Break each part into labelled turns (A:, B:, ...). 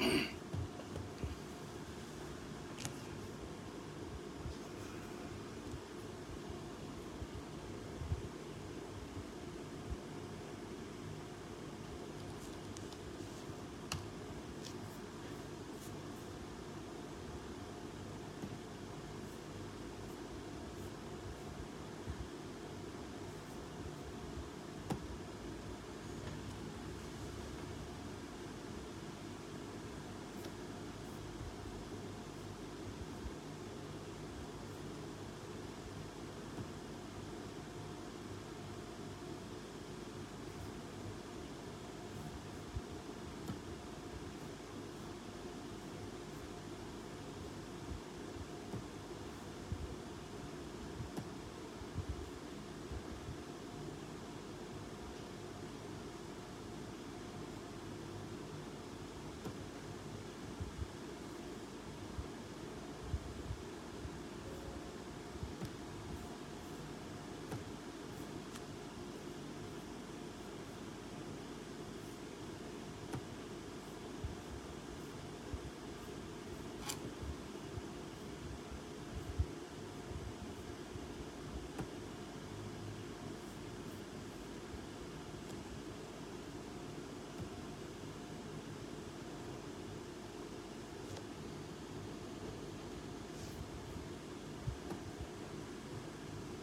A: Mm-hmm.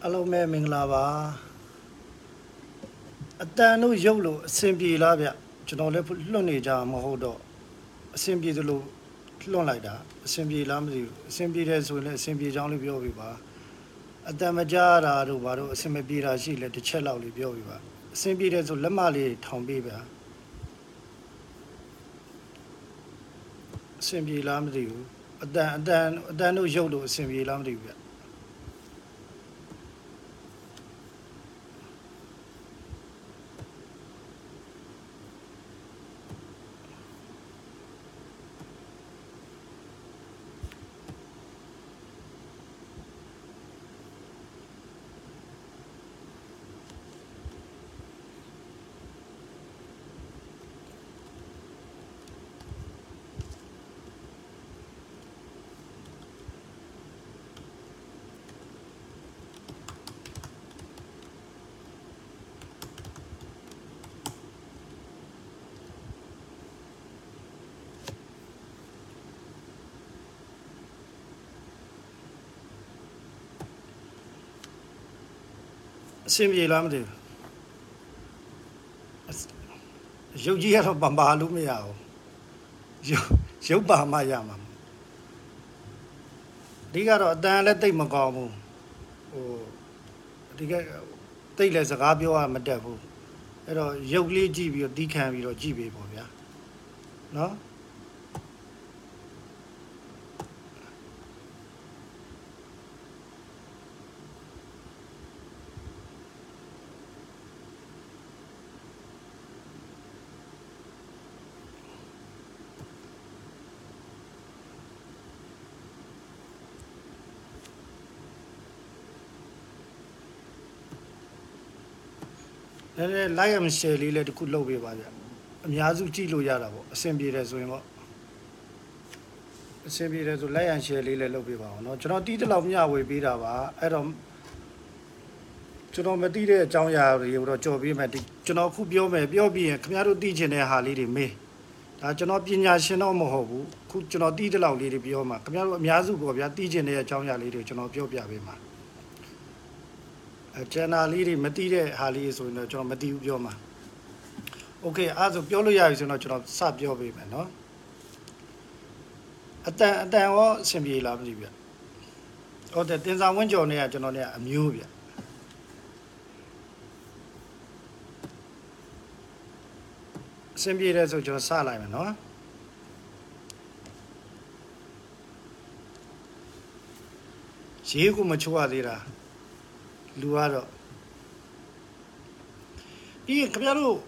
A: အလုံးမဲမင်္ဂလာပါအတန်တို့ရုပ်လို့အဆင်ပြေလားဗျကျွန်တော်လည်းလွတ်နေကြမဟုတ်တော့အဆင်ပြေသလိုလွတ်လိုက်တာအဆင်ပြေလားမသိဘူးအဆင်ပြေတယ်ဆိုရင်လည်းအဆင်ပြေကြောင်းလေးပြောပြပါအတန်မကြတာတို့ဘာတို့အဆင်မပြေတာရှိလဲတစ်ချက်လောက်လေးပြောပြပါအဆင်ပြေတယ်ဆိုလက်မလေးထောင်ပေးပါအဆင်ပြေလားမသိဘူးအတန်အတန်အတန်တို့ရုပ်လို့အဆင်ပြေလားမသိဘူးဗျ ဆင်ပြေလားမသိဘူးအစရုပ်ကြီးကတော့ပံပါလို့မရဘူးရုပ်ရုပ်ပါမှရမှာအဓိကတော့အတန်လည်းတိတ်မကောင်းဘူးဟိုအဓိကတိတ်လည်းစကားပြောရမတက်ဘူးအဲ့တော့ရုပ်လေးကြည့်ပြီးတော့တီးခံပြီးတော့ကြည့်ပေးပေါ့ဗျာနော် နည်းနည်း like and share လေးလည်းတစ်ခုလုပ်ပေးပါဗျအများစုကြည့်လို့ရတာပေါ့အဆင်ပြေတယ်ဆိုရင်ပေါ့အဆင်ပြေတယ်ဆို like and share လေးလည်းလုပ်ပေးပါအောင်เนาะကျွန်တော်တီးတလောက်မျှဝေပေးတာပါအဲ့တော့ကျွန်တော်မတီးတဲ့အကြောင်းအရာတွေကိုတော့ကြော်ပေးမယ်ဒီကျွန်တော်ခုပြောမယ်ပြောပြီးရင်ခင်ဗျားတို့တီးချင်တဲ့ဟာလေးတွေမေးဒါကျွန်တော်ပညာရှင်တော့မဟုတ်ဘူးခုကျွန်တော်တီးတလောက်လေးတွေပြောမှာခင်ဗျားတို့အများစုပေါ့ဗျာတီးချင်တဲ့အကြောင်းအရာလေးတွေကျွန်တော်ပြောပြပေးမှာ အဲကျန်တာလေးတွေမသိတဲ့ဟာလေးဆိုရင်တော့ကျွန်တော်မသိဘူးပြောမှာโอเคအဲ့ဒါဆိုပြောလို့ရပြီဆိုတော့ကျွန်တော်စပြောပေးမယ်เนาะအတန်အတန်ရောအဆင်ပြေလားမသိဘူးဗျဟုတ်တယ်တင်ဆောင်ဝင်းကျော်နဲ့ကကျွန်တော်เนี่ยအမျိုးဗျအဆင်ပြေတယ်ဆိုကျွန်တော်စလိုက်မယ်เนาะရေးကိုမချိုးရသေးတာ လူကတော့ဒီခင်ဗျားတို့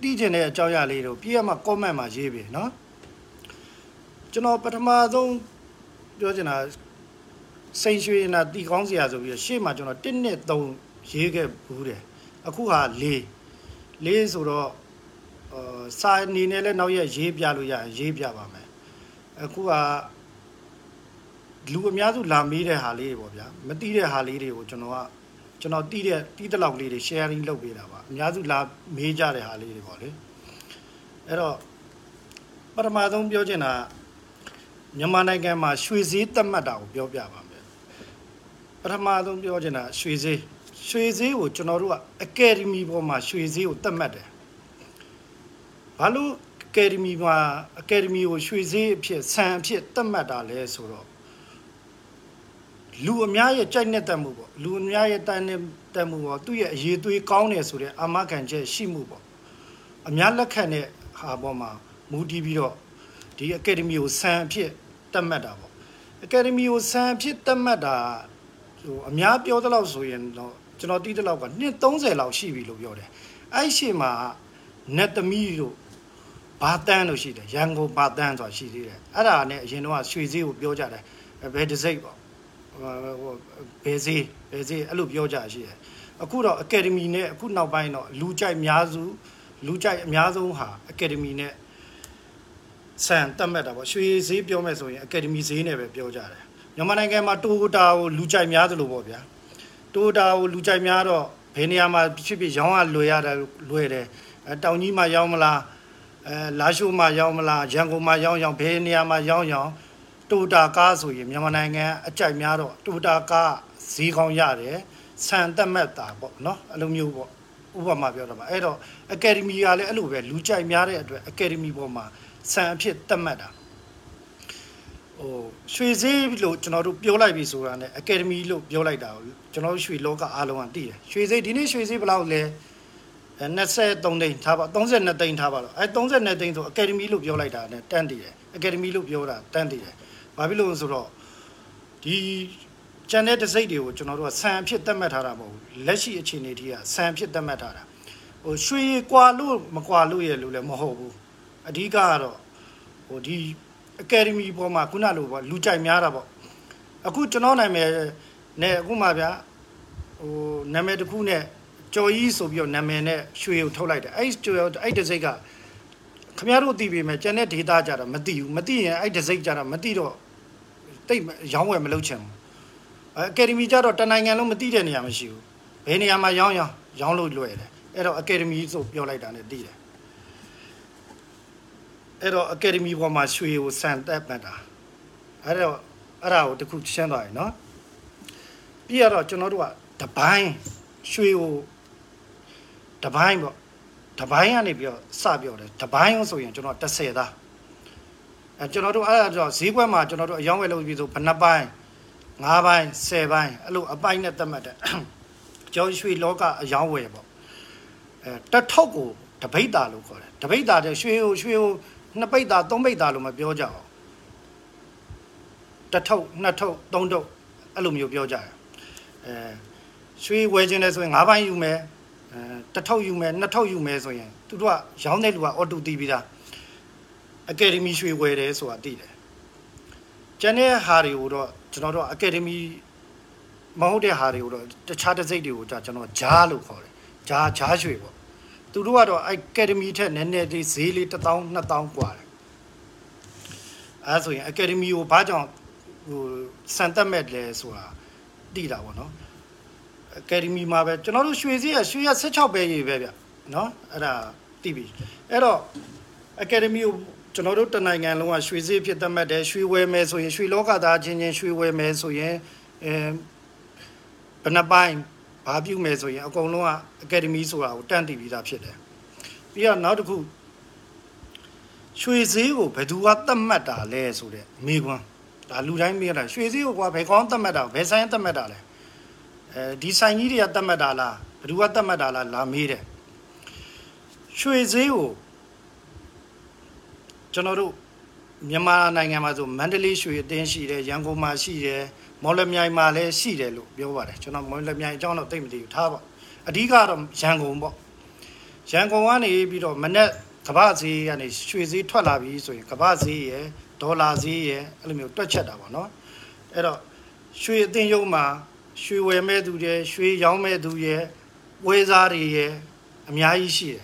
A: တီးကျင်တဲ့အကြောင်းအရာလေးတို့ပြည့်ရမှာ comment မှာရေးပြီเนาะကျွန်တော်ပထမဆုံးပြောချင်တာစိန်ရွှေနာတီကောင်းစရာဆိုပြီးတော့ရှေ့မှာကျွန်တော်1နှစ်3ရေးခဲ့ဘူးတယ်အခုဟာ4 4ဆိုတော့ အာစာအနေနဲ့လည်းနောက်ရက်ရေးပြလို့ရရင်ရေးပြပါမယ်အခုက လူအများစုလာမေးတဲ့ဟာလေးတွေပေါ့ဗျာမသိတဲ့ဟာလေးတွေကိုကျွန်တော်ကကျွန်တော်တီးတဲ့တီးတဲ့လောက်လေးတွေ sharing လုပ်ပေးတာပါအများစုလာမေးကြတဲ့ဟာလေးတွေပေါ့လေအဲ့တော့ပထမဆုံးပြောချင်တာမြန်မာနိုင်ငံမှာရွှေဈေးတက်မှတ်တာကိုပြောပြပါမယ်ပထမဆုံးပြောချင်တာရွှေဈေးရွှေဈေးကိုကျွန်တော်တို့ကအကယ်ဒမီပေါ်မှာရွှေဈေးကိုတက်မှတ်တယ်ဘာလို့အကယ်ဒမီမှာအကယ်ဒမီကိုရွှေဈေးအဖြစ်ဆန်အဖြစ်တက်မှတ်တာလဲဆိုတော့ လူအများရဲ့ကြိုက်နဲ့တက်မှုပေါ့လူအများရဲ့တိုက်နဲ့တက်မှုပေါ့သူ့ရဲ့အရေးသွေးကောင်းတယ်ဆိုတဲ့အာမခံချက်ရှိမှုပေါ့အများလက်ခံတဲ့ဟာပေါ်မှာမူတည်ပြီးတော့ဒီအကယ်ဒမီကိုဆန်အဖြစ်တက်မှတ်တာပေါ့အကယ်ဒမီကိုဆန်အဖြစ်တက်မှတ်တာဟိုအများပြောသလောက်ဆိုရင်တော့ကျွန်တော်တီးတဲ့လောက်ကနှစ်30လောက်ရှိပြီလို့ပြောတယ်အဲ့ရှိမှာနတ်သမီးတို့ဘာတန်းလို့ရှိတယ်ရန်ကုန်ဘာတန်းဆိုတာရှိသေးတယ်အဲ့ဒါနဲ့အရင်တော့ရွှေစည်းကိုပြောကြတယ်ဘယ်တစ်စိတ်ပေါ့ ဟိုဘယ်စည်းဘယ်စည်းအဲ့လိုပြောကြရှိတယ်အခုတော့အကယ်ဒမီနဲ့အခုနောက်ပိုင်းတော့လူကြိုက်အများစုလူကြိုက်အများဆုံးဟာအကယ်ဒမီနဲ့ဆန်တက်မှတ်တာပေါ့ရွှေဈေးပြောမယ်ဆိုရင်အကယ်ဒမီဈေးနဲ့ပဲပြောကြတယ်မြန်မာနိုင်ငံမှာတိုယိုတာကိုလူကြိုက်များသလိုပေါ့ဗျာတိုယိုတာကိုလူကြိုက်များတော့ဘယ်နေရာမှာဖြစ်ဖြစ်ရောင်းရလွယ်ရတယ်လွယ်တယ်အဲတောင်ကြီးမှာရောင်းမလားအဲလာရှိုးမှာရောင်းမလားရန်ကုန်မှာရောင်းရောင်းဘယ်နေရာမှာရောင်းရောင်း တိုတာကားဆိုရင်မြန်မာနိုင်ငံအကြိုက်များတော့တိုတာကားဈေးကောင်းရတယ်ဆန်တက်မှတ်တာပေါ့နော်အဲ့လိုမျိုးပေါ့ဥပမာပြောတာပါအဲ့တော့အကယ်ဒမီကလည်းအဲ့လိုပဲလူကြိုက်များတဲ့အတွက်အကယ်ဒမီပေါ်မှာဆန်အဖြစ်တက်မှတ်တာဟိုရွှေဈေးလို့ကျွန်တော်တို့ပြောလိုက်ပြီဆိုတာ ਨੇ အကယ်ဒမီလို့ပြောလိုက်တာကိုကျွန်တော်တို့ရွှေလောကအားလုံးကသိတယ်ရွှေဈေးဒီနေ့ရွှေဈေးဘယ်လောက်လဲ23သိန်းထားပါ32သိန်းထားပါတော့အဲ32သိန်းဆိုအကယ်ဒမီလို့ပြောလိုက်တာ ਨੇ တန်းတည်တယ်အကယ်ဒမီလို့ပြောတာတန်းတည်တယ် ဘာဖြစ်လို့လဲဆိုတော့ဒီကျန်တဲ့တစိမ့်တွေကိုကျွန်တော်တို့ကဆန်အဖြစ်သတ်မှတ်ထားတာမဟုတ်ဘူးလက်ရှိအခြေအနေထိကဆန်အဖြစ်သတ်မှတ်ထားတာဟိုရွှေကွာလို့မကွာလို့ရလို့လည်းမဟုတ်ဘူးအဓိကကတော့ဟိုဒီအကယ်ဒမီပေါ်မှာခုနလိုပေါ့လူကြိုက်များတာပေါ့အခုကျွန်တော်နာမည်နဲ့အခုမှဗျာဟိုနာမည်တစ်ခုနဲ့ကြော်ကြီးဆိုပြီးတော့နာမည်နဲ့ရွှေကိုထုတ်လိုက်တယ်အဲ့ကြော်အဲ့တစိမ့်က ခင်ဗျားတို့သိပြီမဲ့ကျန်တဲ့ data ကြတာမသိဘူးမသိရင်အဲ့ဒီစိတ်ကြတာမသိတော့တိတ်ရောင်းဝယ်မလုပ်ချင်ဘူးအကယ်ဒမီကြတော့တနိုင်ငံလုံးမသိတဲ့နေရာမရှိဘူးဘယ်နေရာမှာရောင်းရောင်းရောင်းလို့လွယ်တယ်အဲ့တော့အကယ်ဒမီဆိုပြောလိုက်တာ ਨੇ သိတယ်အဲ့တော့အကယ်ဒမီပေါ်မှာရွှေကိုစံတက်ပတ်တာအဲ့တော့အဲ့ဒါကိုတခုရှင်းသွားပြီနော်ပြီးတော့ကျွန်တော်တို့ကတပိုင်းရွှေကိုတပိုင်းပေါ့ တပိုင်းကနေပြီးတော့စပြောတယ်တပိုင်းဆိုရင်ကျွန်တော်30သားအဲကျွန်တော်တို့အဲ့ဒါကြောင့်ဈေးကွက်မှာကျွန်တော်တို့အယောင်းဝယ်လုပ်ပြီးဆိုဘယ်နှပိုင်း9ပိုင်း10ပိုင်းအဲ့လိုအပိုင်းနဲ့သတ်မှတ်တယ်ကျောင်းရွှေလောကအယောင်းဝယ်ပေါ့အဲတထုပ်ကိုတပိတ်တာလို့ခေါ်တယ်တပိတ်တာတဲ့ရွှေကိုရွှေကိုနှစ်ပိတ်တာသုံးပိတ်တာလို့မပြောကြအောင်တထုပ်နှစ်ထုပ်သုံးထုပ်အဲ့လိုမျိုးပြောကြတယ်အဲရွှေဝယ်ခြင်းလဲဆိုရင်9ပိုင်းယူမယ် အဲတထုပ်ယူမယ်နှစ်ထုပ်ယူမယ်ဆိုရင်သူတို့ကရောင်းတဲ့လူကအော်တိုတီးပြီးသားအကယ်ဒမီရွှေဝယ်တယ်ဆိုတာသိတယ်ကျန်တဲ့ဟာတွေကိုတော့ကျွန်တော်တို့အကယ်ဒမီမဟုတ်တဲ့ဟာတွေကိုတော့တခြားတစ်စိတ်တွေကိုကျွန်တော်ဂျားလို့ခေါ်တယ်ဂျားဂျားရွှေပေါ့သူတို့ကတော့အကယ်ဒမီထက်နည်းနည်းလေးဈေးလေး1000 2000กว่าတယ်အဲဆိုရင်အကယ်ဒမီကိုဘာကြောင့်ဟိုစံတက်မဲ့လဲဆိုတာသိတာပေါ့နော် အကယ်ဒမီမှာပဲကျွန်တော်တို့ရွှေစည်းရရွှေရ16ပဲရေးပဲဗျနော်အဲ့ဒါသိပြီအဲ့တော့အကယ်ဒမီကိုကျွန်တော်တို့တနိုင်ငံလုံးကရွှေစည်းဖြစ်သတ်မှတ်တယ်ရွှေဝယ်မယ်ဆိုရင်ရွှေလောကသားချင်းချင်းရွှေဝယ်မယ်ဆိုရင်အဲဘယ်နှပိုင်းဘာပြုမယ်ဆိုရင်အကုန်လုံးကအကယ်ဒမီဆိုတာကိုတန့်တည်ပြီးသားဖြစ်တယ်ပြီးတော့နောက်တစ်ခုရွှေစည်းကိုဘယ်သူကသတ်မှတ်တာလဲဆိုတဲ့မိကွန်းဒါလူတိုင်းမေးတာရွှေစည်းကိုကွာဘယ်ကောင်းသတ်မှတ်တာဘယ်ဆိုင်သတ်မှတ်တာလဲ အဲဒီဆိုင်ကြီးတွေကသတ်မှတ်တာလားဘယ်သူကသတ်မှတ်တာလားလာမေးတယ်ရွှေစည်းကိုကျွန်တော်တို့မြန်မာနိုင်ငံမှာဆိုမန္တလေးရွှေအတင်းရှိတယ်ရန်ကုန်မှာရှိတယ်မော်လမြိုင်မှာလည်းရှိတယ်လို့ပြောပါတယ်ကျွန်တော်မော်လမြိုင်အကြောင်းတော့သိမသိဘူးထားပါအဓိကတော့ရန်ကုန်ပေါ့ရန်ကုန်ကနေပြီးတော့မနေ့ကမ္ဘာဈေးကနေရွှေဈေးထွက်လာပြီဆိုရင်ကမ္ဘာဈေးရယ်ဒေါ်လာဈေးရယ်အဲ့လိုမျိုးတွက်ချက်တာပေါ့နော်အဲ့တော့ရွှေအသင်းရုံးမှာ ရွှေဝယ်မဲ့သူတွေရွှေရောင်းမဲ့သူတွေဝယ်စားတွေရယ်အများကြီးရှိတယ်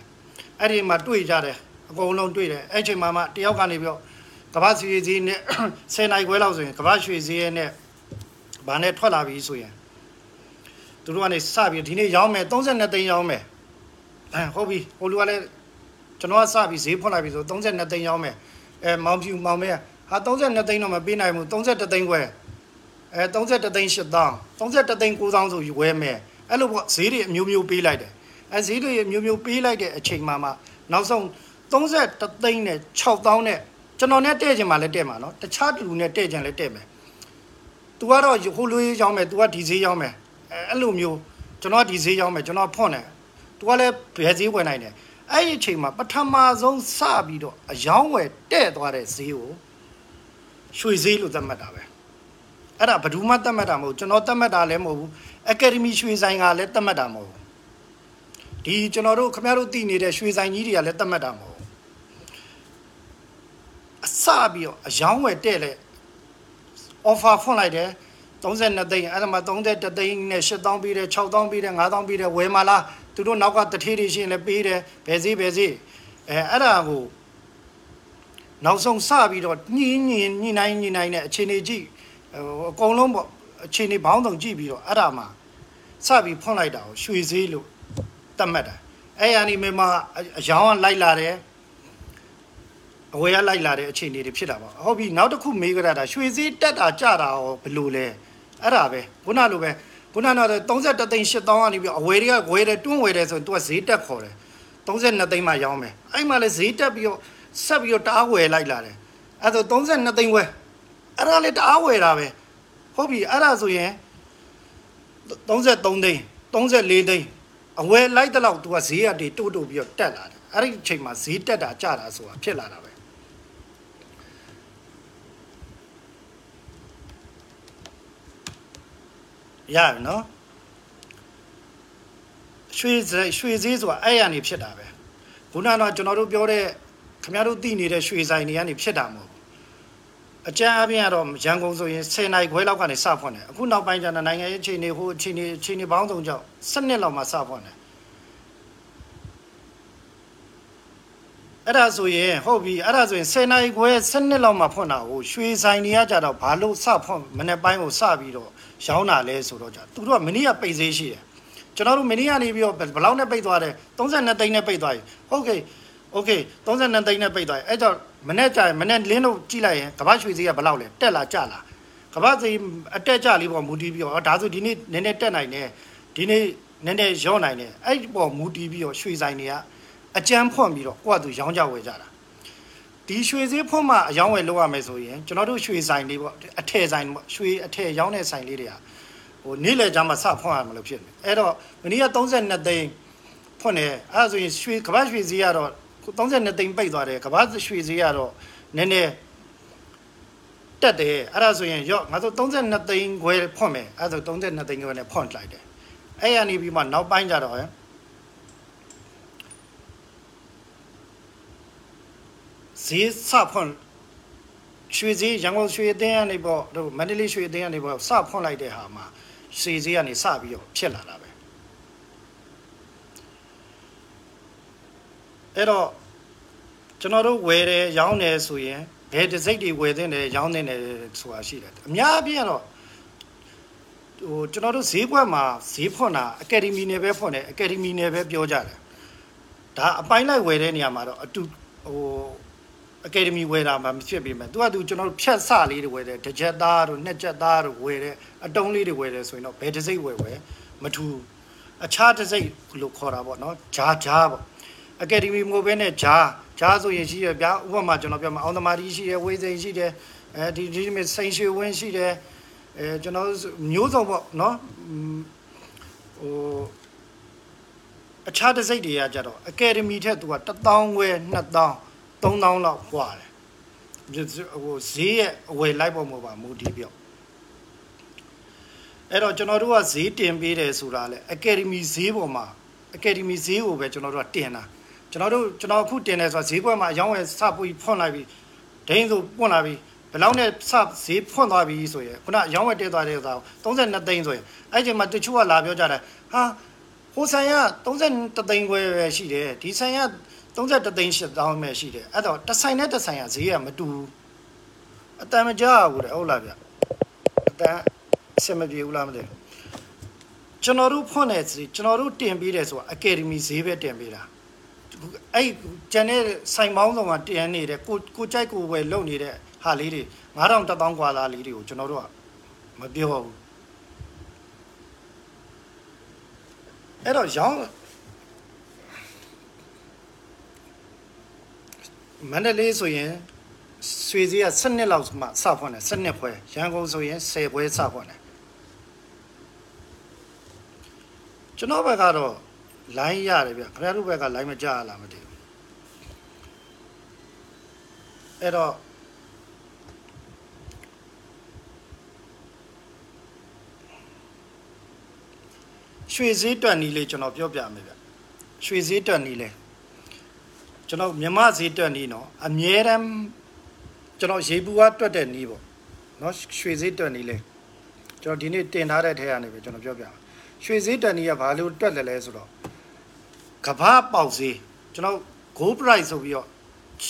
A: အဲ့ဒီမှာတွေ့ကြတယ်အကုန်လုံးတွေ့တယ်အဲ့ချိန်မှာမှတယောက်ကနေပြီးတော့ကမ္ဘာရွှေစည်းနဲ့10နိုင်ခွဲလောက်ဆိုရင်ကမ္ဘာရွှေစည်းရဲ့နဲ့ဘာနဲ့ထွက်လာပြီဆိုရင်သူတို့ကနေစပြီးဒီနေ့ရောင်းမယ်32သိန်းရောင်းမယ်အဲဟုတ်ပြီဟိုလူကလည်းကျွန်တော်ကစပြီးဈေးဖွင့်လိုက်ပြီဆို32သိန်းရောင်းမယ်အဲမောင်ဖြူမောင်မဲဟာ32သိန်းတော့မပေးနိုင်ဘူး33သိန်းခွဲ အဲ33သိန်း8000 33သိန်း9000ဆိုယူဝဲမယ်အဲ့လိုပေါ့ဈေးတွေအမျိုးမျိုးပေးလိုက်တယ်အဲဈေးတွေအမျိုးမျိုးပေးလိုက်တဲ့အချိန်မှမှနောက်ဆုံး33သိန်းနဲ့6000နဲ့ကျွန်တော်နဲ့တဲ့ချင်မှလည်းတဲ့မှာနော်တခြားတူနဲ့တဲ့ချင်လည်းတဲ့မယ် तू ကတော့ဟိုလိုရေးရောင်းမယ် तू ကဒီဈေးရောင်းမယ်အဲအဲ့လိုမျိုးကျွန်တော်ကဒီဈေးရောင်းမယ်ကျွန်တော်ဖွင့်တယ် तू ကလည်းဘယ်ဈေးဝယ်နိုင်တယ်အဲ့ဒီအချိန်မှာပထမဆုံးစပြီးတော့အယောင်းဝယ်တဲ့သွားတဲ့ဈေးကိုရွှေဈေးလို့သတ်မှတ်တာပဲ အဲ့ဒါဘယ်သူမှသတ်မှတ်တာမဟုတ်ကျွန်တော်သတ်မှတ်တာလည်းမဟုတ်ဘူးအကယ်ဒမီရွှေဆိုင်ကလည်းသတ်မှတ်တာမဟုတ်ဘူးဒီကျွန်တော်တို့ခင်ဗျားတို့သိနေတဲ့ရွှေဆိုင်ကြီးတွေကလည်းသတ်မှတ်တာမဟုတ်ဘူးအစပြီးတော့အယောင်းဝယ်တဲ့လေ offer ဖွင့်လိုက်တယ်32သိန်းအဲ့ဒါမှ33သိန်းနဲ့8000ပေးတယ်6000ပေးတယ်9000ပေးတယ်ဝယ်မလားသူတို့နောက်ကတထေးတွေရှင်းလဲပေးတယ်ဘယ်စီဘယ်စီအဲအဲ့ဒါကိုနောက်ဆုံးစပြီးတော့ညင်းညင်းညှိနှိုင်းညှိနှိုင်းတဲ့အခြေအနေကြည့် ဟိုအကုန်လုံးပေါ့အခြေအနေဘောင်းဆောင်ကြည့်ပြီးတော့အဲ့ဒါမှစပြီးဖွင့်လိုက်တာကိုရွှေဈေးလို့တတ်မှတ်တာအဲ့ယာနေမှာအယောင်းကလိုက်လာတယ်အဝေးကလိုက်လာတဲ့အခြေအနေတွေဖြစ်တာပါဟုတ်ပြီနောက်တစ်ခုမေးကြတာရွှေစည်းတက်တာကြတာရောဘယ်လိုလဲအဲ့ဒါပဲခုနလိုပဲခုနကတော့33သိန်း8000ကနေပြီးအဝေးတွေကဝယ်တယ်တွန်းဝယ်တယ်ဆိုရင် तू ကဈေးတက်ခေါ်တယ်32သိန်းမှရောင်းမယ်အဲ့မှလည်းဈေးတက်ပြီးတော့ဆက်ပြီးတော့တအားဝယ်လိုက်လာတယ်အဲ့ဒါ32သိန်းဝယ် အဲ့ဒါလည်းတအားဝယ်တာပဲဟုတ်ပြီအဲ့ဒါဆိုရင်33သိန်း34သိန်းအဝယ်လိုက်တဲ့လောက် तू ကဈေးရတွေတိုးတိုးပြီးတော့တက်လာတယ်အဲ့ဒီအချိန်မှာဈေးတက်တာကြတာဆိုတာဖြစ်လာတာပဲရပြီနော်ရွှေရွှေစည်းဆိုတာအဲ့ရနေဖြစ်တာပဲခုနကတော့ကျွန်တော်တို့ပြောတဲ့ခင်ဗျားတို့သိနေတဲ့ရွှေဆိုင်တွေကနေဖြစ်တာမဟုတ်ဘူး အကြမ်းအပြင်းကတော့ရန်ကုန်ဆိုရင်10နိုင်ခွဲလောက်ကနေစဖွင့်တယ်အခုနောက်ပိုင်းကျတော့နိုင်ငံရေးအခြေအနေဟိုအခြေအနေအခြေအနေပေါင်းစုံကြောင့်7နှစ်လောက်မှစဖွင့်တယ်အဲ့ဒါဆိုရင်ဟုတ်ပြီအဲ့ဒါဆိုရင်10နိုင်ခွဲ7နှစ်လောက်မှဖွင့်တာကိုရွှေဆိုင်တွေကကြတော့ဘာလို့စဖွင့်မနေ့ပိုင်းကိုစပြီးတော့ရောင်းတာလဲဆိုတော့じゃသူတို့ကမနေ့ကပိတ်သေးရှိတယ်ကျွန်တော်တို့မနေ့ကနေပြီးတော့ဘယ်လောက်နဲ့ပိတ်သွားတယ်32သိန်းနဲ့ပိတ်သွားပြီဟုတ်ကဲ့ โอเค32သိန်းနဲ့ပိတ်သွားပြီအဲ့ကြောင့်မနေ့ကျရင်မနေ့လင်းတို့ကြည့်လိုက်ရင်ကမ္ဘာရွှေစည်းကဘယ်လောက်လဲတက်လာကျလာကမ္ဘာစည်းအတက်ကျလေးပေါ်မူတည်ပြီးတော့ဒါဆိုဒီနေ့နည်းနည်းတက်နိုင်တယ်ဒီနေ့နည်းနည်းရောနိုင်တယ်အဲ့ပေါ်မူတည်ပြီးတော့ရွှေဆိုင်တွေကအကြမ်းဖွင့်ပြီးတော့ကိုယ့်အတူရောင်းကြဝယ်ကြတာဒီရွှေစည်းဖွင့်မှအယောင်းဝယ်လုပ်ရမယ်ဆိုရင်ကျွန်တော်တို့ရွှေဆိုင်လေးပေါ့အထည်ဆိုင်ပေါ့ရွှေအထည်ရောင်းတဲ့ဆိုင်လေးတွေကဟိုနေ့လယ်ကျမှစဖွင့်ရမလို့ဖြစ်နေအဲ့တော့မနေ့က32သိန်းဖွင့်တယ်အဲ့ဒါဆိုရင်ရွှေကမ္ဘာရွှေစည်းကတော့ 32သိန်းပိတ်သွားတယ်ကမ္ဘာရွှေစည်းကတော့နည်းနည်းတက်တယ်အဲ့ဒါဆိုရင်ရော့ငါတို့32သိန်းခွဲဖွင့်မယ်အဲ့ဒါဆို32သိန်းခွဲနဲ့ဖွင့်လိုက်တယ်အဲ့ရနေပြီးမှနောက်ပိုင်းကြတော့ဟဲ့ဈေးစဖွင့်ရွှေဈေးရန်ကုန်ရွှေအသင်းကနေပေါ့တို့မန္တလေးရွှေအသင်းကနေပေါ့စဖွင့်လိုက်တဲ့ဟာမှာရွှေဈေးကနေစပြီးတော့ဖြစ်လာတာပဲ အဲ့တော့ကျွန်တော်တို့ဝယ်တယ်ရောင်းတယ်ဆိုရင်ဘယ်တစ်စိတ်တွေဝယ်သင့်တယ်ရောင်းသင့်တယ်ဆိုတာရှိတယ်အများအပြားတော့ဟိုကျွန်တော်တို့ဈေးကွက်မှာဈေးဖွင့်တာအကယ်ဒမီနယ်ပဲဖွင့်တယ်အကယ်ဒမီနယ်ပဲပြောကြတယ်ဒါအပိုင်းလိုက်ဝယ်တဲ့နေရာမှာတော့အတူဟိုအကယ်ဒမီဝယ်တာမှမဖြစ်ပေမဲ့သူကသူကျွန်တော်တို့ဖြတ်စလေးတွေဝယ်တယ်တစ်ချက်သားတို့နှစ်ချက်သားတို့ဝယ်တယ်အတုံးလေးတွေဝယ်တယ်ဆိုရင်တော့ဘယ်တစ်စိတ်ဝယ်ဝယ်မထူအခြားတစ်စိတ်လို့ခေါ်တာပေါ့နော်ဂျာဂျာပေါ့ အကယ်ဒမီမိုဘဲနဲ့ဂျာဂျာဆိုရင်ရှိရဗျာဥပမာကျွန်တော်ပြောမှာအောင်သမားကြီးရှိတယ်ဝေးစိန်ရှိတယ်အဲဒီဒီမြစိန်ရွှေဝင်းရှိတယ်အဲကျွန်တော်မျိုးစုံပေါ့နော်ဟိုအခြားတစ်စိတ်တွေကကြတော့အကယ်ဒမီထက်သူက1000ခွဲ2000 3000လောက်กว่าတယ်ဟိုဈေးရဲ့အဝယ်လိုက်ပေါ်မှာပါမူတည်ပြောအဲ့တော့ကျွန်တော်တို့ကဈေးတင်ပေးတယ်ဆိုတာလေအကယ်ဒမီဈေးပေါ်မှာအကယ်ဒမီဈေးကိုပဲကျွန်တော်တို့ကတင်တာ ကျွန်တော်တို့ကျွန်တော်အခုတင်တယ်ဆိုတာဈေးကွက်မှာအယောင်းဝယ်စပွေးဖွင့်လိုက်ပြီဒိန်းဆိုပွင့်လာပြီဘယ်လောက်နဲ့စဈေးဖွင့်သွားပြီဆိုရင်ခုနအယောင်းဝယ်တက်သွားတဲ့ဆိုတာ32သိန်းဆိုရင်အဲ့ချိန်မှာတချို့ကလာပြောကြတယ်ဟာဟိုဆိုင်က33သိန်းခွဲပဲရှိတယ်ဒီဆိုင်က33သိန်း8000ပဲရှိတယ်အဲ့တော့တစ်ဆိုင်နဲ့တစ်ဆိုင်ကဈေးကမတူဘူးအတန်မကြဘူးတဲ့ဟုတ်လားဗျအတန်အဆင်မပြေဘူးလားမသိဘူးကျွန်တော်တို့ဖွင့်တဲ့ဈေးကျွန်တော်တို့တင်ပေးတယ်ဆိုတာအကယ်ဒမီဈေးပဲတင်ပေးတာ အဲ့ကျန်တဲ့ဆိုင်ပေါင်းဆောင်ကတင်နေတဲ့ကိုကိုကြိုက်ကိုပဲလုပ်နေတဲ့ဟာလေးတွေ9000 1000กว่าသားလေးတွေကိုကျွန်တော်တို့ကမပြောဘူးအဲ့တော့ရောင်းမန္တလေးဆိုရင်ရွှေစည်းက7နှစ်လောက်မှစဖွင့်တယ်7နှစ်ဖွဲရန်ကုန်ဆိုရင်10ဖွဲစဖွင့်တယ်ကျွန်တော်ဘက်ကတော့ line ရတယ်ဗျခင်ဗျားတို့ဘက်က line မကြရလားမသိဘူးအဲ့တော့ရွှေစည်းတွက်နီးလေးကျွန်တော်ပြောပြမယ်ဗျရွှေစည်းတွက်နီးလေးကျွန်တော်မြမစည်းတွက်နီးနော်အမြဲတမ်းကျွန်တော်ရေပူကတွက်တဲ့နီးပေါ့နော်ရွှေစည်းတွက်နီးလေးကျွန်တော်ဒီနေ့တင်ထားတဲ့ထဲကနေပဲကျွန်တော်ပြောပြမယ်ရွှေစည်းတွက်နီးကဘာလို့တွက်လဲလဲဆိုတော့ ကဘာပေါက်စည်းကျွန်တော် gold price ဆိုပြီးတော့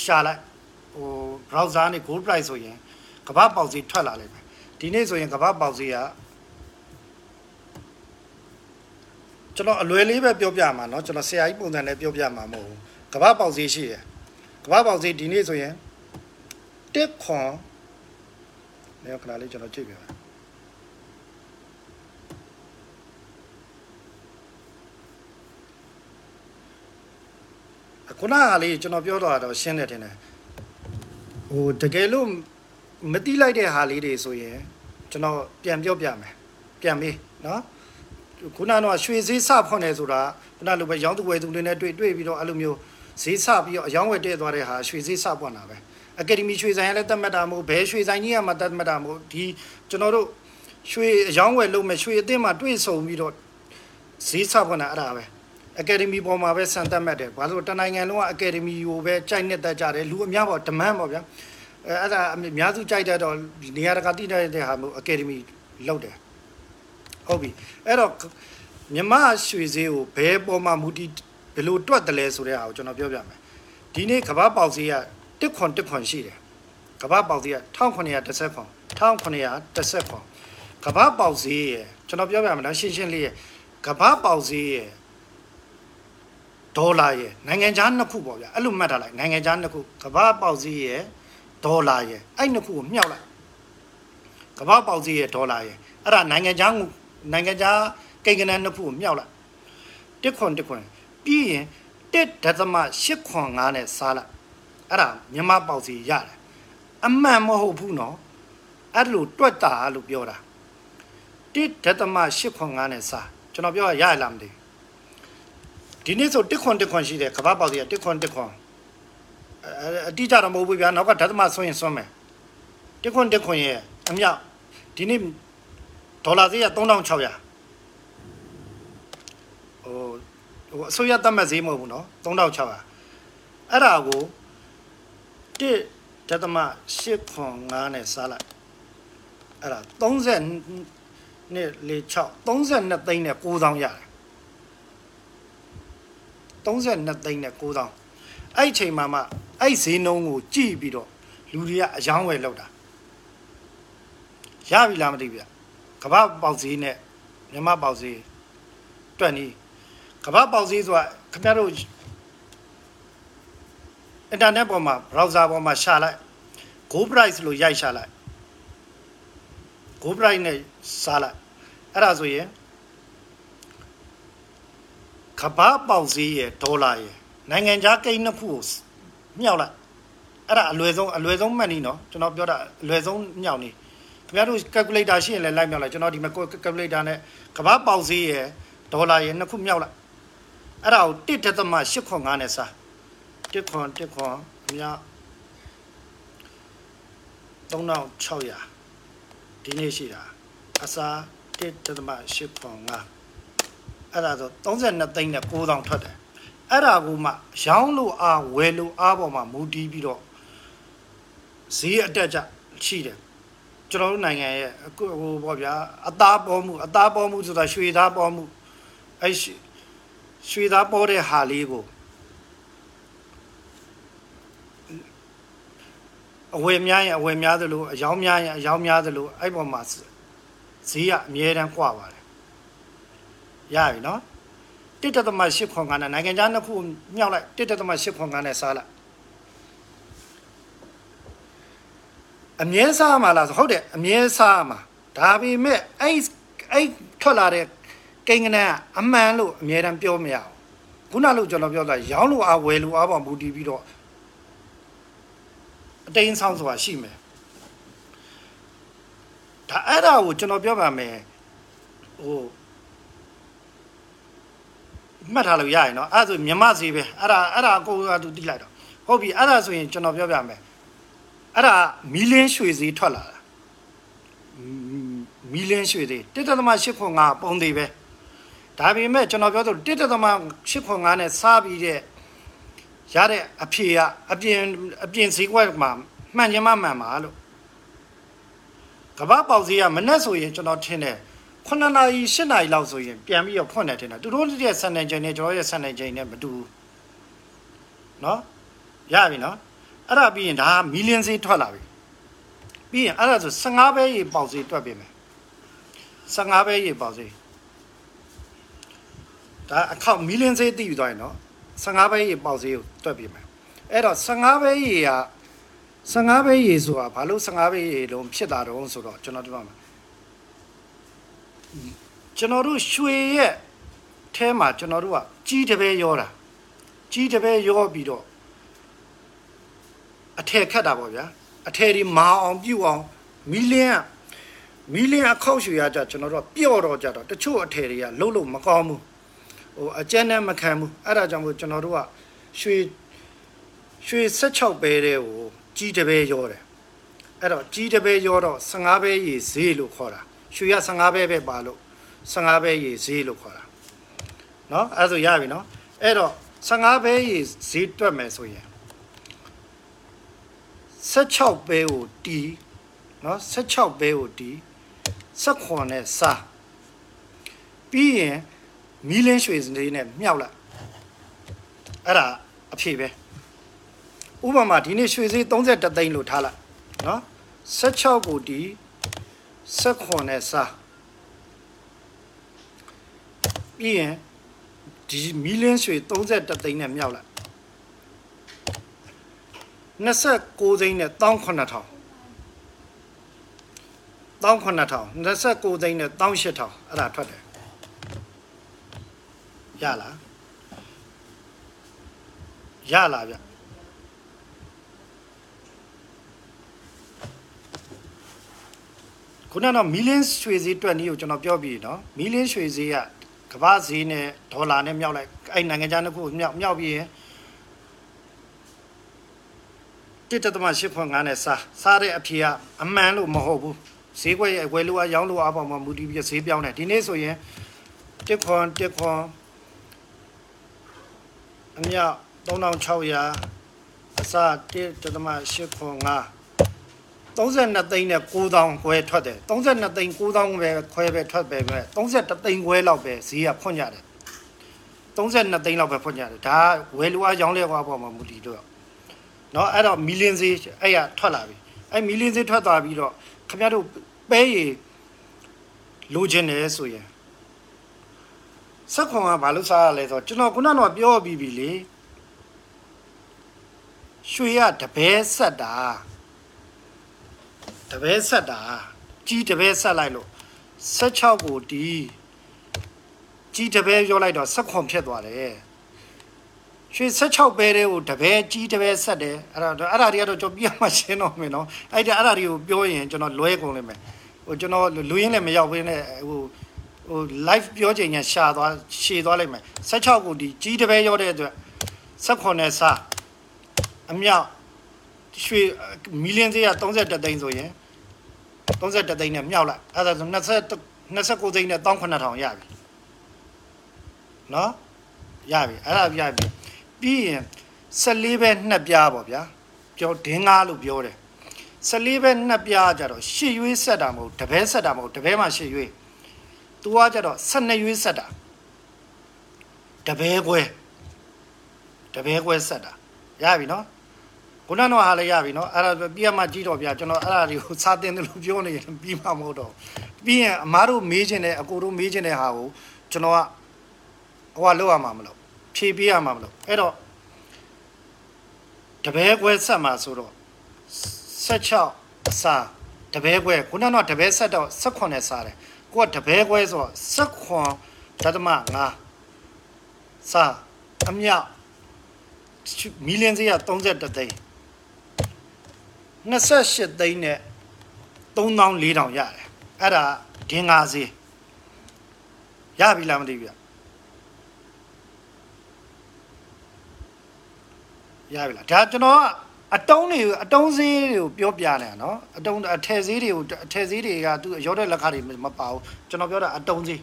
A: ရှာလိုက်ဟို browser နဲ့ gold price ဆိုရင်ကဘာပေါက်စည်းထွက်လာလိမ့်မယ်ဒီနေ့ဆိုရင်ကဘာပေါက်စည်းကကျွန်တော်အလွယ်လေးပဲပြောပြမှာเนาะကျွန်တော်ဆရာကြီးပုံစံနဲ့ပြောပြမှာမဟုတ်ဘူးကဘာပေါက်စည်းရှိတယ်ကဘာပေါက်စည်းဒီနေ့ဆိုရင်တစ်ခွန်နေခဏလေးကျွန်တော်ကြည့်ပြပါ ခုနကလေးကျွန်တော်ပြောတော့တော့ရှင်းတယ်ထင်တယ်ဟိုတကယ်လို့မတိလိုက်တဲ့ဟာလေးတွေဆိုရင်ကျွန်တော်ပြန်ပြောပြမယ်ပြန်မေးနော်ခုနကတော့ရွှေဈေးစဖွင့်နေဆိုတာခုနလိုပဲရောင်းသူဝယ်သူတွေနဲ့တွေ့တွေ့ပြီးတော့အဲ့လိုမျိုးဈေးစပြီးတော့အယောင်းဝယ်တဲ့သွားတဲ့ဟာရွှေဈေးစပွင့်တာပဲအကယ်ဒမီရွှေဆိုင်ကလည်းတတ်မှတ်တာမဟုတ်ဘဲရွှေဆိုင်ကြီးကမှတတ်မှတ်တာမဟုတ်ဒီကျွန်တော်တို့ရွှေအယောင်းဝယ်လုပ်မယ်ရွှေအသင်းမှာတွေ့ဆုံပြီးတော့ဈေးစပွင့်တာအဲ့ဒါပဲ အကယ်ဒမီပေါ်မှာပဲစံတက်မှတ်တယ်ဘာလို့တနိုင်ငံလုံးကအကယ်ဒမီကိုပဲကြိုက်နေတတ်ကြတယ်လူအများပေါ့ဒမန်းပေါ့ဗျာအဲအဲ့ဒါအများစုကြိုက်တဲ့တော့နေရာတကာတိတဲ့ဟာမျိုးအကယ်ဒမီလောက်တယ်ဟုတ်ပြီအဲ့တော့မြမရွှေဈေးကိုဘယ်ပေါ်မှာမူတည်ဘယ်လိုတွက်တယ်လဲဆိုတဲ့ဟာကိုကျွန်တော်ပြောပြမယ်ဒီနေ့ကဘာပေါက်ဈေးကတစ်ခွန်တစ်ခွန်ရှိတယ်ကဘာပေါက်ဈေးက1910ခွန်1910ခွန်ကဘာပေါက်ဈေးရယ်ကျွန်တော်ပြောပြမယ်နော်ရှင်းရှင်းလေးရယ်ကဘာပေါက်ဈေးရယ် ဒေါ်လာရယ်နိုင်ငံခြားနှစ်ခုပေါ့ဗျာအဲ့လိုမှတ်ထားလိုက်နိုင်ငံခြားနှစ်ခုကဘာပေါက်ဈေးရယ်ဒေါ်လာရယ်အဲ့နှစ်ခုကိုမြှောက်လိုက်ကဘာပေါက်ဈေးရယ်ဒေါ်လာရယ်အဲ့ဒါနိုင်ငံခြားနိုင်ငံခြားကိန်းကနန်းနှစ်ခုကိုမြှောက်လိုက်တစ်ခွန်တစ်ခွန်ပြီးရင်တစ်ဒသမ8ခွန်5နဲ့စားလိုက်အဲ့ဒါမြန်မာပေါက်စီရတယ်အမှန်မဟုတ်ဘူးနော်အဲ့လိုတွက်တာလို့ပြောတာတစ်ဒသမ8ခွန်5နဲ့စားကျွန်တော်ပြောရရလားမသိ ဒီနေ့ဆိုတစ်ခွန်တစ်ခွန်ရှိတယ်ကဘာပေါက်စီကတစ်ခွန်တစ်ခွန်အတိအကျတော့မဟုတ်ဘူးဗျာနောက်ကဒသမဆွရင်ဆွမယ်တစ်ခွန်တစ်ခွန်ရဲ့အမြောက်ဒီနေ့ဒေါ်လာဈေးက3600ဟိုဟိုအစိုးရသတ်မှတ်ဈေးမဟုတ်ဘူးเนาะ3600အဲ့ဒါကို1ဒသမ8ခွန်5နဲ့စားလိုက်အဲ့ဒါ30နှစ်လေ6 32သိန်းနဲ့9000ရတယ် 32သိန်းနဲ့9000အဲ့ချိန်မှာမှအဲ့ဈေးနှုန်းကိုကြည့်ပြီးတော့လူတွေကအယောင်းဝယ်လောက်တာရပြီလားမသိဘူးဗျကမ္ဘာပေါက်ဈေးနဲ့မြမပေါက်ဈေးတွက်နီးကမ္ဘာပေါက်စည်းဆိုတာခင်ဗျားတို့အင်တာနက်ပေါ်မှာ browser ပေါ်မှာရှာလိုက် go price လို့ရိုက်ရှာလိုက် go price နဲ့စားလိုက်အဲ့ဒါဆိုရင် ကမ္ဘာပေါက်စည်းရဲ့ဒေါ်လာရဲ့နိုင်ငံခြားကိန်းနှစ်ခုကိုမြောက်လိုက်အဲ့ဒါအလွယ်ဆုံးအလွယ်ဆုံးမှတ်နီးနော်ကျွန်တော်ပြောတာအလွယ်ဆုံးမြောက်နီးခင်ဗျားတို့ calculator ရှိရင်လည်းလိုက်မြောက်လိုက်ကျွန်တော်ဒီမှာ calculator နဲ့ကမ္ဘာပေါက်စည်းရဲ့ဒေါ်လာရဲ့နှစ်ခုမြောက်လိုက်အဲ့ဒါကို1ဒသမ8ခွန်5နဲ့စား1ခွန်1ခွန်အများ3600ဒီနေ့ရှိတာအစား1ဒသမ8ခွန်5大家都在那等着鼓掌出台二大姑妈上路啊五月六二宝妈目的地了谁也掉价气的就那个各个国家大保姆大保姆知道属于大保姆还是属于大包的哈利波我也没有我也没有的路姚明呀姚明的路爱宝马子谁呀明天挂完了 ရပြီနော်1.8ခွန်ကနဲ့နိုင်ငံခြားနှစ်ခုမြောက်လိုက်1.8ခွန်ကနဲ့စားလိုက်အမြဲစားမှာလားဆိုဟုတ်တယ်အမြဲစားမှာဒါပေမဲ့အဲ့အဲ့ထွက်လာတဲ့ကိန်းကနန်းအမှန်လို့အမြဲတမ်းပြောမရဘူးခုနလို့ကျွန်တော်ပြောတာရောင်းလို့အားဝယ်လို့အားပေါ်မူတည်ပြီးတော့အတိန်ဆောင်ဆိုတာရှိမယ်ဒါအဲ့ဒါကိုကျွန်တော်ပြောပါမယ်ဟို မှတ်ထားလို့ရရင်နော်အဲ့ဒါဆိုမြမစီပဲအဲ့ဒါအဲ့ဒါအကုန်အတူတိလိုက်တော့ဟုတ်ပြီအဲ့ဒါဆိုရင်ကျွန်တော်ပြောပြမယ်အဲ့ဒါမီလင်းရွှေစီထွက်လာတာမီလင်းရွှေစီ1.8ခွန်5ပုံသေးပဲဒါပေမဲ့ကျွန်တော်ပြောသလို1.8ခွန်5နဲ့စားပြီးတဲ့ရတဲ့အဖြေကအပြင်အပြင်ဈေးကွက်မှာမှန်ချင်မှမှန်ပါလို့ကဘာပေါက်ဈေးကမနဲ့ဆိုရင်ကျွန်တော်ထင်တယ် 9နာရီ10နာရီလောက်ဆိုရင်ပြန်ပြီးတော့ဖွင့်တယ်ထင်တယ်သူတို့ရဲ့စံနေချိန်နဲ့ကျွန်တော်ရဲ့စံနေချိန်နဲ့မတူဘူးเนาะရပြီเนาะအဲ့ဒါပြီးရင်ဒါမီလီယံဈေးထွက်လာပြီပြီးရင်အဲ့ဒါဆို15ပဲရေပေါက်ဈေးတွက်ပြင်မယ်15ပဲရေပေါက်ဈေးဒါအခောက်မီလီယံဈေးတည်ပြီးသွားရင်เนาะ15ပဲရေပေါက်ဈေးကိုတွက်ပြင်မယ်အဲ့တော့15ပဲရေက15ပဲရေဆိုတာဘာလို့15ပဲရေလုံးဖြစ်တာတော့ဆိုတော့ကျွန်တော်ပြောမှာ ကျွန်တော်တို့ရွှေရဲ့အဲမှာကျွန်တော်တို့ကကြီးတပဲရောတာကြီးတပဲရောပြီးတော့အထည်ခတ်တာပေါ့ဗျာအထည်ဒီမာအောင်ပြုတ်အောင်မီလင်းမီလင်းအခောက်ရွှေရကြကျွန်တော်တို့ပျော့တော့ကြတော့တချို့အထည်တွေကလှုပ်လို့မကောင်းဘူးဟိုအကျန်းနဲ့မခံဘူးအဲ့ဒါကြောင့်မို့ကျွန်တော်တို့ကရွှေရွှေ16ပဲတဲ့ကိုကြီးတပဲရောတယ်အဲ့တော့ကြီးတပဲရောတော့15ပဲရေဈေးလို့ခေါ်တာ ရွှေရ15ပဲပဲပါလို့15ပဲရေဈေးလို့ခေါ်တာเนาะအဲ့ဆိုရပြီเนาะအဲ့တော့15ပဲရေဈေးတွက်မယ်ဆိုရင်16ပဲကိုတီးเนาะ16ပဲကိုတီး16နဲ့စားပြီးရင်မီလင်းရွှေစနေနဲ့မြောက်လိုက်အဲ့ဒါအဖြေပဲဥပမာဒီနေ့ရွှေဈေး31သိန်းလို့ထားလိုက်เนาะ16ကိုတီး 16နဲ့စားပြီးရင်ဒီမီလင်းရွှေ31သိန်းနဲ့မြောက်လိုက်29သိန်းနဲ့18000 18000 29သိန်းနဲ့18000အဲ့ဒါထွက်တယ်ရလားရလားဗျ ခုနကတော့မီလင်းရွှေဈေးတွက်နည်းကိုကျွန်တော်ပြောပြီးနော်မီလင်းရွှေဈေးကကမ္ဘာဈေးနဲ့ဒေါ်လာနဲ့မြောက်လိုက်အဲ့နိုင်ငံခြားနှစ်ခုမြောက်မြောက်ပြီးရင်တစ်တသမ8ခွန်9နဲ့စားစားတဲ့အဖြေကအမှန်လို့မဟုတ်ဘူးဈေးကွက်ရဲ့ဝယ်လို့အရောင်းလို့အပေါ်မှာမူတည်ပြီးဈေးပြောင်းတယ်ဒီနေ့ဆိုရင်တစ်ခွန်တစ်ခွန်အမြောက်3600အစားတစ်တသမ8ခွန်9 32သိန်းနဲ့9000ခွဲထွက်တယ်32သိန်း9000ပဲခွဲပဲထွက်ပဲမဲ့33သိန်းခွဲလောက်ပဲဈေးကဖွင့်ကြတယ်32သိန်းလောက်ပဲဖွင့်ကြတယ်ဒါဝယ်လူအားရောင်းလဲကွာပေါ့မှာမူတည်တော့เนาะအဲ့တော့မီလင်းဈေးအဲ့ရထွက်လာပြီအဲ့မီလင်းဈေးထွက်သွားပြီးတော့ခင်ဗျားတို့ပဲရည်လိုချင်တယ်ဆိုရင်စက်ခွန်ကဘာလို့စားရလဲဆိုတော့ကျွန်တော်ခုနကတော့ပြောပြီးပြီလေရွှေရတပဲဆက်တာ တပဲဆက်တာကြီးတပဲဆက်လိုက်လို့16ကိုတီးကြီးတပဲပြောလိုက်တော့ဆက်ခွန်ဖြစ်သွားတယ်ရွှေ16ပဲတဲ့ကိုတပဲကြီးတပဲဆက်တယ်အဲ့ဒါအဲ့ဒါတွေကတော့ကျွန်တော်ပြမှရှင်းတော့မယ်နော်အဲ့ဒါအဲ့ဒါတွေကိုပြောရင်ကျွန်တော်လွဲကုန်လိမ့်မယ်ဟိုကျွန်တော်လူရင်းလည်းမရောက်ဘဲနဲ့ဟိုဟို live ပြောချိန်ညာရှာသွားရှည်သွားလိမ့်မယ်16ကိုဒီကြီးတပဲရောက်တဲ့အတွက်ဆက်ခွန်နဲ့စားအမြောက်ရွှေမီလီယံဈေးက31သိန်းဆိုရင် 31သိန်းနဲ့မြောက်လိုက်အဲ့ဒါဆို20 29သိန်းနဲ့18000ရပြီနော်ရပြီအဲ့ဒါပြပြီပြီးရင်14ပဲနှစ်ပြားပေါ့ဗျာပြောဒင်းကားလို့ပြောတယ်14ပဲနှစ်ပြားကြတော့ရှစ်ရွေးဆက်တာမဟုတ်တပဲဆက်တာမဟုတ်တပဲမှာရှစ်ရွေးသူကကြတော့12ရွေးဆက်တာတပဲခွဲတပဲခွဲဆက်တာရပြီနော် ခုနကတော့ဟာလည်းရပြီနော်အဲ့ဒါပြရမှကြီးတော့ဗျာကျွန်တော်အဲ့ဒါတွေကိုစာတင်တယ်လို့ပြောနေရင်ပြီးမှမဟုတ်တော့ပြီးရင်အမားတို့မေးခြင်းနဲ့အကိုတို့မေးခြင်းတဲ့ဟာကိုကျွန်တော်ကဟိုကလောက်ရမှာမလို့ဖြေပေးရမှာမလို့အဲ့တော့တပည့်ခွဲဆက်မှာဆိုတော့16အစာတပည့်ခွဲခုနကတော့တပည့်ဆက်တော့18နဲ့စားတယ်ကိုကတပည့်ခွဲဆိုတော့18ဓာတ်မ5စားအမြောက်မီလီယံစီက31သိန်း 28သိန်းနဲ့3400ရတယ်အဲ့ဒါဒင်းငါစီရပြီလားမသိဘူးရပြီလားဒါကျွန်တော်ကအတုံးတွေအတုံးဈေးတွေကိုပြောပြနေတာနော်အတုံးအထည်ဈေးတွေကိုအထည်ဈေးတွေကသူရောတဲ့လက်ခတွေမပါဘူးကျွန်တော်ပြောတာအတုံးဈေး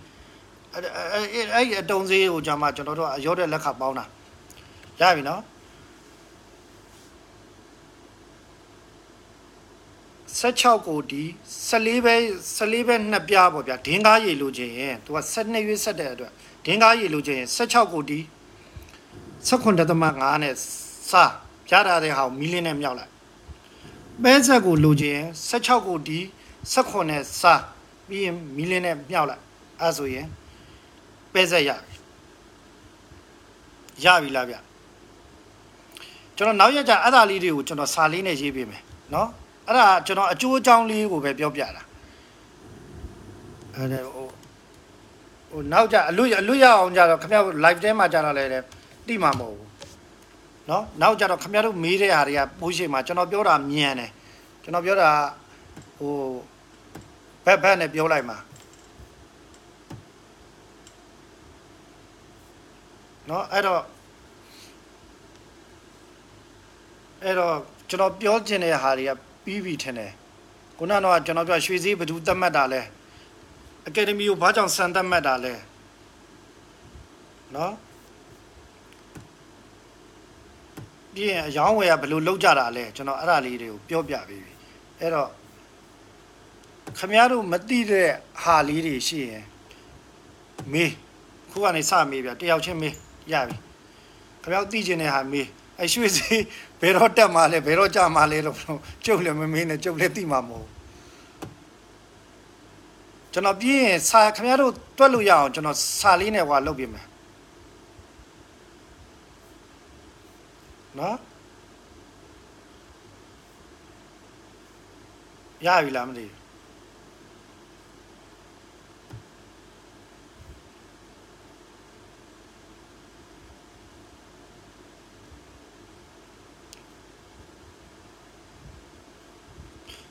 A: အဲ့အဲ့အတုံးဈေးကိုကျွန်မကျွန်တော်တို့အရောတဲ့လက်ခပေါင်းတာရပြီနော် 16ကိုဒီ14ပဲ14ပဲနှစ်ပြားပေါ့ဗျာဒင်းကားရေလိုချင်ရင်သူက12ရွေးဆက်တဲ့အတွက်ဒင်းကားရေလိုချင်ရင်16ကိုဒီ16.5နဲ့စာပြားထားတဲ့ဟာကိုမီလင်းနဲ့မြောက်လိုက်ပဲဆက်ကိုလိုချင်ရင်16ကိုဒီ16နဲ့စာပြီးရင်မီလင်းနဲ့မြောက်လိုက်အဲဆိုရင်ပဲဆက်ရပြီရပြီလားဗျကျွန်တော်နောက်ရကြအဲ့ဒါလေးတွေကိုကျွန်တော်စာလေးနဲ့ရေးပေးမယ်နော် အဲ့ဒါကျွန်တော်အကျိုးအကြောင်းလေးကိုပဲပြောပြတာအဲ့ဒါဟိုဟိုနောက်ကြအလွတ်အလွတ်ရအောင်ကြတော့ခင်ဗျား live ထဲမှာကြတော့လဲတိမှာမဟုတ်ဘူးเนาะနောက်ကြတော့ခင်ဗျားတို့မေးတဲ့ဟာတွေကပိုးရှိမှာကျွန်တော်ပြောတာမြန်တယ်ကျွန်တော်ပြောတာဟိုဘက်ဘက်နဲ့ပြောလိုက်မှာเนาะအဲ့တော့အဲ့တော့ကျွန်တော်ပြောချင်တဲ့ဟာတွေက ပြီးပြီထင်တယ်ခုနကတော့ကျွန်တော်ပြောရွှေစည်းဘယ်သူသတ်မှတ်တာလဲအကယ်ဒမီကိုဘာကြောင့်စံသတ်မှတ်တာလဲနော်ပြီးရင်အယောင်းဝယ်ကဘယ်လိုလောက်ကြတာလဲကျွန်တော်အဲ့ဒါလေးတွေကိုပြောပြပေးပြီအဲ့တော့ခမည်းတော်မသိတဲ့ဟာလေးတွေရှိရင်မေးခုကနေစမေးပြတယောက်ချင်းမေးရပြီခမည်းတော်သိချင်တဲ့ဟာမေးအဲရွှေစီဘ ယ်တော့တက်မှာလဲဘယ်တော့ကြမှာလဲလို့ကျုပ်လည်းမမင်းနဲ့ကျုပ်လည်းသိမှာမဟုတ်ကျွန်တော်ပြင်းရင်စာခင်ဗျားတို့တွက်လို့ရအောင်ကျွန်တော်စာလေးနဲ့ဟွာလုပ်ပြမယ်နော်ရပြီလားမသိဘူး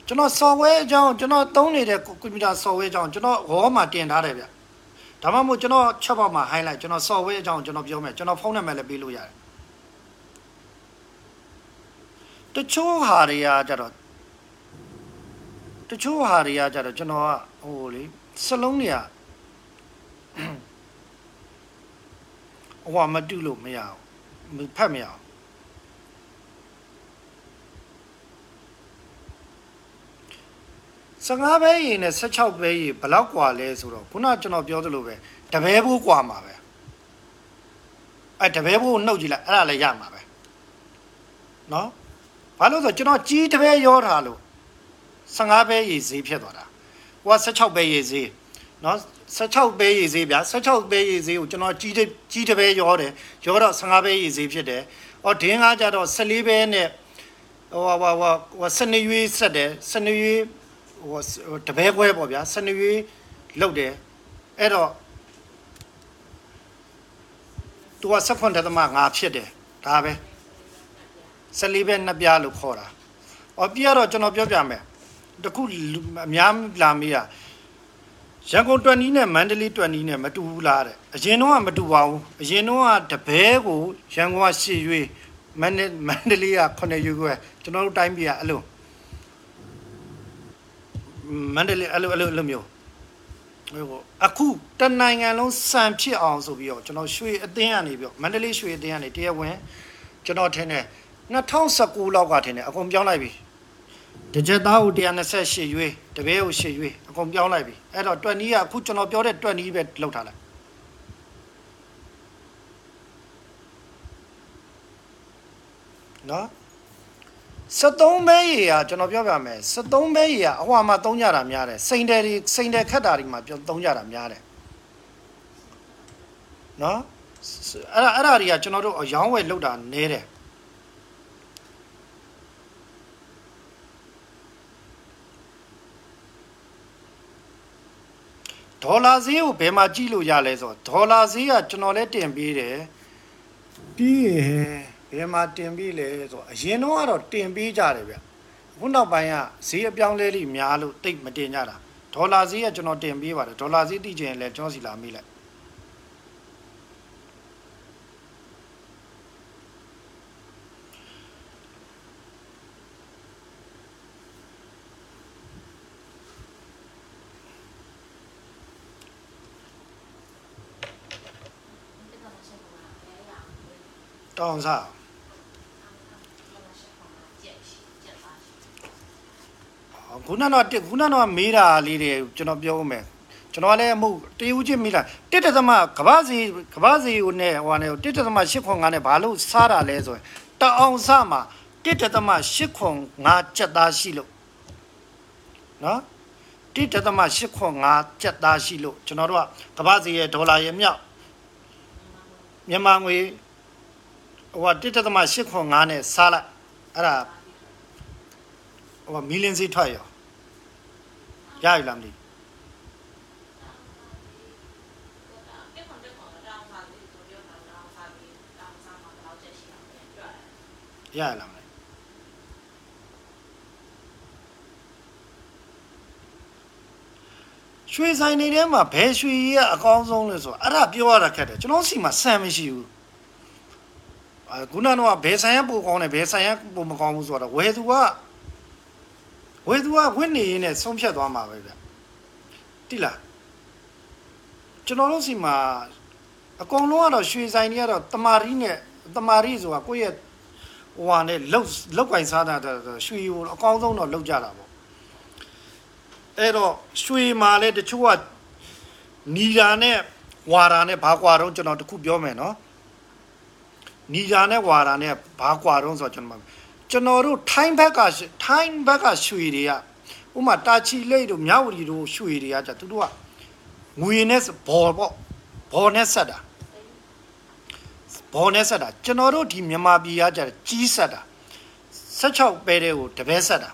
A: ကျွန်တော် software အကြောင်းကျွန်တော်သုံးနေတဲ့ computer software အကြောင်းကျွန်တော် raw မှာတင်ထားတယ်ဗျဒါမှမဟုတ်ကျွန်တော်ချက်ပေါက်မှာ highlight ကျွန်တော် software အကြောင်းကျွန်တော်ပြောမယ်ကျွန်တော်ဖုန်းနံပါတ်လည်းပေးလို့ရတယ်တချို့ဟာတွေကကြတော့တချို့ဟာတွေကကြတော့ကျွန်တော်ကဟိုလေစလုံးတွေကဟိုမတူလို့မရဘူးဖတ်မရအော 15ပဲရေနဲ့16ပဲရေဘယ်လောက်กว่าလဲဆိုတော့ခုနကျွန်တော်ပြောသလိုပဲတပဲဘိုးกว่าမှာပဲအဲတပဲဘိုးနှုတ်ကြည့်လိုက်အဲ့ဒါလည်းရမှာပဲเนาะဘာလို့ဆိုကျွန်တော်ကြီးတပဲရောထားလို့15ပဲရေဈေးဖြစ်သွားတာဟိုက16ပဲရေဈေးเนาะ16ပဲရေဈေးဗျာ16ပဲရေဈေးကိုကျွန်တော်ကြီးကြီးတပဲရောတယ်ရောတော့15ပဲရေဈေးဖြစ်တယ်။အော်ဒင်းကားကြတော့14ပဲနဲ့ဟိုဟိုဟိုဟို12ရွေးဆက်တယ်12ရွေး ဟိုတပဲခွဲပေါ့ဗျာစနွေးလောက်တယ်အဲ့တော့သူကဆက်ဖွန်တသမငါဖြစ်တယ်ဒါပဲဆက်လေးပဲနှစ်ပြားလို့ခေါ်တာအော်ပြရတော့ကျွန်တော်ပြောပြမယ်တခုအများလာမေးရရန်ကုန်တွန်နီးနဲ့မန္တလေးတွန်နီးနဲ့မတူဘူးလားတဲ့အရင်တော့ကမတူပါဘူးအရင်တော့ကတပဲကိုရန်ကုန်ကရှေ့ရွေးမန္တမန္တလေးက9ရွေးခွဲကျွန်တော်တို့တိုင်းပြည်ကအဲ့လို မန္တလေးအဲ့လိုအဲ့လိုအဲ့လိုမျိုးဟိုအခုတနိုင်ငံလုံးစံဖြစ်အောင်ဆိုပြီးတော့ကျွန်တော်ရွှေအသင်းကနေပြီးတော့မန္တလေးရွှေအသင်းကနေတရားဝင်ကျွန်တော်ထင်တယ်2019လောက်ကထင်တယ်အကုန်ပြောင်းလိုက်ပြီတကြက်သားကို128ရွေးတပည့်ကို8ရွေးအကုန်ပြောင်းလိုက်ပြီအဲ့တော့တွက်နီးကအခုကျွန်တော်ပြောတဲ့တွက်နီးပဲလောက်ထားလိုက်နော် 73ပဲရေကကျွန်တော်ပြောပြမယ်73ပဲရေကအဟွာမှာသုံးကြတာများတယ်စိန်တယ်တွေစိန်တယ်ခက်တာတွေမှာပြောသုံးကြတာများတယ်နော်အဲ့ဒါအဲ့ဒါတွေကကျွန်တော်တို့အယောင်းဝယ်လောက်တာနဲတယ်ဒေါ်လာဈေးကိုဘယ်မှာကြည့်လို့ရလဲဆိုတော့ဒေါ်လာဈေးကကျွန်တော်လည်းတင်ပေးတယ်ပြီးရ ဘယ်မှာတင်ပြီးလဲဆိုအရင်တော့ကတော့တင်ပြီးကြတယ်ဗျအခုနောက်ပိုင်းကဈေးအပြောင်းလဲလိများလို့တိတ်မတင်ကြတာဒေါ်လာဈေးကကျွန်တော်တင်ပြီးပါတယ်ဒေါ်လာဈေးတိကျရင်လည်းကျွန်တော်စီလာမိလိုက်တောင်းစား ခုနကတော့တစ်ခုနကတော့မေးတာလေးတွေကျွန်တော်ပြောဦးမယ်ကျွန်တော်ကလည်းအမှုတည်ဦးချင်းမိလားတစ်တသမကဘာစီကဘာစီကိုနဲ့ဟိုနဲ့တစ်တသမ8ခွန်9နဲ့ဘာလို့စားတာလဲဆိုရင်တအောင်စမှာတစ်တသမ8ခွန်9ကြက်သားရှိလို့နော်တစ်တသမ8ခွန်9ကြက်သားရှိလို့ကျွန်တော်တို့ကကဘာစီရဲ့ဒေါ်လာရဲ့မြောက်မြန်မာငွေဟိုကတစ်တသမ8ခွန်9နဲ့စားလိုက်အဲ့ဒါ ဟိုမီလင်းစီထွက်ရောရပြီလားမသိရရလားမလဲရွှေဆိုင်နေထဲမှာဘယ်ရွှေကြီးကအကောင်းဆုံးလဲဆိုတော့အဲ့ဒါပြောရတာခက်တယ်ကျွန်တော်စီမှာဆန်မရှိဘူးအခုနောက်တော့ဘယ်ဆိုင်ကပိုကောင်းတယ်ဘယ်ဆိုင်ကပိုမကောင်းဘူးဆိုတော့ဝယ်သူက ဝယ်သူကဝင့်နေရင်းနဲ့ဆုံးဖြတ်သွားမှာပဲဗျတိလားကျွန်တော်တို့စီမှာအကုန်လုံးကတော့ရွှေဆိုင်တွေကတော့တမာရီနဲ့တမာရီဆိုတာကိုယ့်ရဲ့ဟိုဟာနဲ့လောက်လောက်ကင်စားတာတော့ရွှေကိုအကောင်းဆုံးတော့လောက်ကြတာပေါ့အဲ့တော့ရွှေမှာလဲတချို့ကနီလာနဲ့ဝါရာနဲ့ဘာကွာတော့ကျွန်တော်တခုပြောမယ်နော်နီလာနဲ့ဝါရာနဲ့ဘာကွာတော့ဆိုတော့ကျွန်တော် ကျွန်တော်တို့ထိုင်းဘက်ကထိုင်းဘက်ကရွှေတွေကဥမာတာချီလိတ်တို့မြဝတီတို့ရွှေတွေကじゃသူတို့ကငွေနဲ့ဘော်ပေါ့ဘော်နဲ့ဆက်တာဘောနဲ့ဆက်တာကျွန်တော်တို့ဒီမြန်မာပြည်ကကြတယ်ကြီးဆက်တာ16ပဲတဲ့ကိုတပဲဆက်တာ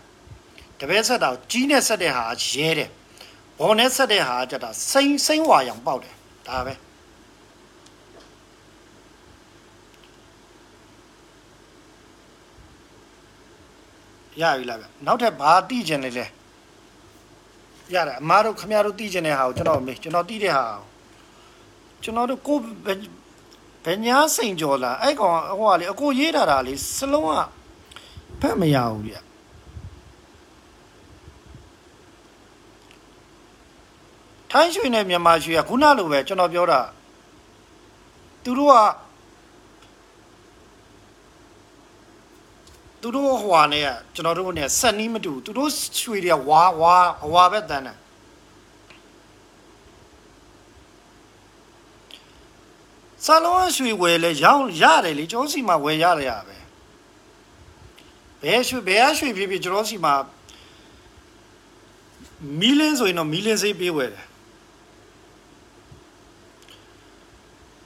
A: တပဲဆက်တာကိုကြီးနဲ့ဆက်တဲ့ဟာရဲတယ်ဘောနဲ့ဆက်တဲ့ဟာကကြတာစိမ့်စိမ့်ဝါရောင်ပေါက်တယ်ဒါပဲ ရပြီလားဗျနောက်ထပ်ဘာတိကျင်လဲလဲရတယ်အမားတို့ခမရတို့တိကျင်တဲ့ဟာကိုကျွန်တော်မေးကျွန်တော်တိတဲ့ဟာကိုကျွန်တော်တို့ကိုယ်ဘယ်ဘယ်ညာစိန်ကြော်လာအဲ့ကောင်ဟိုကလေအကိုရေးတာတာလေစလုံးကဖက်မရဘူးဗျထိုင်းရွှေနဲ့မြန်မာရွှေကခုနလိုပဲကျွန်တော်ပြောတာသူတို့က သူတို့ဟွာနဲ့ကကျွန်တော်တို့နဲ့ဆက်နီးမတူဘူးသူတို့ရွှေတွေကဝါဝါအဝါပဲတန်းတယ်ဆာလုံးရွှေဝယ်လဲရောင်းရတယ်လေကျွန်တော်စီမှာဝယ်ရတယ်ရပဲဘယ်ရွှေဘယ်အရွှေဖြစ်ဖြစ်ကျွန်တော်စီမှာမီလင်းဆိုရင်တော့မီလင်းစေးပေးဝယ်တယ်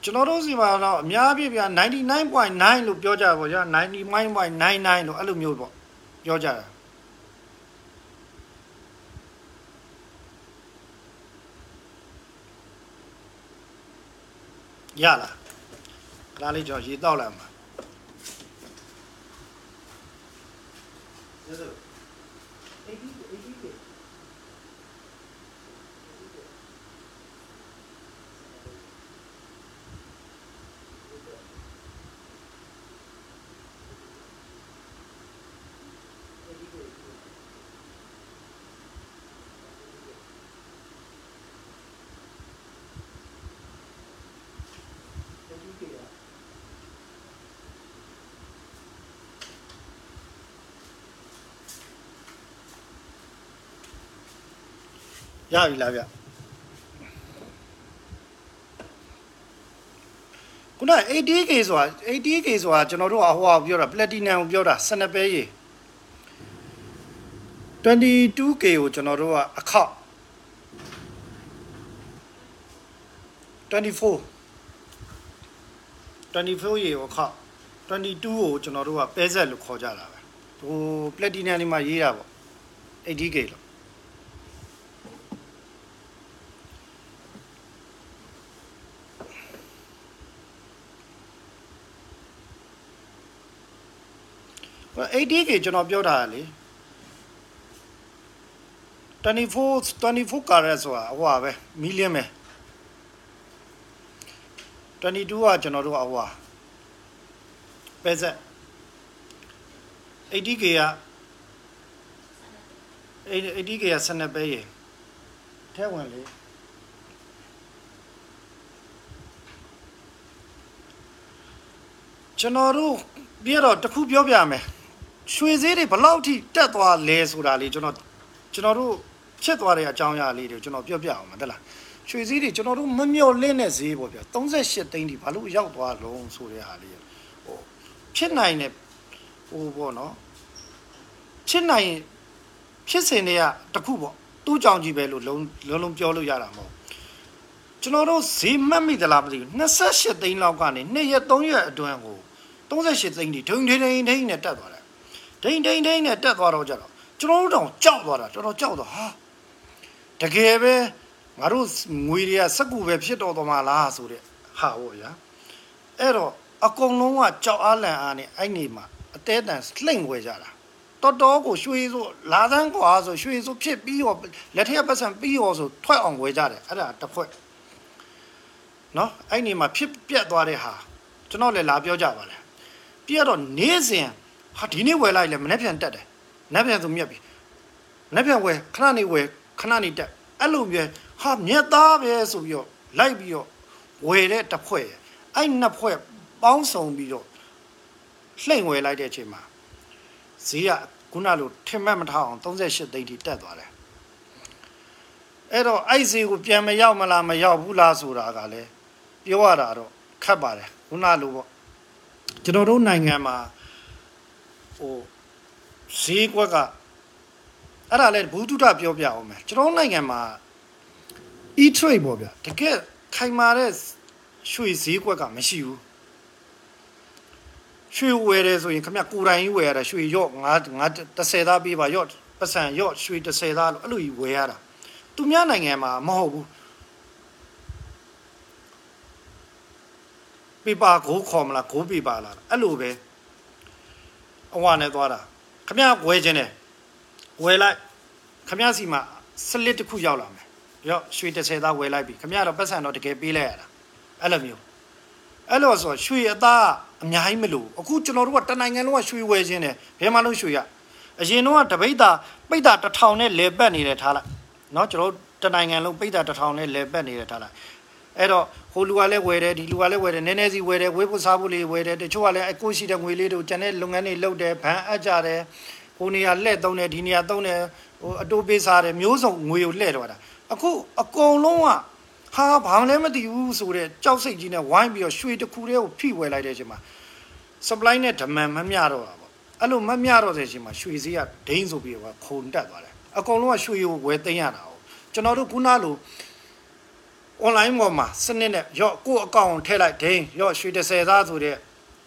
A: ကျွန်တော်တို့စီမှာတော့အများပြပြ99.9လို့ပြောကြပါဗျာ99.99လို့အဲ့လိုမျိုးပေါ့ပြောကြတာရလားခလာလေးကျွန်တော်ရေတောက်လိုက်မှာ ရပြီလားဗျခုန 80k ဆိုတာ 80k ဆိုတာကျွန်တော်တို့ကဟိုဟာပြောတာ platinum ကိုပြောတာ12ပဲရေ 22K ကိုကျွန်တော်တို့ကအခောက်24 24ရေကိုအခောက်22ကိုကျွန်တော်တို့ကပဲဆက်လို့ခေါ်ကြတာပဲဟို platinum นี่မှာရေးတာပေါ့ 80K လို့ 80K ကျွန်တော်ပြောတာလေ24 24 carat ဆိုတာဟိုပါပဲမီလီယံပဲ22ကကျွန်တော်တို့ကဟိုပါပဲဆက် 80k က 80k က12ပဲရေထဲဝင်လေကျွန်တော်တို့ပြတော့တခုပြောပြမယ် ရွှေဈေးတွေဘယ်လောက်ထိတက်သွားလဲဆိုတာလေးကျွန်တော်ကျွန်တော်တို့ဖြစ်သွားတဲ့အကြောင်းအရာလေးတွေကျွန်တော်ပြောပြအောင်မဟုတ်လားရွှေဈေးတွေကျွန်တော်တို့မမျော်လင့်တဲ့ဈေးပေါ့ဗျာ38သိန်းဒီဘာလို့ရောက်သွားလုံးဆိုတဲ့ဟာလေးဟိုဖြစ်နိုင်တဲ့ဟိုပေါ့နော်ဖြစ်နိုင်ဖြစ်စဉ်တွေကတခုပေါ့သူ့ကြောင့်ကြီးပဲလို့လုံးလုံးလုံးပြောလို့ရတာမဟုတ်ကျွန်တော်တို့ဈေးမှတ်မိသလားမသိဘူး28သိန်းလောက်ကနေ2ရက်3ရက်အတွင်းကို38သိန်းဒီဒိန်ဒိန်ဒိန်ဒိန်နဲ့တက်သွားတယ် ဒိန်ဒိန်ဒိန်နဲ့တက်သွားတော့ကြတော့ကျွန်တော်တို့တောင်ကြောက်သွားတာတော်တော်ကြောက်သွားဟာတကယ်ပဲငါတို့ငွေတွေကစက်ကူပဲဖြစ်တော်တော်မှာလားဆိုတဲ့ဟာပေါ့ဗျာအဲ့တော့အကုန်လုံးကကြောက်အားလန့်အားနဲ့အဲ့နေမှာအသေးတန်လှိမ့်ဝဲကြတာတော်တော်ကိုရွှေဆိုလာသန်းကွာဆိုရွှေဆိုဖြစ်ပြီးတော့လက်ထက်ပတ်စံပြီးတော့ဆိုထွက်အောင်ဝဲကြတယ်အဲ့ဒါတစ်ဖွဲ့နော်အဲ့နေမှာဖြစ်ပြက်သွားတဲ့ဟာကျွန်တော်လည်းလာပြောကြပါလေပြက်တော့နေ့စဉ် ဟာဒီနေ့ဝယ်လိုက်လဲမနေ့ပြန်တက်တယ်နက်ပြန်ဆိုမြက်ပြီနက်ပြန်ဝယ်ခဏနေဝယ်ခဏနေတက်အဲ့လိုမျိုးဟာမြက်သားပဲဆိုပြီးတော့လိုက်ပြီးတော့ဝယ်တဲ့တစ်ဖွဲ့အဲ့နှစ်ဖွဲ့ပေါင်းစုံပြီးတော့လှိမ့်ဝယ်လိုက်တဲ့အချိန်မှာဈေးကခုနလိုထင်မှတ်မထအောင်38သိန်းထိတက်သွားတယ်အဲ့တော့အဲ့ဈေးကိုပြန်မရောက်မလားမရောက်ဘူးလားဆိုတာကလည်းပြောရတာတော့ခက်ပါတယ်ခုနလိုပေါ့ကျွန်တော်တို့နိုင်ငံမှာ ဟိုဈေးကွက်ကအဲ့ဒါလည်းဘူးတုဒပြောပြအောင်မယ်ကျွန်တော်နိုင်ငံမှာ e-trade ပေါ့ဗျာတကယ်ခိုင်မာတဲ့ရွှေဈေးကွက်ကမရှိဘူးရွှေဝယ်တယ်ဆိုရင်ခမကိုယ်တိုင်ကြီးဝယ်ရတာရွှေရော့ငါငါ30သားပေးပါရော့ပတ်စံရော့ရွှေ30သားလို့အဲ့လိုကြီးဝယ်ရတာသူများနိုင်ငံမှာမဟုတ်ဘူးပေပါကိုခေါ်မလားကိုပေပါလားအဲ့လိုပဲ အဝနဲ့သွားတာခမဝယ်ခြင်းတယ်ဝယ်လိုက်ခမစီမှာစလစ်တစ်ခုရောက်လာမယ်ရော့ရွှေ30သားဝယ်လိုက်ပြီခမတော့ပတ်စံတော့တကယ်ပေးလိုက်ရတာအဲ့လိုမျိုးအဲ့လိုဆိုရွှေအသားအများကြီးမလို့အခုကျွန်တော်တို့ကတနိုင်ငံလုံးကရွှေဝယ်ခြင်းတယ်ဘယ်မှလုံးရွှေရအရင်တော့တပိတ်တာပိတ်တာတစ်ထောင်နဲ့လဲပတ်နေတယ်ထားလိုက်เนาะကျွန်တော်တနိုင်ငံလုံးပိတ်တာတစ်ထောင်နဲ့လဲပတ်နေတယ်ထားလိုက် အဲ့တော့ဟိုလူကလည်းဝယ်တယ်ဒီလူကလည်းဝယ်တယ်နည်းနည်းစီဝယ်တယ်ဝေးဖို့စားဖို့လေးဝယ်တယ်တချို့ကလည်းအကိုရှိတဲ့ငွေလေးတို့ကျန်တဲ့လုပ်ငန်းတွေလုပ်တယ်ဘဏ်အပ်ကြတယ်ဟိုနေရာလှည့်သုံးတယ်ဒီနေရာသုံးတယ်ဟိုအတိုးပေးစားတယ်မျိုးစုံငွေကိုလှည့်တော့တာအခုအကုန်လုံးကဟာဘာမှလည်းမသိဘူးဆိုတော့ကြောက်စိတ်ကြီးနဲ့ဝိုင်းပြီးတော့ရွှေတစ်ခုတည်းကိုဖိဝယ်လိုက်တဲ့အချိန်မှာ supply နဲ့ demand မမျှတော့တာပေါ့အဲ့လိုမမျှတော့တဲ့အချိန်မှာရွှေဈေးကဒိန်းဆိုပြီးတော့ခုန်တက်သွားတယ်အကုန်လုံးကရွှေကိုဝယ်သိမ်းရတာ哦ကျွန်တော်တို့ခုနလို online ပေါ်မှာစနစ်နဲ့ရော့ကို့အကောင့်ထည့်လိုက်ဒိန်းရော့ရွှေ30သားဆိုတဲ့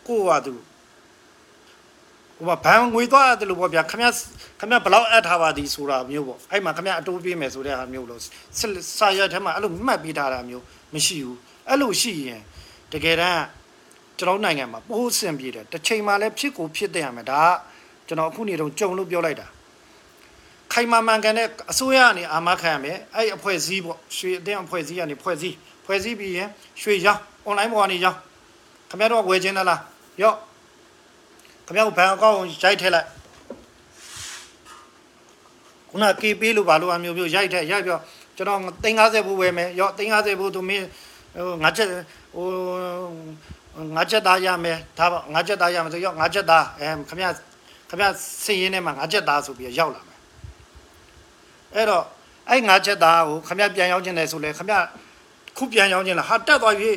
A: ကို့ဟာသူဟိုမှာဘန်ငွေသွားရတယ်လို့ပေါ့ဗျာခမခမဘလောက်အပ်ထားပါသည်ဆိုတာမျိုးပေါ့အဲ့မှာခမအတိုးပေးမယ်ဆိုတဲ့ဟာမျိုးလို့စာရွက်ထဲမှာအဲ့လိုမှတ်ပေးထားတာမျိုးမရှိဘူးအဲ့လိုရှိရင်တကယ်တမ်းကျွန်တော်နိုင်ငံမှာပိုးစင်ပြေတယ်တစ်ချိန်မှလည်းဖြစ်ကိုဖြစ်တဲ့ရမယ်ဒါကကျွန်တော်အခုနေတော့ကြုံလို့ပြောလိုက်တာ ခိုင်မာမှန်ကန်တဲ့အစိုးရကနေအာမခံရမယ်အဲ့အဖွဲ့စည်းပေါ့ရွှေအတင်းအဖွဲ့စည်းကနေဖွဲ့စည်းဖွဲ့စည်းပြီးရင်ရွှေရောင်း online ပေါ်ကနေရောင်းခင်ဗျားတို့ဝယ်ခြင်းလားရော့ခင်ဗျားတို့ဘဏ်အကောင့်ရိုက်ထည့်လိုက်ခုန KP လို့ဘာလို့အမျိုးမျိုးရိုက်ထည့်ရိုက်ပြောကျွန်တော်350ဘူးဝယ်မယ်ရော့350ဘူးသူမင်းဟိုငါချက်ဟိုငါချက်သားရမယ်ဒါပေါ့ငါချက်သားရမယ်ဆိုရော့ငါချက်သားအဲခင်ဗျာခင်ဗျာစည်ရင်းထဲမှာငါချက်သားဆိုပြီးရောက်လာမယ် အဲ့တော့အဲ့ငါချက်သားကိုခင်ဗျာပြန်ရောက်ခြင်းတယ်ဆိုလဲခင်ဗျာခုပြန်ရောက်ခြင်းလားဟာတက်သွားပြီ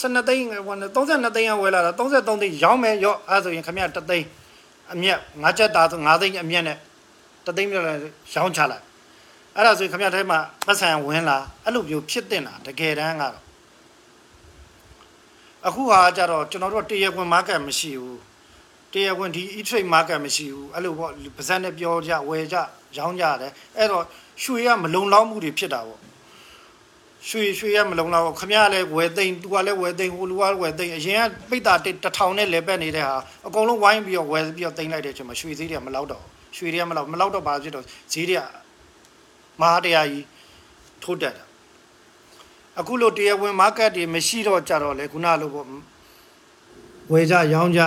A: 12သိန်းဟို32သိန်းဝယ်လာတာ33သိန်းရောင်းမယ်ရော့အဲဆိုရင်ခမရ3သိန်းအမြက်ငါချက်သားဆို9သိန်းအမြက်နဲ့တသိန်းပြလိုက်ရောင်းချလိုက်အဲ့ဒါဆိုရင်ခမရထဲမှာပတ်စံဝင်လာအဲ့လိုမျိုးဖြစ်တင်တာတကယ်တမ်းကတော့အခုဟာကြတော့ကျွန်တော်တို့တရားဝင် market မရှိဘူး တရားဝင်ဒီ e-trade market မရှိဘူးအဲ့လိုပေါ့ပါဇက်နဲ့ပြောကြဝယ်ကြရောင်းကြတယ်အဲ့တော့ရွှေကမလုံလောက်မှုတွေဖြစ်တာပေါ့ရွှေရွှေရမလုံလောက်ခမရလည်းဝယ်သိမ့်သူကလည်းဝယ်သိမ့်ဟိုလူကလည်းဝယ်သိမ့်အရင်ကပိတ်တာတစ်ထောင်နဲ့လဲပက်နေတဲ့ဟာအကုန်လုံးဝိုင်းပြီးတော့ဝယ်ပြီးတော့သိမ့်လိုက်တဲ့အချိန်မှာရွှေဈေးတွေကမလောက်တော့ရွှေတွေကမလောက်မလောက်တော့ဘာဖြစ်တော့ဈေးတွေကမဟာတရားကြီးထိုးတက်တာအခုလိုတရားဝင် market တွေမရှိတော့ကြတော့လေခုနလိုပေါ့ဝယ်ကြရောင်းကြ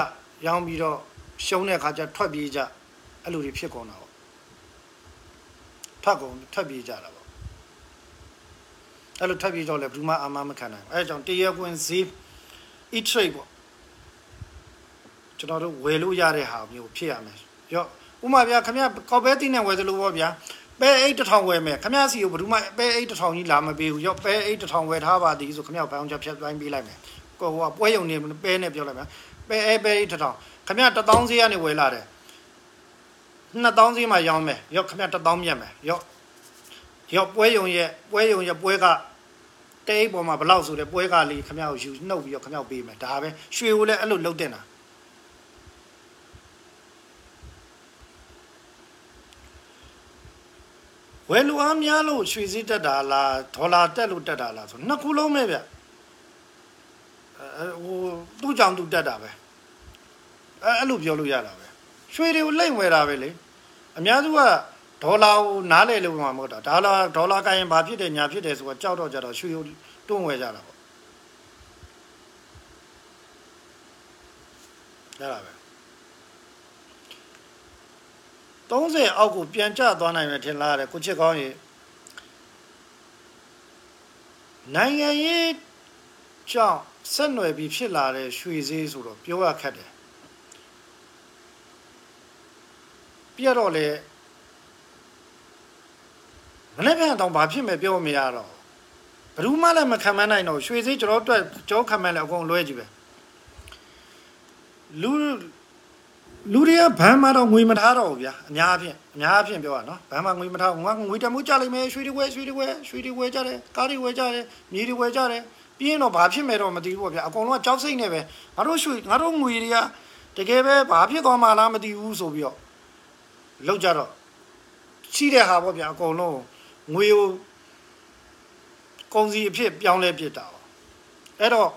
A: ရောင်းပြီးတော့ရှုံးတဲ့အခါကျထွက်ပြေးကြအဲ့လိုတွေဖြစ်ကုန်တာပေါ့ထွက်ကုန်ထွက်ပြေးကြတာပေါ့အဲ့လိုထွက်ပြေးတော့လေဘယ်သူမှအာမမခံနိုင်ဘူးအဲ့ဒါကြောင့်တရားဝင်ဈေး e trade ပေါ့ကျွန်တော်တို့ဝယ်လို့ရတဲ့ဟာမျိုးဖြစ်ရမယ်ရော့ဥမာဗျာခမရကော်ပဲတင်းနဲ့ဝယ်သလိုပေါ့ဗျာပဲအိတ်တစ်ထောင်ဝယ်မယ်ခမရစီကိုဘယ်သူမှပဲအိတ်တစ်ထောင်ကြီးလာမပေးဘူးရော့ပဲအိတ်တစ်ထောင်ဝယ်ထားပါသည်ဆိုခမရဘောင်းချက်ဖြတ်ပိုင်းပေးလိုက်မယ်ကိုဟိုကပွဲယုံနေပဲနဲ့ပြောလိုက်မယ် ပဲအဲပဲအိတ်တစ်ထောင်ခမရ1000ဈေးကနေဝယ်လာတယ်2000ဈေးမှာရောင်းမယ်ရော့ခမရ1000မြတ်မယ်ရော့ရော့ပွဲယုံရဲ့ပွဲယုံရဲ့ပွဲကတဲအိတ်ပေါ်မှာဘလောက်ဆိုတဲ့ပွဲကလေးခမရကိုယူနှုတ်ပြီးတော့ခမရပေးမယ်ဒါပဲရွှေကိုလည်းအဲ့လိုလှုပ်တင်တာဝယ်လူအားများလို့ရွှေစည်းတက်တာလားဒေါ်လာတက်လို့တက်တာလားဆိုနှစ်ခုလုံးပဲဗျအဲ ဟိုသူ့ကြောင့်သူတက်တာပဲအဲအဲ့လိုပြောလို့ရတာပဲရွှေတွေကိုလိမ့်ဝယ်တာပဲလေအများစုကဒေါ်လာကိုနားလေလို့မှမဟုတ်တာဒေါ်လာဒေါ်လာကိုင်ဘာဖြစ်တယ်ညာဖြစ်တယ်ဆိုတော့ကြောက်တော့ကြတော့ရွှေကိုတွန်းဝယ်ကြတာပေါ့အဲ့ဒါပဲ30အောက်ကိုပြန်ကျသွားနိုင်မယ်ထင်လားတဲ့ကိုချစ်ကောင်းရေနိုင်ငံရေးကြောင့် ဆက်နွယ်ပြီးဖြစ်လာတဲ့ရွှေဈေးဆိုတော့ပြောရခက်တယ်ပြတော့လေမနေ့ပြန်တော့ဘာဖြစ်မယ်ပြောမရတော့ဘယ်သူမှလည်းမခံမနိုင်တော့ရွှေဈေးကျွန်တော်တို့ကြောခံမယ်လည်းအကုန်လွဲကြည့်ပဲလူလူတွေကဘန်းမှာတော့ငွေမထားတော့ဘူးဗျာအများအဖြစ်အများအဖြစ်ပြောရနော်ဘန်းမှာငွေမထားငွေငွေတမိုးကြလိုက်မယ်ရွှေတွေဝဲရွှေတွေဝဲရွှေတွေဝဲကြတယ်ကားတွေဝဲကြတယ်မြေတွေဝဲကြတယ် ပြီးရင်တော့ဘာဖြစ်မယ်တော့မသိဘူးပေါ့ဗျာအကုန်လုံးကကြောက်စိတ်နေပဲငါတို့ရွှေငါတို့ငွေတွေကတကယ်ပဲဘာဖြစ်သွားမှလားမသိဘူးဆိုပြီးတော့လောက်ကြတော့ရှိတဲ့ဟာပေါ့ဗျာအကုန်လုံးငွေကိုကုန်စီအဖြစ်ပြောင်းလဲပြစ်တာပေါ့အဲ့တော့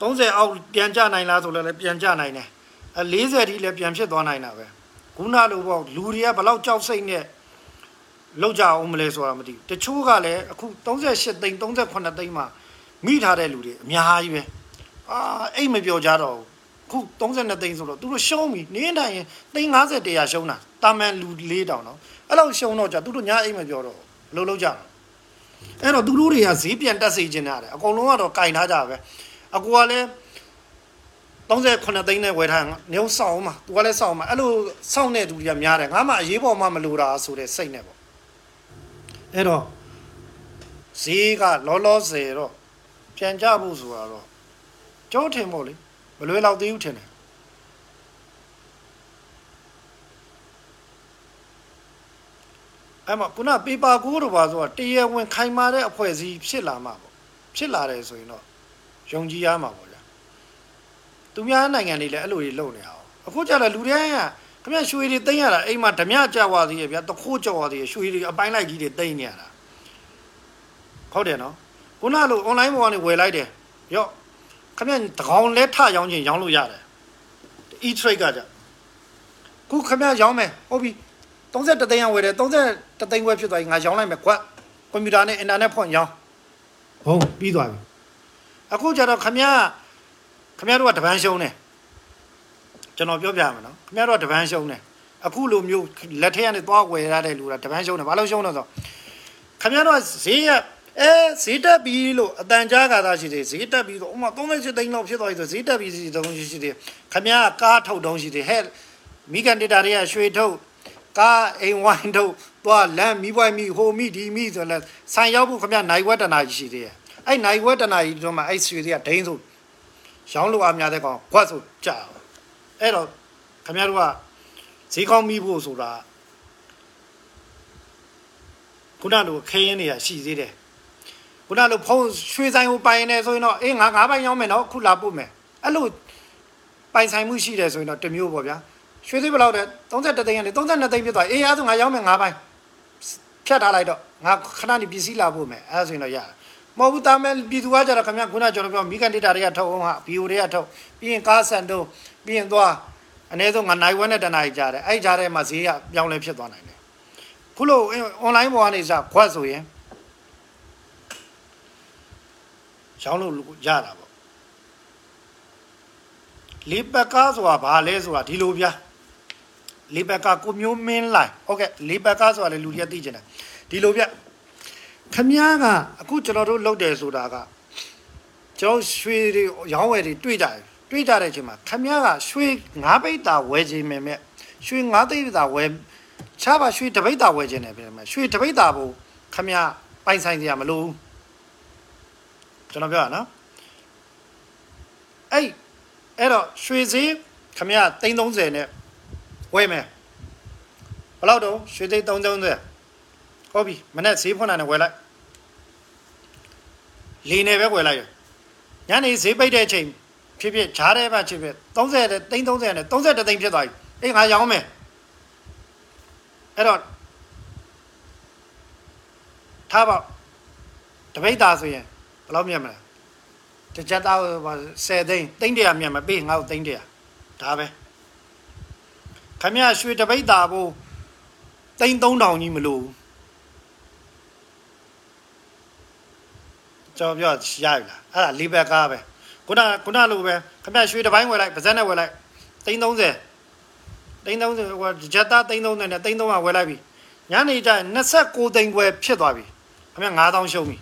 A: 30အောက်ပြန်ကြနိုင်လားဆိုလည်းပြန်ကြနိုင်တယ်အဲ40ထိလည်းပြန်ဖြစ်သွားနိုင်တာပဲခုနလိုပေါ့လူတွေကဘလောက်ကြောက်စိတ်နဲ့လောက်ကြအောင်မလဲဆိုတာမသိဘူးတချို့ကလည်းအခု38သိန်း38သိန်းမှာ မိထားတဲ့လူတွေအများကြီးပဲအာအိတ်မပြောကြတော့ခု32သိန်းဆိုတော့သူတို့ရှုံးပြီနင်းတိုင်းသိန်း50တရားရှုံးတာတာမန်လူ၄တောင်နော်အဲ့လောက်ရှုံးတော့じゃသူတို့ညာအိတ်မပြောတော့ဘလို့လောက်ကြတာအဲ့တော့သူတို့တွေကဈေးပြန်တက်စေချင်တာတယ်အကုန်လုံးကတော့ကင်ထားကြပဲအကူကလည်း38သိန်းနဲ့ဝယ်ထားနေအောင်စောင့်အောင်မှာသူကလည်းစောင့်အောင်မှာအဲ့လိုစောင့်တဲ့သူတွေကများတယ်ငါမှအရေးပေါ်မှမလိုတာဆိုတဲ့စိတ်နဲ့ပေါ့အဲ့တော့ဈေးကလောလောဆယ်တော့ ပြန်ကြဖို့ဆိုတာတော့ကြောထင်မို့လေမလွယ်တော့သေးဘူးထင်တယ်အဲ့မှာခုနပေပါကိုတို့ပါဆိုတာတရားဝင်ခိုင်မာတဲ့အဖွဲ့အစည်းဖြစ်လာမှာပေါ့ဖြစ်လာတယ်ဆိုရင်တော့ယုံကြည်ရမှာပေါ့ဗျာသူများနိုင်ငံတွေလည်းအဲ့လိုတွေလုပ်နေအောင်အခုကြတော့လူတိုင်းကခင်ဗျရွှေတွေသိမ်းရတာအိမ်မှာဓမြကြွားသေးရဲ့ဗျာတခိုးကြော်သေးရဲ့ရွှေတွေအပိုင်းလိုက်ကြီးတွေသိမ်းနေရတာဟုတ်တယ်နော် ခုနလို online ပေါ်ကနေဝယ်လိုက်တယ်ရော့ခင်ဗျတကောင်လဲထရောင်းခြင်းရောင်းလို့ရတယ် e trade ကကြခုခင်ဗျရောင်းမယ်ဟုတ်ပြီ30သိန်းရဝယ်တယ်30သိန်းဝယ်ဖြစ်သွားပြီငါရောင်းလိုက်မယ်ကွက်ကွန်ပျူတာနဲ့အင်တာနက်ဖွင့်ရောင်းဟုတ်ပြီးသွားပြီအခုကျတော့ခင်ဗျခင်ဗျတို့ကတပန်းရှုံးတယ်ကျွန်တော်ပြောပြမယ်နော်ခင်ဗျတို့ကတပန်းရှုံးတယ်အခုလိုမျိုးလက်ထက်ကနေသွားဝယ်ရတဲ့လူကတပန်းရှုံးတယ်ဘာလို့ရှုံးလဲဆိုခင်ဗျတို့ကဈေးရ အဲဈေးတက်ပြီလို့အတန်ကြားကားသားရှိတယ်ဈေးတက်ပြီဆိုဥမာ38သိန်းလောက်ဖြစ်သွားပြီဆိုဈေးတက်ပြီစီတုံးရှိတယ်ခင်ဗျကားထုတ်တုံးရှိတယ်ဟဲ့မိကန်ဒေတာတွေကရွှေထုတ်ကားအိမ်ဝိုင်းထုတ်သွားလမ်းမိပွိုင်းမိဟိုမိဒီမိဆိုလဲဆန်ရောက်ဖို့ခင်ဗျနိုင်ဝက်တနာကြီးရှိသေးတယ်အဲ့နိုင်ဝက်တနာကြီးတို့မှာအဲ့ရွှေတွေကဒိန်းဆိုရောင်းလို့အများတဲ့ကောင်ခွတ်ဆိုကြာအဲ့တော့ခင်ဗျတို့ကဈေးကောင်းမိဖို့ဆိုတာခုနလိုခရင်တွေကရှိသေးတယ် ခုနလိုဖုံးရွှေဆိုင်ကိုပိုင်နေဆိုရင်တော့အေးငါငါးပိုင်ရောက်မယ်နော်ခုလာပို့မယ်အဲ့လိုပိုင်ဆိုင်မှုရှိတယ်ဆိုရင်တော့တစ်မျိုးပေါ့ဗျာရွှေသေးဘယ်လောက်လဲ33သိန်းကနေ32သိန်းဖြစ်သွားအေးအားဆိုငါရောက်မယ်ငါးပိုင်ဖြတ်ထားလိုက်တော့ငါခဏနေပစ္စည်းလာပို့မယ်အဲ့ဒါဆိုရင်တော့ရတယ်မဟုတ်ဘူးတာမဲပြည်သူကကြတော့ခင်ဗျခုနကျွန်တော်ပြောမိကန်ဒေတာတွေကထုတ်အောင်ဟာဘီယိုတွေကထုတ်ပြီးရင်ကားဆန်တုံးပြီးရင်သွားအနည်းဆုံးငါနိုင်ဝက်နဲ့တနိုင်ကြားတယ်အဲ့ကြားထဲမှာဈေးကပြောင်းလဲဖြစ်သွားနိုင်တယ်ခုလို online ပေါ်ကနေစခွက်ဆိုရင် ရောင်းလို့ရတာပေါ့လေပကားဆိုတာဘာလဲဆိုတာဒီလိုဗျာလေပကားကိုမျိုးမင်းလိုက်ဟုတ်ကဲ့လေပကားဆိုတာလေလူတွေကသိကျင်တယ်ဒီလိုဗျခမည်းကအခုကျွန်တော်တို့လုပ်တယ်ဆိုတာကကျွန်တော်ရွှေတွေရောင်းဝယ်တွေတွေ့ကြတယ်တွေ့ကြတဲ့အချိန်မှာခမည်းကရွှေငါးပိတ်တာဝယ်ခြင်းမဲ့မဲ့ရွှေငါးသိန်းတာဝယ်ချပါရွှေတပိတ်တာဝယ်ခြင်းတယ်ပြန်မယ်ရွှေတပိတ်တာဘို့ခမည်းပိုင်ဆိုင်စရာမလိုဘူး ကျွန်တော်ပြောရနော်အဲ့အဲ့တော့ရွှေစည်းခမည်း330နဲ့ဝယ်မယ်ဘယ်လောက်တော့ရွှေသိန်း330ဟုတ်ပြီမနေ့ဈေးဖွင့်တာနဲ့ဝယ်လိုက်လေနေပဲဝယ်လိုက်ရညနေဈေးပိတ်တဲ့အချိန်ဖြစ်ဖြစ်ဂျားတဲ့ဘက်ဖြစ်ဖြစ်30တဲ့သိန်း30နဲ့30သိန်းဖြစ်သွားပြီအေးငါရောင်းမယ်အဲ့တော့ထားပါတပိတ်သားဆိုရင် ဘယ်လောက်မြတ်မလဲတကြသား10သိန်းသိန်းတရာမြတ်မပေးငါ့ကိုသိန်းတရာဒါပဲခမရရွှေတပိတ်သားဖို့သိန်း3000ကြီးမလို့ဘူးကျွန်တော်ပြောရပြီလားအဲ့ဒါလီဘက်ကားပဲခုနခုနလိုပဲခမရွှေတစ်ပိုင်းဝယ်လိုက်ပါဇက်နဲ့ဝယ်လိုက်330 330ဟိုဂျက်သား330နဲ့330ဝယ်လိုက်ပြီညနေကျ29သိန်းခွဲဖြစ်သွားပြီခမ9000ရှုံးပြီ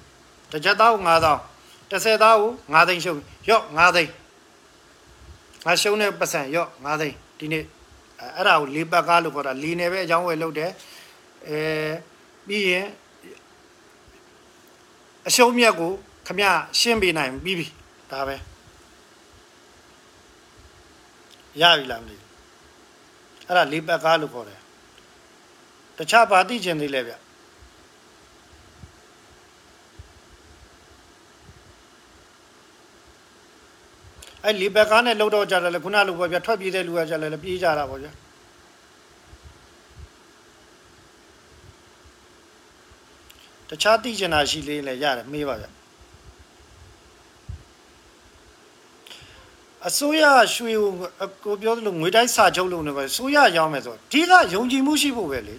A: တစ်ဂျက်သားကို9000တစ်ဆယ်သားကို9သိန်းရှုံးပြီရော့9သိန်းငါရှုံးတဲ့ပတ်စံရော့9သိန်းဒီနေ့အဲ့ဒါကိုလေးပတ်ကားလို့ခေါ်တာလီနယ်ပဲအကြောင်းဝယ်လုပ်တယ်အဲပြီးရင်အရှုံးမြတ်ကိုခမရှင်းပေးနိုင်ပြီးပြီဒါပဲရပြီလားမသိဘူးအဲ့ဒါလေးပတ်ကားလို့ခေါ်တယ်တခြားဘာသိချင်သေးလဲဗျ အဲ့လေးပတ်ကားနဲ့လှုပ်တော့ကြတယ်လေခုနလိုပေါ့ဗျထွက်ပြေးတဲ့လူကကြတယ်လေပြေးကြတာပေါ့ဗျတခြားသိချင်တာရှိလေးလည်းရတယ်မေးပါဗျအစိုးရရွှေကိုကိုပြောသလိုငွေတိုင်းစာချုပ်လုပ်နေပါအစိုးရရောင်းမယ်ဆိုဒီကယုံကြည်မှုရှိဖို့ပဲလေ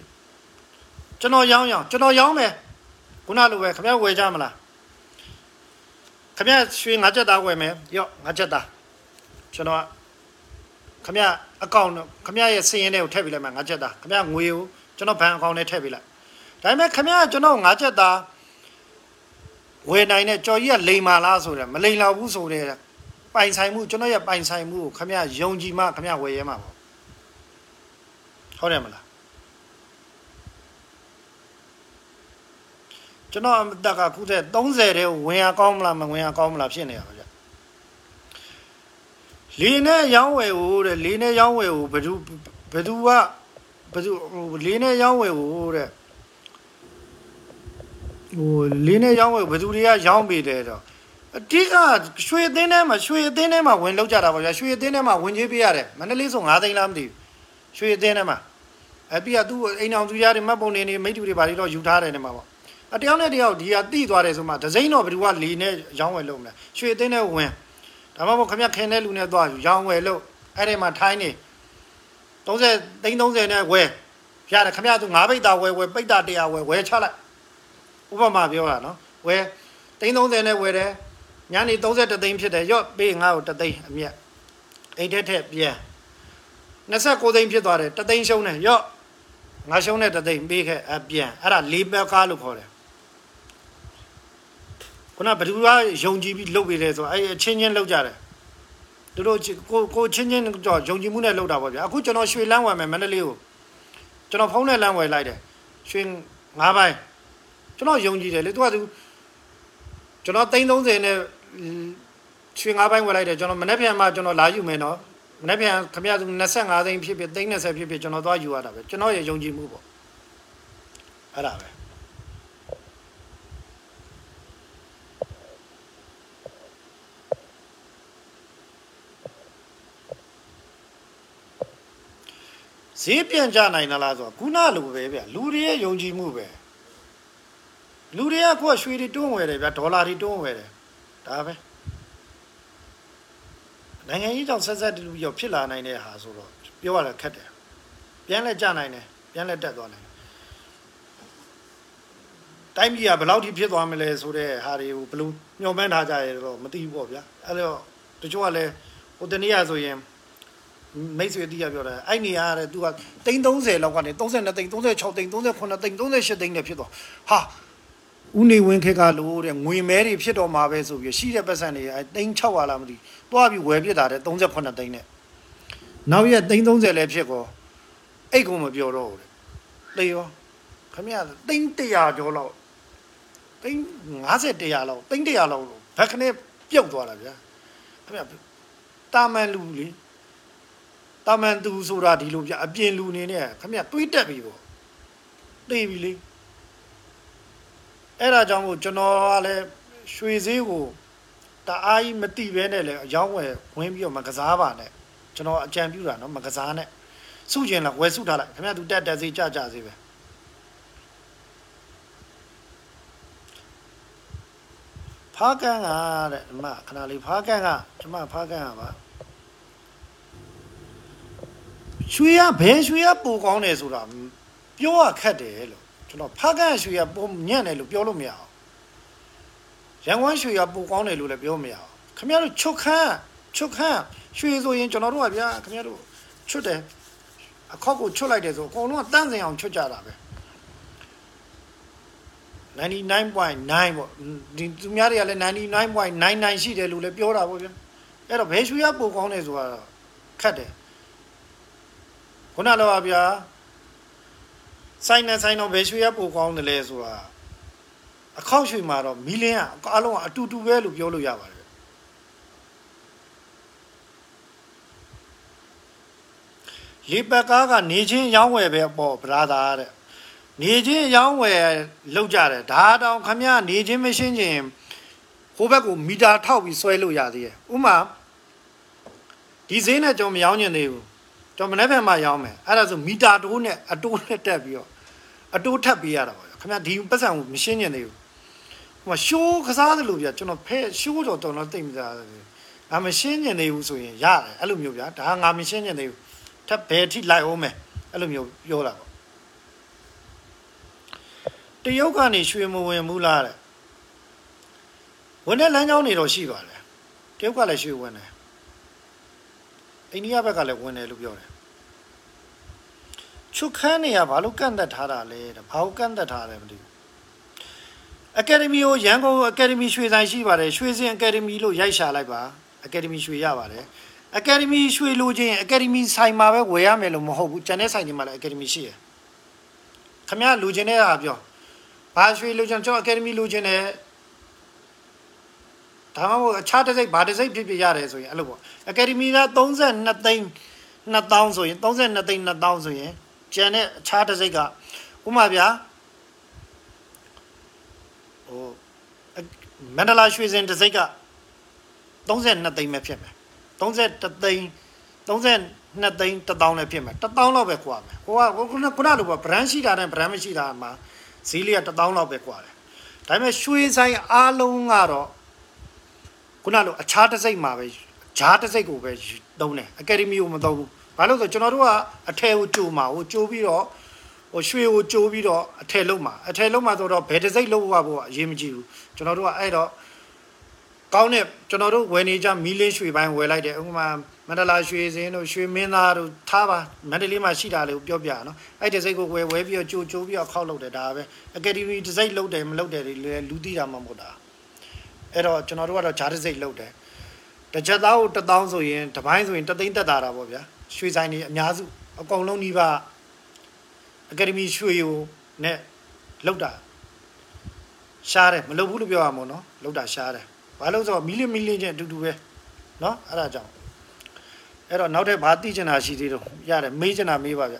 A: ကျွန်တော်ရောင်းရောင်းကျွန်တော်ရောင်းမယ်ခုနလိုပဲခင်ဗျဝယ်ကြမလားခင်ဗျရွှေငါးချက်သားဝယ်မယ်ရော့ငါးချက်သား ကျွန်တော်ခင်ဗျအကောင့်ခင်ဗျရဲ့စည်ရင်းတွေကိုထည့်ပေးလိုက်မယ်ငါးချက်သားခင်ဗျငွေကိုကျွန်တော်ဘဏ်အကောင့်ထဲထည့်ပေးလိုက်ဒါပေမဲ့ခင်ဗျကျွန်တော်ငါးချက်သားဝယ်နိုင်တဲ့ကြော်ကြီးကလိန်မာလားဆိုတယ်မလိန်လောက်ဘူးဆိုတဲ့ပိုင်ဆိုင်မှုကျွန်တော်ရဲ့ပိုင်ဆိုင်မှုကိုခမရယုံကြည်မှခမရဝယ်ရဲမှာပေါ့ဟုတ်တယ်မလားကျွန်တော်အတက်ကခုတဲ့30တဲ့ဝင်ရကောင်းမလားမဝင်ရကောင်းမလားဖြစ်နေတာပါဗျ လေနဲ့ရောင်းဝယ်ဟိုတဲ့လေနဲ့ရောင်းဝယ်ဟိုဘယ်သူဘယ်သူကဘယ်သူဟိုလေနဲ့ရောင်းဝယ်ဟိုတဲ့ဟိုလေးနဲ့ရောင်းဝယ်ဘယ်သူတွေကရောင်းပေးတယ်တော့အတိကရွှေအသင်းထဲမှာရွှေအသင်းထဲမှာဝင်လောက်ကြတာပါဗျာရွှေအသင်းထဲမှာဝင်ကြီးပေးရတယ်မန္တလေးဆို9သိန်းလားမသိဘူးရွှေအသင်းထဲမှာအပြီးကသူ့အိမ်အောင်သူရတဲ့မှတ်ပုံတွေနေမိတ္တူတွေဘာတွေတော့ယူထားတယ်နေမှာပေါ့အတယောက်နဲ့တယောက်ဒီဟာတိသွားတယ်ဆိုမှဒဇိမ့်တော့ဘယ်သူကလီနဲ့ရောင်းဝယ်လုပ်မလဲရွှေအသင်းထဲဝင် ဒါမှမဟုတ်ခမရခင်တဲ့လူနဲ့သွားယူရောင်းဝယ်လုပ်အဲ့ဒီမှာထိုင်းနေ30သိန်း30နဲ့ဝယ်ရတယ်ခမရသူ9ပိတ်တာဝယ်ဝယ်ပိတ်တာ100ဝယ်ဝယ်ချလိုက်ဥပမာပြောတာနော်ဝယ်သိန်း30နဲ့ဝယ်တယ်ညနေ30သိန်းဖြစ်တယ်ရော့ပေးငါ့ကိုတသိန်းအမြတ်အိတ်ထက်ထက်ပြန်29သိန်းဖြစ်သွားတယ်တသိန်းရှုံးတယ်ရော့ငါရှုံးတဲ့တသိန်းပေးခဲ့အပြန်အဲ့ဒါလေးဘက်ကားလို့ခေါ်တယ် ခုနဘယ်သူကယုံကြည်ပြီးလုပ်ပေးတယ်ဆိုအဲ့အချင်းချင်းလုပ်ကြတယ်သူတို့ကိုကိုချင်းချင်းတော့ယုံကြည်မှုနဲ့လုပ်တာပေါ့ဗျာအခုကျွန်တော်ရွှေလန်းဝယ်မယ်မန္တလေးကိုကျွန်တော်ဖုန်းနဲ့လမ်းဝယ်လိုက်တယ်ရွှေ၅ပိုင်းကျွန်တော်ယုံကြည်တယ်လေသူကသူကျွန်တော်330နဲ့ရွှေ၅ပိုင်းဝယ်လိုက်တယ်ကျွန်တော်မနေ့ပြန်မှကျွန်တော်လာယူမယ်နော်မနေ့ပြန်ခမရသူ25သိန်းဖြစ်ဖြစ်330ဖြစ်ဖြစ်ကျွန်တော်သွားယူရတာပဲကျွန်တော်ရဲ့ယုံကြည်မှုပေါ့အဲ့ဒါပဲ ဈေးပြန်ကြနိုင်သလားဆိုတော့ခုနလိုပဲဗျလူတွေရဲ့ယုံကြည်မှုပဲလူတွေကကိုယ်ရွှေတွေတွန်းဝယ်တယ်ဗျဒေါ်လာတွေတွန်းဝယ်တယ်ဒါပဲနိုင်ငံရေးကြောင့်ဆက်ဆက်တူပြီးတော့ဖြစ်လာနိုင်တဲ့ဟာဆိုတော့ပြောရတာခက်တယ်ပြန်လဲကြနိုင်တယ်ပြန်လဲတက်သွားနိုင်တယ်တိုင်းပြည်ကဘယ်လောက်ထိဖြစ်သွားမလဲဆိုတဲ့ဟာတွေကိုဘယ်လိုညှော်မှန်းထားကြရတော့မသိဘူးပေါ့ဗျာအဲ့တော့တချို့ကလည်းဟိုတနေ့ကဆိုရင် မိတ်ဆွေတီးရပြောတယ်အဲ့နေရတဲ့သူကတိန်း30လောက်ကနေ32တိန်း36တိန်း38တိန်း38တိန်းနဲ့ဖြစ်သွားဟာဦးနေဝင်းခက်ကလို့တဲ့ငွေမဲတွေဖြစ်တော့မှာပဲဆိုပြီးရှိတဲ့ပတ်စံတွေအဲတိန်း600လားမသိသွားပြီးဝယ်ပြစ်တာတဲ့38တိန်းနဲ့နောက်ရက်တိန်း30လည်းဖြစ်ကောအိတ်ကုန်မပြောတော့ဘူးတဲ့တေရောခမရတိန်း100ကျော်လောက်တိန်း50 100လောက်တိန်း100လောက်ဘက်ခနဲ့ပြုတ်သွားတာဗျာခမရတာမန်လူလေ တာမန်သူဆိုတာဒီလိုဗျအပြင်လူနေနဲ့ခမရတွေးတက်ပြီပေါ့သိပြီလေအဲ့ဒါကြောင့်မို့ကျွန်တော်ကလည်းရွှေဈေးကိုတအားကြီးမတိပဲနဲ့လေအယောင်းဝယ်ဝင်ပြီးတော့မကစားပါနဲ့ကျွန်တော်အကြံပြုတာနော်မကစားနဲ့စုကျင်လာဝယ်စုထားလိုက်ခင်ဗျာသူတက်တက်စေးကြကြစေးပဲဖားကန်ကတဲ့ဒီမှာခဏလေးဖားကန်ကဒီမှာဖားကန်ကပါ ရွှေရဘယ်ရွှေရပိုကောင်းတယ်ဆိုတာပြောရခက်တယ်လို့ကျွန်တော်ဖားကန်ရွှေရပိုညံ့တယ်လို့ပြောလို့မရအောင်ရန်ကုန်ရွှေရပိုကောင်းတယ်လို့လည်းပြောမရအောင်ခင်ဗျားတို့ချုပ်ခန်းချုပ်ခန်းရွှေဆိုရင်ကျွန်တော်တို့ကဗျာခင်ဗျားတို့ချွတ်တယ်အခောက်ကိုချွတ်လိုက်တယ်ဆိုအကုန်လုံးကတန့်စင်အောင်ချွတ်ကြတာပဲ99.9ပေါ့ဒီသူများတွေကလည်း99.99ရှိတယ်လို့လည်းပြောတာပေါ့ဗျာအဲ့တော့ဘယ်ရွှေရပိုကောင်းတယ်ဆိုတာခတ်တယ် ခုနတော့ဗျာဆိုင်နဲ့ဆိုင်တော့ဘယ်ရွှေရပိုကောင်းတယ်လဲဆိုတာအခောက်ရွှေမှာတော့မီလင်းကအလုံးကအတူတူပဲလို့ပြောလို့ရပါတယ်လေပကားကနေချင်းရောင်းဝယ်ပဲပေါ့ဗရာသာတဲ့နေချင်းရောင်းဝယ်လောက်ကြတယ်ဒါတောင်ခမရနေချင်းမရှင်းချင်းဟိုဘက်ကိုမီတာထောက်ပြီးဆွဲလို့ရသေးတယ်ဥမာဒီဈေးနဲ့ကျွန်တော်မရောင်းညင်သေးဘူး ကျွန်တော်မနေ့ဖက်မှရောင်းမယ်အဲ့ဒါဆိုမီတာတိုးနဲ့အတိုးနဲ့တက်ပြီးတော့အတိုးထပ်ပေးရတာပါခမရဒီပတ်စံကိုမရှင်းညင်သေးဘူးဟိုရှိုးကစားသလိုပြကျွန်တော်ဖဲရှိုးတော့တော်တော်တိတ်မစားဘူးငါမရှင်းညင်သေးဘူးဆိုရင်ရတယ်အဲ့လိုမျိုးဗျာဒါငါမရှင်းညင်သေးဘူးထပ်ဘယ်ထိလိုက်အောင်မယ်အဲ့လိုမျိုးပြောတာပေါ့တရုတ်ကနေရွှေမဝင်ဘူးလားတဲ့ဝင်တဲ့လမ်းကြောင်းတွေတော့ရှိပါတယ်တရုတ်ကလည်းရွှေဝင်တယ် အိန္ဒိယဘက်ကလည်းဝင်တယ်လို့ပြောတယ်ချုပ်ခန်းနေရဘာလို့ကန့်သက်ထားတာလဲတဲ့ဘာလို့ကန့်သက်ထားလဲမသိဘူးအကယ်ဒမီကိုရန်ကုန်အကယ်ဒမီရွှေဆိုင်ရှိပါတယ်ရွှေစင်အကယ်ဒမီလို့ရိုက်ရှာလိုက်ပါအကယ်ဒမီရွှေရပါတယ်အကယ်ဒမီရွှေလိုချင်းအကယ်ဒမီဆိုင်မှာပဲဝယ်ရမယ်လို့မဟုတ်ဘူးကျန်တဲ့ဆိုင်တွေမှာလည်းအကယ်ဒမီရှိရယ်ခမရလူချင်းတဲ့ဟာပြောဘာရွှေလိုချင်ကျွန်တော်အကယ်ဒမီလိုချင်တယ် ဒါမှမဟုတ်အခြားတစ်စိတ်ဘာတစ်စိတ်ဖြစ်ဖြစ်ရတယ်ဆိုရင်အဲ့လိုပေါ့အကယ်ဒမီက32သိန်း2000ဆိုရင်32သိန်း2000ဆိုရင်ကျန်တဲ့အခြားတစ်စိတ်ကဥမာဗျာဟိုမန္တလာရွှေစင်တစ်စိတ်က32သိန်းပဲဖြစ်မယ်33သိန်း32သိန်း1000လည်းဖြစ်မယ်1000လောက်ပဲကွာမယ်ဟိုကခုနခုနလိုပဲ brand ရှိတာနဲ့ brand မရှိတာမှာဈေးလေးက1000လောက်ပဲကွာတယ်ဒါပေမဲ့ရွှေဆိုင်အားလုံးကတော့ ခုနလိုအခြားတစ်စိတ်မှာပဲဂျားတစ်စိတ်ကိုပဲသုံးတယ်အကယ်ဒမီကိုမသုံးဘူးဘာလို့ဆိုကျွန်တော်တို့ကအထယ်ကိုကြိုမှာဟိုကြိုပြီးတော့ဟိုရွှေကိုကြိုပြီးတော့အထယ်လုံးမှာအထယ်လုံးမှာဆိုတော့ဘယ်တစ်စိတ်လုံးဝဖို့အရေးမကြီးဘူးကျွန်တော်တို့ကအဲ့တော့ကောင်းတဲ့ကျွန်တော်တို့ဝယ်နေကြမီလင်းရွှေပိုင်းဝယ်လိုက်တယ်ဥပမာမန္တလာရွှေစင်းတို့ရွှေမင်းသားတို့ထားပါမန္တလေးမှာရှိတာလေးကိုပြောပြနော်အဲ့ဒီစိတ်ကိုဝယ်ဝယ်ပြီးတော့ကြိုကြိုပြီးတော့ခောက်လုပ်တယ်ဒါပဲအကယ်ဒမီဒီဇိုင်းလုပ်တယ်မလုပ်တယ်လေလူသိတာမှမဟုတ်တာ အဲ့တော့ကျွန်တော်တို့ကတော့ဂျားတစ်စိတ်လုပ်တယ်တစ်ချက်သားကို1000ဆိုရင်တစ်ပိုင်းဆိုရင်3သိန်းတက်တာတာပေါ့ဗျာရွှေဆိုင်တွေအများစုအကုန်လုံးဒီပါအကယ်ဒမီရွှေယိုနဲ့လောက်တာရှားတယ်မလုပ်ဘူးလို့ပြောရမှာနော်လောက်တာရှားတယ်ဘာလို့ဆိုတော့မီလီမီလီချင်းအတူတူပဲနော်အဲ့ဒါကြောင့်အဲ့တော့နောက်ထပ်ဘာသိချင်တာရှိသေးတော့ရတယ်မေးချင်တာမေးပါဗျ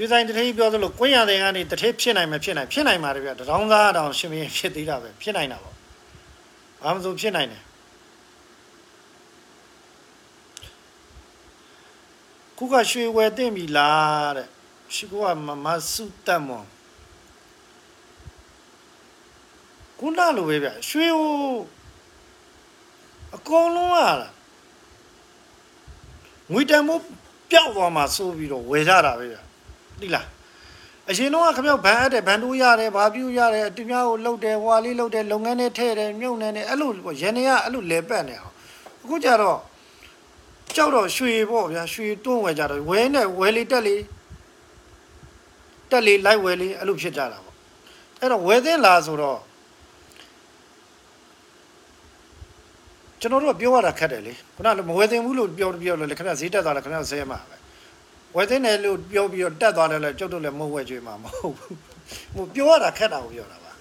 A: ရွှေဆိုင်တထိန်ပြောသလိုကွင်းရတဲ့ကနေတထိန်ဖြစ်နိုင်မဖြစ်နိုင်ဖြစ်နိုင်ပါတယ်ဗျတောင်းသားတောင်ရှင်မင်းဖြစ်သေးတာပဲဖြစ်နိုင်တာပေါ့ဘာမှမဆိုဖြစ်နိုင်တယ်ခုကရွှေဝယ်တင်ပြီလားတဲ့ရှိကမမစုတတ်မောခုနလိုပဲဗျရွှေကိုအကုန်လုံးကငွေတန်မိုးပျောက်သွားမှာဆိုပြီးတော့ဝယ်ကြတာပဲဗျာ သိလားအရင်တော့ခမောက်ဘန်အပ်တယ်ဘန်တိုးရတယ်ဘာပြူရတယ်အတူများကိုလှုပ်တယ်ဟွာလေးလှုပ်တယ်လုပ်ငန်းတွေထည့်တယ်မြုပ်နေတယ်အဲ့လိုပေါ့ရန်နေကအဲ့လိုလဲပတ်နေအောင်အခုကျတော့ကြောက်တော့ရွှေပေါ့ဗျာရွှေတွန်းဝယ်ကြတော့ဝဲနဲ့ဝဲလေးတက်လေးတက်လေးလိုက်ဝဲလေးအဲ့လိုဖြစ်ကြတာပေါ့အဲ့တော့ဝဲသင်းလာဆိုတော့ကျွန်တော်တို့ကပြောရတာခက်တယ်လေခုနကမဝဲသင်းဘူးလို့ပြောပြောလို့လေခင်ဗျဈေးတက်သွားတယ်ခင်ဗျဆဲမှာပဲ ဝဲသင်းတယ်လို့ပြောပြီးတော့တက်သွားတယ်လေကျုပ်တို့လည်းမဟုတ်ဝဲကြွေးမှာမဟုတ်ဘူးဟိုပြောရတာခက်တာကိုပြောတာပါ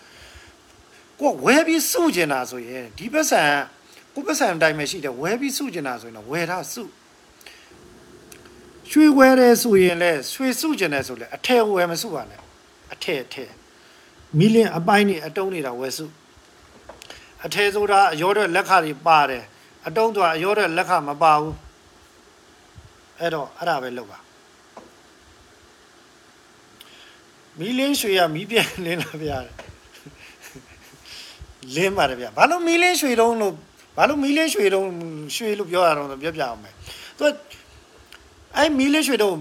A: ကိုကဝဲပြီးစုကျင်တာဆိုရင်ဒီပတ်စံကိုပတ်စံအတိုင်းပဲရှိတယ်ဝဲပြီးစုကျင်တာဆိုရင်တော့ဝဲတာစုရွှေဝဲတယ်ဆိုရင်လဲရွှေစုကျင်တယ်ဆိုလဲအထက်ဝဲမစုပါနဲ့အထက်အထက်မီလင်အပိုင်းနေအတုံးနေတာဝဲစုအထက်ဆိုတာအရောတဲ့လက်ခတွေပါတယ်အတုံးဆိုတာအရောတဲ့လက်ခမပါဘူးအဲ့တော့အဲ့ဒါပဲလုပ်ပါ မီလင်းရွှေရမီးပြန်လင်းလာဗျာလင်းပါတယ်ဗျာဘာလို့မီလင်းရွှေတုံးလို့ဘာလို့မီလင်းရွှေတုံးရွှေလို့ပြောရတော့ပြောပြအောင်မယ်သူကအဲ့မီလင်းရွှေတုံး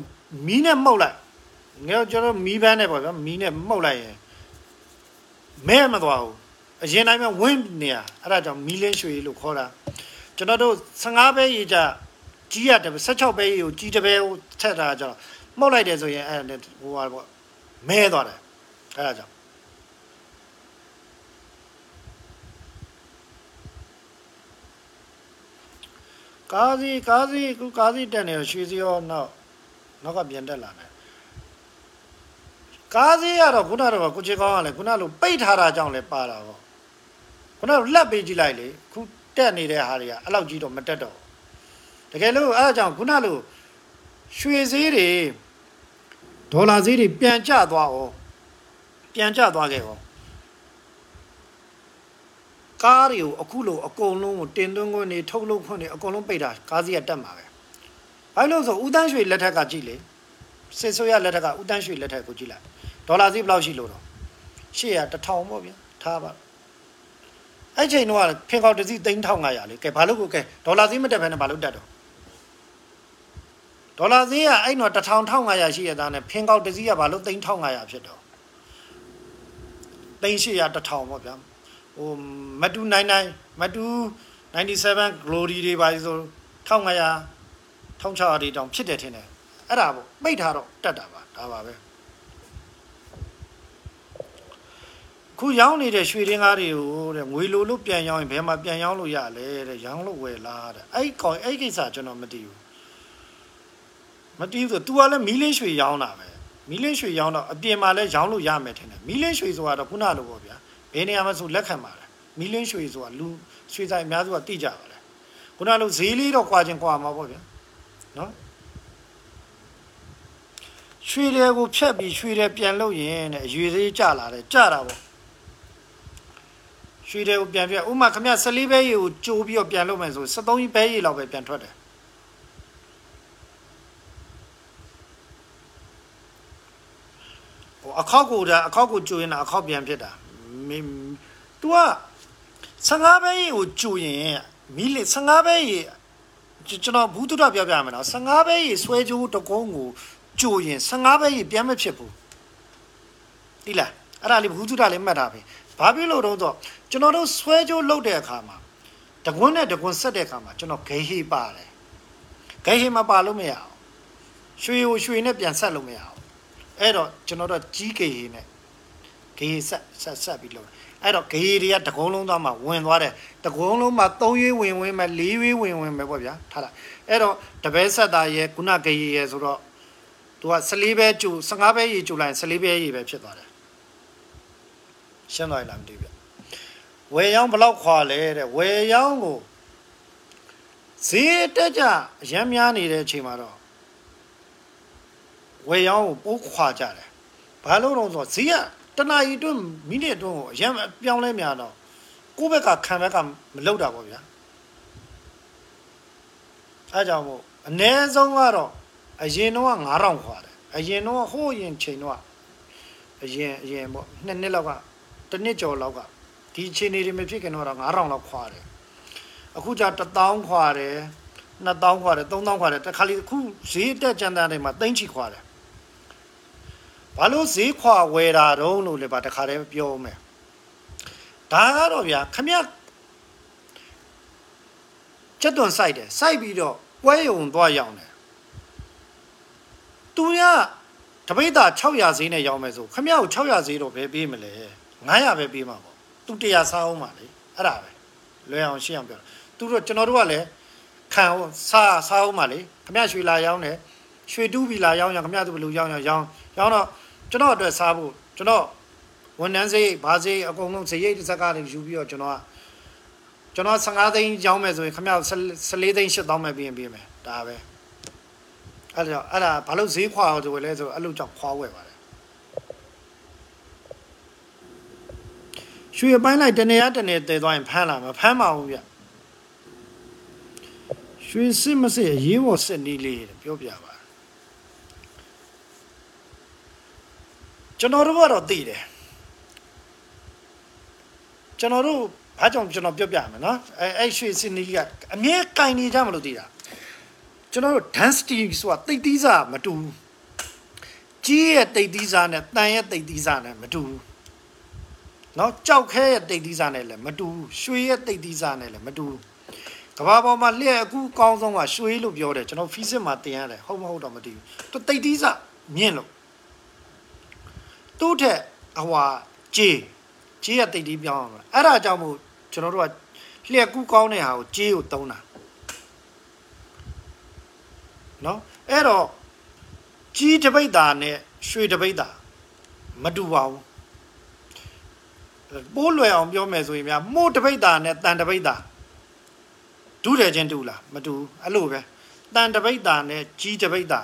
A: မီးနဲ့မှုတ်လိုက်ငါကျွန်တော်မီးပန်းနဲ့ပေါ့ဗျာမီးနဲ့မှုတ်လိုက်ရင်မဲမသွားဘူးအရင်တိုင်းမှာဝင်းနေရအဲ့ဒါကြောင့်မီလင်းရွှေလို့ခေါ်တာကျွန်တော်တို့15ပဲရေကြကြီးရတယ်16ပဲရေကိုကြီးတပဲကိုထက်တာကြောင့်မှုတ်လိုက်တယ်ဆိုရင်အဲ့ဟိုဟာပေါ့ မဲသွားတယ်အဲ့ဒါကြောင့်ကားစီကားစီခုကားစီတက်နေရွှေစီရောနောက်နောက်ကပြန်တက်လာတယ်ကားစီကတော့ခုနကတော့ကိုချေကောင်းကလည်းခုနလိုပိတ်ထားတာကြောင့်လည်းပါတာပေါ့ခုနကလက်ပေးကြည့်လိုက်လေခုတက်နေတဲ့ဟာတွေကအဲ့လောက်ကြီးတော့မတက်တော့တကယ်လို့အဲ့ဒါကြောင့်ခုနလိုရွှေစည်းတွေ ဒေါ်လာဈေးတွေပြန်ကျသွားအောင်ပြန်ကျသွားခဲ့အောင်ကားတွေကိုအခုလိုအကုန်လုံးကိုတင်သွင်းခွင့်တွေထုတ်လုပ်ခွင့်တွေအကုန်လုံးပိတ်တာကားစီးကတက်မှာပဲဘာလို့လဲဆိုဦးတန်းရွှေလက်ထက်ကကြည့်လေစစ်ဆိုးရလက်ထက်ကဦးတန်းရွှေလက်ထက်ကိုကြည့်လိုက်ဒေါ်လာဈေးဘယ်လောက်ရှိလို့တော့ရှေ့က1000ပေါ့ဗျာထားပါအဲ့ချိန်တော့ဖင်ကောက်တစ်စီး3500လေကဲဘာလို့ကိုကဲဒေါ်လာဈေးမတက်ဘဲနဲ့ဘာလို့တက်တော့ ဒေါ်လာဈေးကအဲ့တော့1000 1500ရှိရသားနဲ့ဖင်ကောက်တစ်စီးကဘာလို့3500ဖြစ်တော့3800 1000ပေါ့ဗျာဟိုမတူ99မတူ97 glory တွေပါဆို1500 1600တွေတောင်ဖြစ်တယ်ထင်တယ်အဲ့ဒါပေါ့ပိတ်ထားတော့တက်တာပါဒါပါပဲခုရောင်းနေတဲ့ရွှေတင်းကားတွေကိုတဲ့ငွေလိုလို့ပြန်ရောင်းရင်ဘယ်မှာပြန်ရောင်းလို့ရလဲတဲ့ရောင်းလို့ဝယ်လားတဲ့အဲ့ကောင်အဲ့ကိစ္စကျွန်တော်မသိဘူး မတီးဆို तू ကလည်းမီးလင်းရွှေရောင်းတာပဲမီးလင်းရွှေရောင်းတော့အပြင်မှာလည်းရောင်းလို့ရမယ်ထင်တယ်မီးလင်းရွှေဆိုတော့ခုနလိုပေါ့ဗျာဘယ်နေရာမှာဆိုလက်ခံပါတယ်မီးလင်းရွှေဆိုတာလူရွှေဆိုင်အများစုကတိကြပါလေခုနလိုဈေးလေးတော့ကွာချင်းကွာမှာပေါ့ဗျာနော်ရွှေတွေကိုဖြတ်ပြီးရွှေတွေပြန်လို့ရင်တဲ့ရွေသေးကြလာတယ်ကြတာပေါ့ရွှေတွေကိုပြန်ပြဥမာခမ14ဘဲရေကိုကြိုးပြီးတော့ပြန်လို့မယ်ဆို73ဘဲရေလောက်ပဲပြန်ထွက်တယ် အခောက်ကိုဒါအခောက်ကိုကျိုးရင်အခောက်ပြန်ဖြစ်တာမင်း तू က15ဘဲရေကိုကျိုးရင်မီးလေ15ဘဲရေကျွန်တော်ဘူးတုဒပြောပြမယ်နော်15ဘဲရေဆွဲကြိုးတကုန်းကိုကျိုးရင်15ဘဲရေပြန်မဖြစ်ဘူးဒီလားအဲ့ဒါလေးဘူးတုဒလေးမှတ်ထားပြီဘာဖြစ်လို့တော့ဆိုကျွန်တော်တို့ဆွဲကြိုးလုတ်တဲ့အခါမှာတကွန်းနဲ့တကွန်းဆက်တဲ့အခါမှာကျွန်တော်ဂိဟေးပါတယ်ဂိဟေးမပါလို့မရအောင်ရွှေကိုရွှေနဲ့ပြန်ဆက်လို့မရအောင် အဲ့တော့ကျွန်တော်တို့ကြီးဂိဟေးနဲ့ဂေးဆက်ဆက်ဆက်ပြီးလုပ်အဲ့တော့ဂေးတွေကတကုံးလုံးသားမှာဝင်သွားတယ်တကုံးလုံးမှာ၃ရွေးဝင်ဝင်မဲ့၄ရွေးဝင်ဝင်မဲ့ပေါ့ဗျာထားလိုက်အဲ့တော့တပည့်ဆက်သားရဲ့ခုနဂေးရဲ့ဆိုတော့သူက14ပဲကျူ15ပဲရေကျူလိုက်14ပဲရေပဲဖြစ်သွားတယ်ရှင်းသွားပြီလားမသိဘူးဝယ်ရောင်းဘလောက်ခွာလဲတဲ့ဝယ်ရောင်းကိုဈေးတက်ကြအရမ်းများနေတဲ့အချိန်မှာတော့ ဝယ်ရောင်းကိုပိုးခွာကြတယ်ဘာလို့တော့ဆိုဈေးကတနာရီတွင်းမိနစ်တွင်းကိုအရမ်းပြောင်းလဲများတော့ကိုယ့်ဘက်ကခံဘက်ကမလောက်တာပေါ့ဗျာအဲကြောင့်မို့အ ਨੇ ဆုံးကတော့အရင်တော့9000ခွာတယ်အရင်တော့ဟိုးရင်ချိန်တော့အရင်အရင်ပေါ့နှစ်နှစ်လောက်ကတစ်နှစ်ကျော်လောက်ကဒီချိန်နေတွေမဖြစ်ခင်တော့9000လောက်ခွာတယ်အခုကျ1000ခွာတယ်2000ခွာတယ်3000ခွာတယ်တခါလေအခုဈေးတက်ကြံတန်းတွေမှာသိန်းချီခွာတယ် ဘာလို့ဈေးခွာဝယ်တာတုံးလို့လည်းပါတခါတည်းပြောမယ်ဒါကတော့ဗျာခမရချက်တွန်စိုက်တယ်စိုက်ပြီးတော့ပွဲယုံသွားရောင်းတယ်သူကတပိတ်တာ600ဈေးနဲ့ရောင်းမယ်ဆိုခမရကို600ဈေးတော့ဘယ်ပေးမလဲ900ပဲပေးမှာပေါ့သူ100စားအောင်ပါလေအဲ့ဒါပဲလွယ်အောင်ရှင်းအောင်ပြောသူတို့ကျွန်တော်တို့ကလည်းခံအောင်စားစားအောင်ပါလေခမရရွှေလာရောင်းတယ်ရွှေတူးပြီလာရောင်းရခမရသူဘယ်လိုရောင်းရရောင်းရောင်းတော့ ကျွန်တော်အတွက်စားဖို့ကျွန်တော်ဝန်ထမ်းစိတ်ဘာစိတ်အကုန်လုံးဇရိတ်တစ်စက်ကနေယူပြီးတော့ကျွန်တော်ကကျွန်တော်15သိန်းရောင်းမယ်ဆိုရင်ခမရ14သိန်း8000ပဲပြင်ပေးမယ်ဒါပဲအဲ့ဒါအဲ့ဒါဘာလို့ဈေးခွာဆိုလဲဆိုအဲ့လိုကြောင့်ခွာဝယ်ပါတယ်ရွှေပိုင်းလိုက်တနေရတနေတည်သွားရင်ဖမ်းလာမဖမ်းပါဘူးဗျရွှေစစ်မစစ်အရေးပေါ်စစ်နည်းလေးပြောပြပါ ကျွန်တော်တို့ကတော့သိတယ်ကျွန်တော်တို့ဘာကြောင့်ကျွန်တော်ပြောပြမယ်နော်အဲအဲ့ရွှေစင်နီကအမြဲကင်နေကြမလို့သိတာကျွန်တော်တို့ density ဆိုတာတိတ်သီးစားမတူဘူးကြီးရဲ့တိတ်သီးစားနဲ့တန်ရဲ့တိတ်သီးစားနဲ့မတူဘူးနော်ကြောက်ခဲရဲ့တိတ်သီးစားနဲ့လည်းမတူဘူးရွှေရဲ့တိတ်သီးစားနဲ့လည်းမတူဘူးကဘာပေါ်မှာလျှက်အခုအကောင်းဆုံးကရွှေလို့ပြောတယ်ကျွန်တော် physics မှာသင်ရတယ်ဟုတ်မဟုတ်တော့မသိဘူးသူတိတ်သီးစားမြင့်လို့ သူ့ထက်အဟွာကြေးကြေးရတိတ်တီးပြောင်းအောင်အဲ့ဒါကြောင့်မို့ကျွန်တော်တို့ကလျှက်ကူးကောင်းတဲ့ဟာကိုကြေးကိုတုံးတာနော်အဲ့တော့ကြီးတပိတ်တာနဲ့ရွှေတပိတ်တာမတူပါဘူးပိုးလွယ်အောင်ပြောမယ်ဆိုရင်များမို့တပိတ်တာနဲ့တန်တပိတ်တာဒုတယ်ချင်းတူလားမတူဘူးအဲ့လိုပဲတန်တပိတ်တာနဲ့ကြီးတပိတ်တာ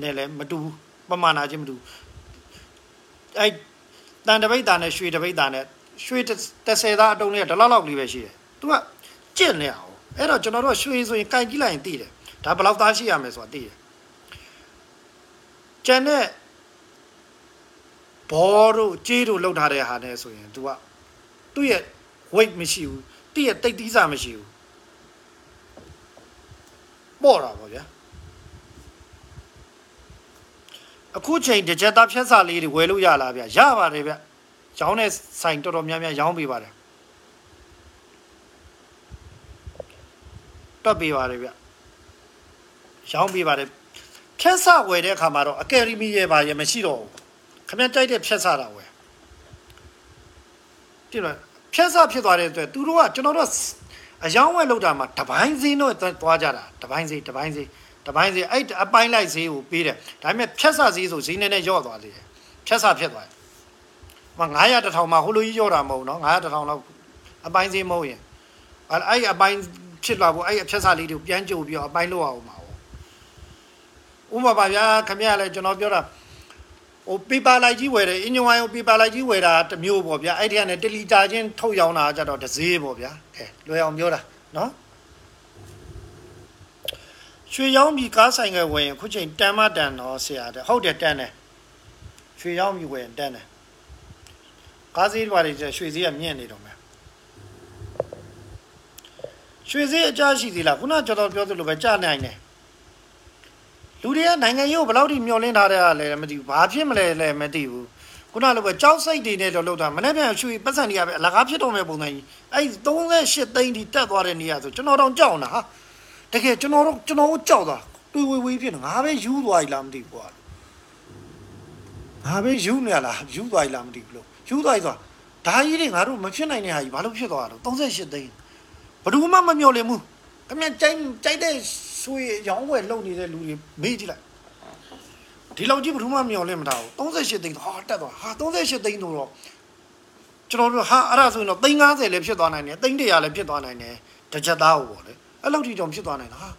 A: နဲ့လည်းမတူဘူးပမာဏချင်းမတူဘူး အဲ့တန်တပိတ်တာနဲ့ရွှေတပိတ်တာနဲ့ရွှေ30သားအတုံးလေးကဒီလောက်လောက်လေးပဲရှိတယ်။ तू ကကြင့်နေအောင်။အဲ့တော့ကျွန်တော်တို့ရွှေဆိုရင်ကြိုက်ကြည့်လိုက်ရင်သိတယ်။ဒါဘယ်လောက်သားရှိရမယ်ဆိုတာသိတယ်။ကျန်တဲ့ဘောတို့ကြေးတို့လောက်ထားတဲ့ဟာနဲ့ဆိုရင် तू ကသူ့ရဲ့ weight မရှိဘူး။သူ့ရဲ့တိတ်သီးစာမရှိဘူး။ပေါ့တာပေါ့ဗျာ။ အခုချိန်တစ်ချက်သားဖြတ်စာလေးတွေဝယ်လို့ရလားဗျာ။ရပါတယ်ဗျာ။ရောင်းတဲ့ဆိုင်တော်တော်များများရောင်းပေးပါတယ်တွက်ပေးပါတယ်ဗျရောင်းပေးပါတယ်ဖြတ်ဆဝယ်တဲ့အခါမှာတော့အကယ်ဒမီရဲ့ပါရဲ့မရှိတော့ဘူးခမကြိုက်တဲ့ဖြတ်ဆတာဝယ်တိလားဖြတ်ဆဖြစ်သွားတဲ့အတွက်သူတို့ကကျွန်တော်တို့အယောင်းဝယ်လောက်တာမှာတပိုင်းစင်းတော့သွားကြတာတပိုင်းစင်းတပိုင်းစင်း တပိုင်းစင်းအဲ့အပိုင်းလိုက်ဈေးကိုပေးတယ်ဒါပေမဲ့ဖြတ်ဆဈေးဆိုဈေးနဲ့နဲ့ရော့သွားလေဖြတ်ဆဖြစ်သွားတယ်မ900တထောင်မှာဟိုလိုကြီးရောတာမဟုတ်နော်900တထောင်လောက်အပိုင်းစင်းမဟုတ်ရင်အဲ့အဲ့အပိုင်းဖြစ်လာဖို့အဲ့အဖြတ်စာလေးတွေကိုပြန်ကြိုပြီးတော့အပိုင်းလောက်အောင်ပါဥပမာပါဗျာခမရလဲကျွန်တော်ပြောတာဟိုပေပါလိုက်ကြီးဝယ်တယ်အင်ဂျင်ဝိုင်းကိုပေပါလိုက်ကြီးဝယ်တာတစ်မျိုးပေါ့ဗျာအဲ့ဒီကနေတလီတာချင်းထုတ်ရောင်းတာကြတော့တစ်စေးပေါ့ဗျာအဲလွယ်အောင်ပြောတာနော် ရွှေရောင်းပြီးကားဆိုင်ကဝယ်ရင်ခုချိန်တန်မတန်တော့ဆရာတဲ့ဟုတ်တယ်တန်တယ်ရွှေရောင်းပြီးဝယ်ရင်တန်တယ်ကားစည်းတွေရွှေစည်းကမြင့်နေတော့မယ်ရွှေစည်းအကြရှိသေးလားခုနကျွန်တော်ပြောသလိုပဲကြာနိုင်တယ်လူတွေကနိုင်ငံရေးကိုဘယ်လောက်ထိမျှော်လင့်ထားတဲ့အားလဲမသိဘူးဘာဖြစ်မလဲလဲမသိဘူးခုနလိုပဲကြောက်စိတ်တွေနဲ့တော့လောက်တာမနေ့ပြန်ရွှေပတ်စံတွေကပဲအလကားဖြစ်တော့မဲ့ပုံစံကြီးအဲ့38သိန်းထိတက်သွားတဲ့နေရာဆိုကျွန်တော်တော့ကြောက်တာဟာ တကယ်ကျွန်တော်တို့ကျွန်တော်တို့ကြောက်တာတွေ့ဝေးဝေးဖြစ်နေငါပဲယူသွားပြီလားမသိဘူးကွာငါပဲယူနေရလားယူသွားပြီလားမသိဘူးလို့ယူသွားပြီဆိုတာဒါကြီးတွေငါတို့မဖြစ်နိုင်တဲ့ဟာကြီးဘာလို့ဖြစ်သွားတာလဲ38သိန်းဘယ်သူမှမမျှော်လင့်ဘူးအမြန်ကြိုက်ကြိုက်တဲ့ဆွေရောင်းဝယ်လုပ်နေတဲ့လူတွေမေးကြည့်လိုက်ဒီလောက်ကြီးဘယ်သူမှမမျှော်လင့်မထားဘူး38သိန်းဟာတက်သွားဟာ38သိန်းတော့ကျွန်တော်တို့ဟာအဲ့ဒါဆိုရင်တော့သိန်း90လည်းဖြစ်သွားနိုင်တယ်သိန်း100လည်းဖြစ်သွားနိုင်တယ်တစ်ချက်သားဟိုပေါ့လေ အဲ့လောက်ထိကြောင့်ဖြစ်သွားနိုင်တာဟာ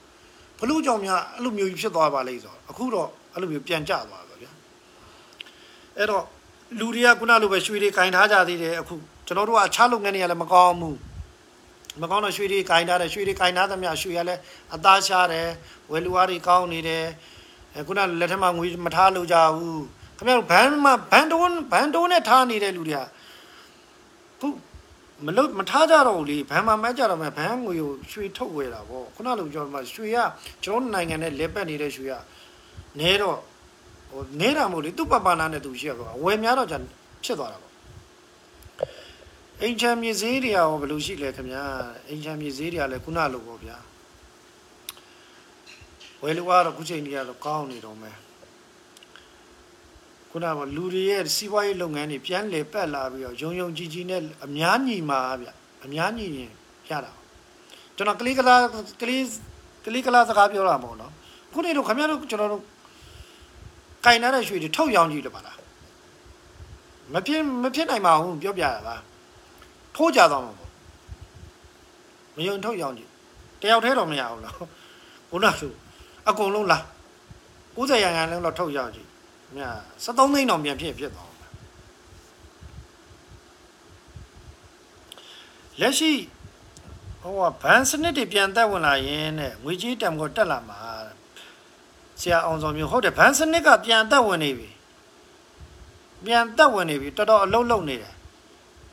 A: ဘလို့ကြောင့်များအဲ့လိုမျိုးကြီးဖြစ်သွားပါလိမ့်ဆိုအခုတော့အဲ့လိုမျိုးပြန်ကျသွားပါဗျာအဲ့တော့လူတွေကခုနလိုပဲရွှေတွေကင်ထားကြသေးတယ်အခုကျွန်တော်တို့ကအခြားလုပ်ငန်းတွေကလည်းမကောင်းဘူးမကောင်းတော့ရွှေတွေကင်ထားတယ်ရွှေတွေကင်ထားသမျှရွှေကလည်းအသားရှားတယ်ဝယ်လူအားတွေကောင်းနေတယ်အဲခုနလက်ထက်မှာငွေမထားလို့ကြဘူးခင်ဗျားတို့ဘန်မှာဘန်တိုးဘန်တိုးနဲ့ထားနေတဲ့လူတွေကခု မလို့မထားကြတော့ဘူးလေဘန်မှာမကြတော့မှဘန်ငွေကိုရွှေထုတ်ဝယ်တာပေါ့ခုနလိုပြောမှရွှေကကျွန်တော်နိုင်ငံနဲ့လက်ပတ်နေတဲ့ရွှေကနဲတော့ဟိုနေတာမဟုတ်လေသူ့ပပနာနဲ့သူရှိရတော့ဝယ်များတော့じゃဖြစ်သွားတာပေါ့အိမ်ချမ်းမြေဈေးတွေရောဘယ်လိုရှိလဲခင်ဗျာအိမ်ချမ်းမြေဈေးတွေကလည်းခုနလိုပေါ့ဗျာဝယ်လို့ကတော့ခုချိန်ကြီးကတော့ကောင်းနေတော့မယ် ခုနကလူတွေရဲ့စီးပွားရေးလုပ်ငန်းတွေပြန်လေပတ်လာပြီးတော့ယုံယုံကြည်ကြည်နဲ့အများညီမှာဗျအများညီရင်ရတာကျွန်တော်ကလေးကလာကလေးကလေးကလာစကားပြောတာမဟုတ်နော်ခုနေတော့ခင်ဗျားတို့ကျွန်တော်တို့ကင်ထားတဲ့ရွှေတွေထုတ်ရောင်းကြည့်လို့ပါလားမဖြစ်မဖြစ်နိုင်ပါဘူးပြောပြရပါထိုးကြသွားမှာပေါ့မယုံထုတ်ရောင်းကြည့်တယောက်တည်းတော့မရဘူးလားဘုရားဆိုအကုန်လုံးလား90ရန်ရန်လုံးတော့ထုတ်ရောင်းကြည့် မြတ်73သိန်းတော့ပြန်ဖြစ်ဖြစ်သွားအောင်လက်ရှိဟိုကဘန်စနစ်တွေပြန်တက်ဝင်လာရင်တဲ့ငွေကြီးတံကိုတက်လာမှာဆရာအောင်စောမျိုးဟုတ်တယ်ဘန်စနစ်ကပြန်တက်ဝင်နေပြီပြန်တက်ဝင်နေပြီတော်တော်အလုံးလုံးနေတယ်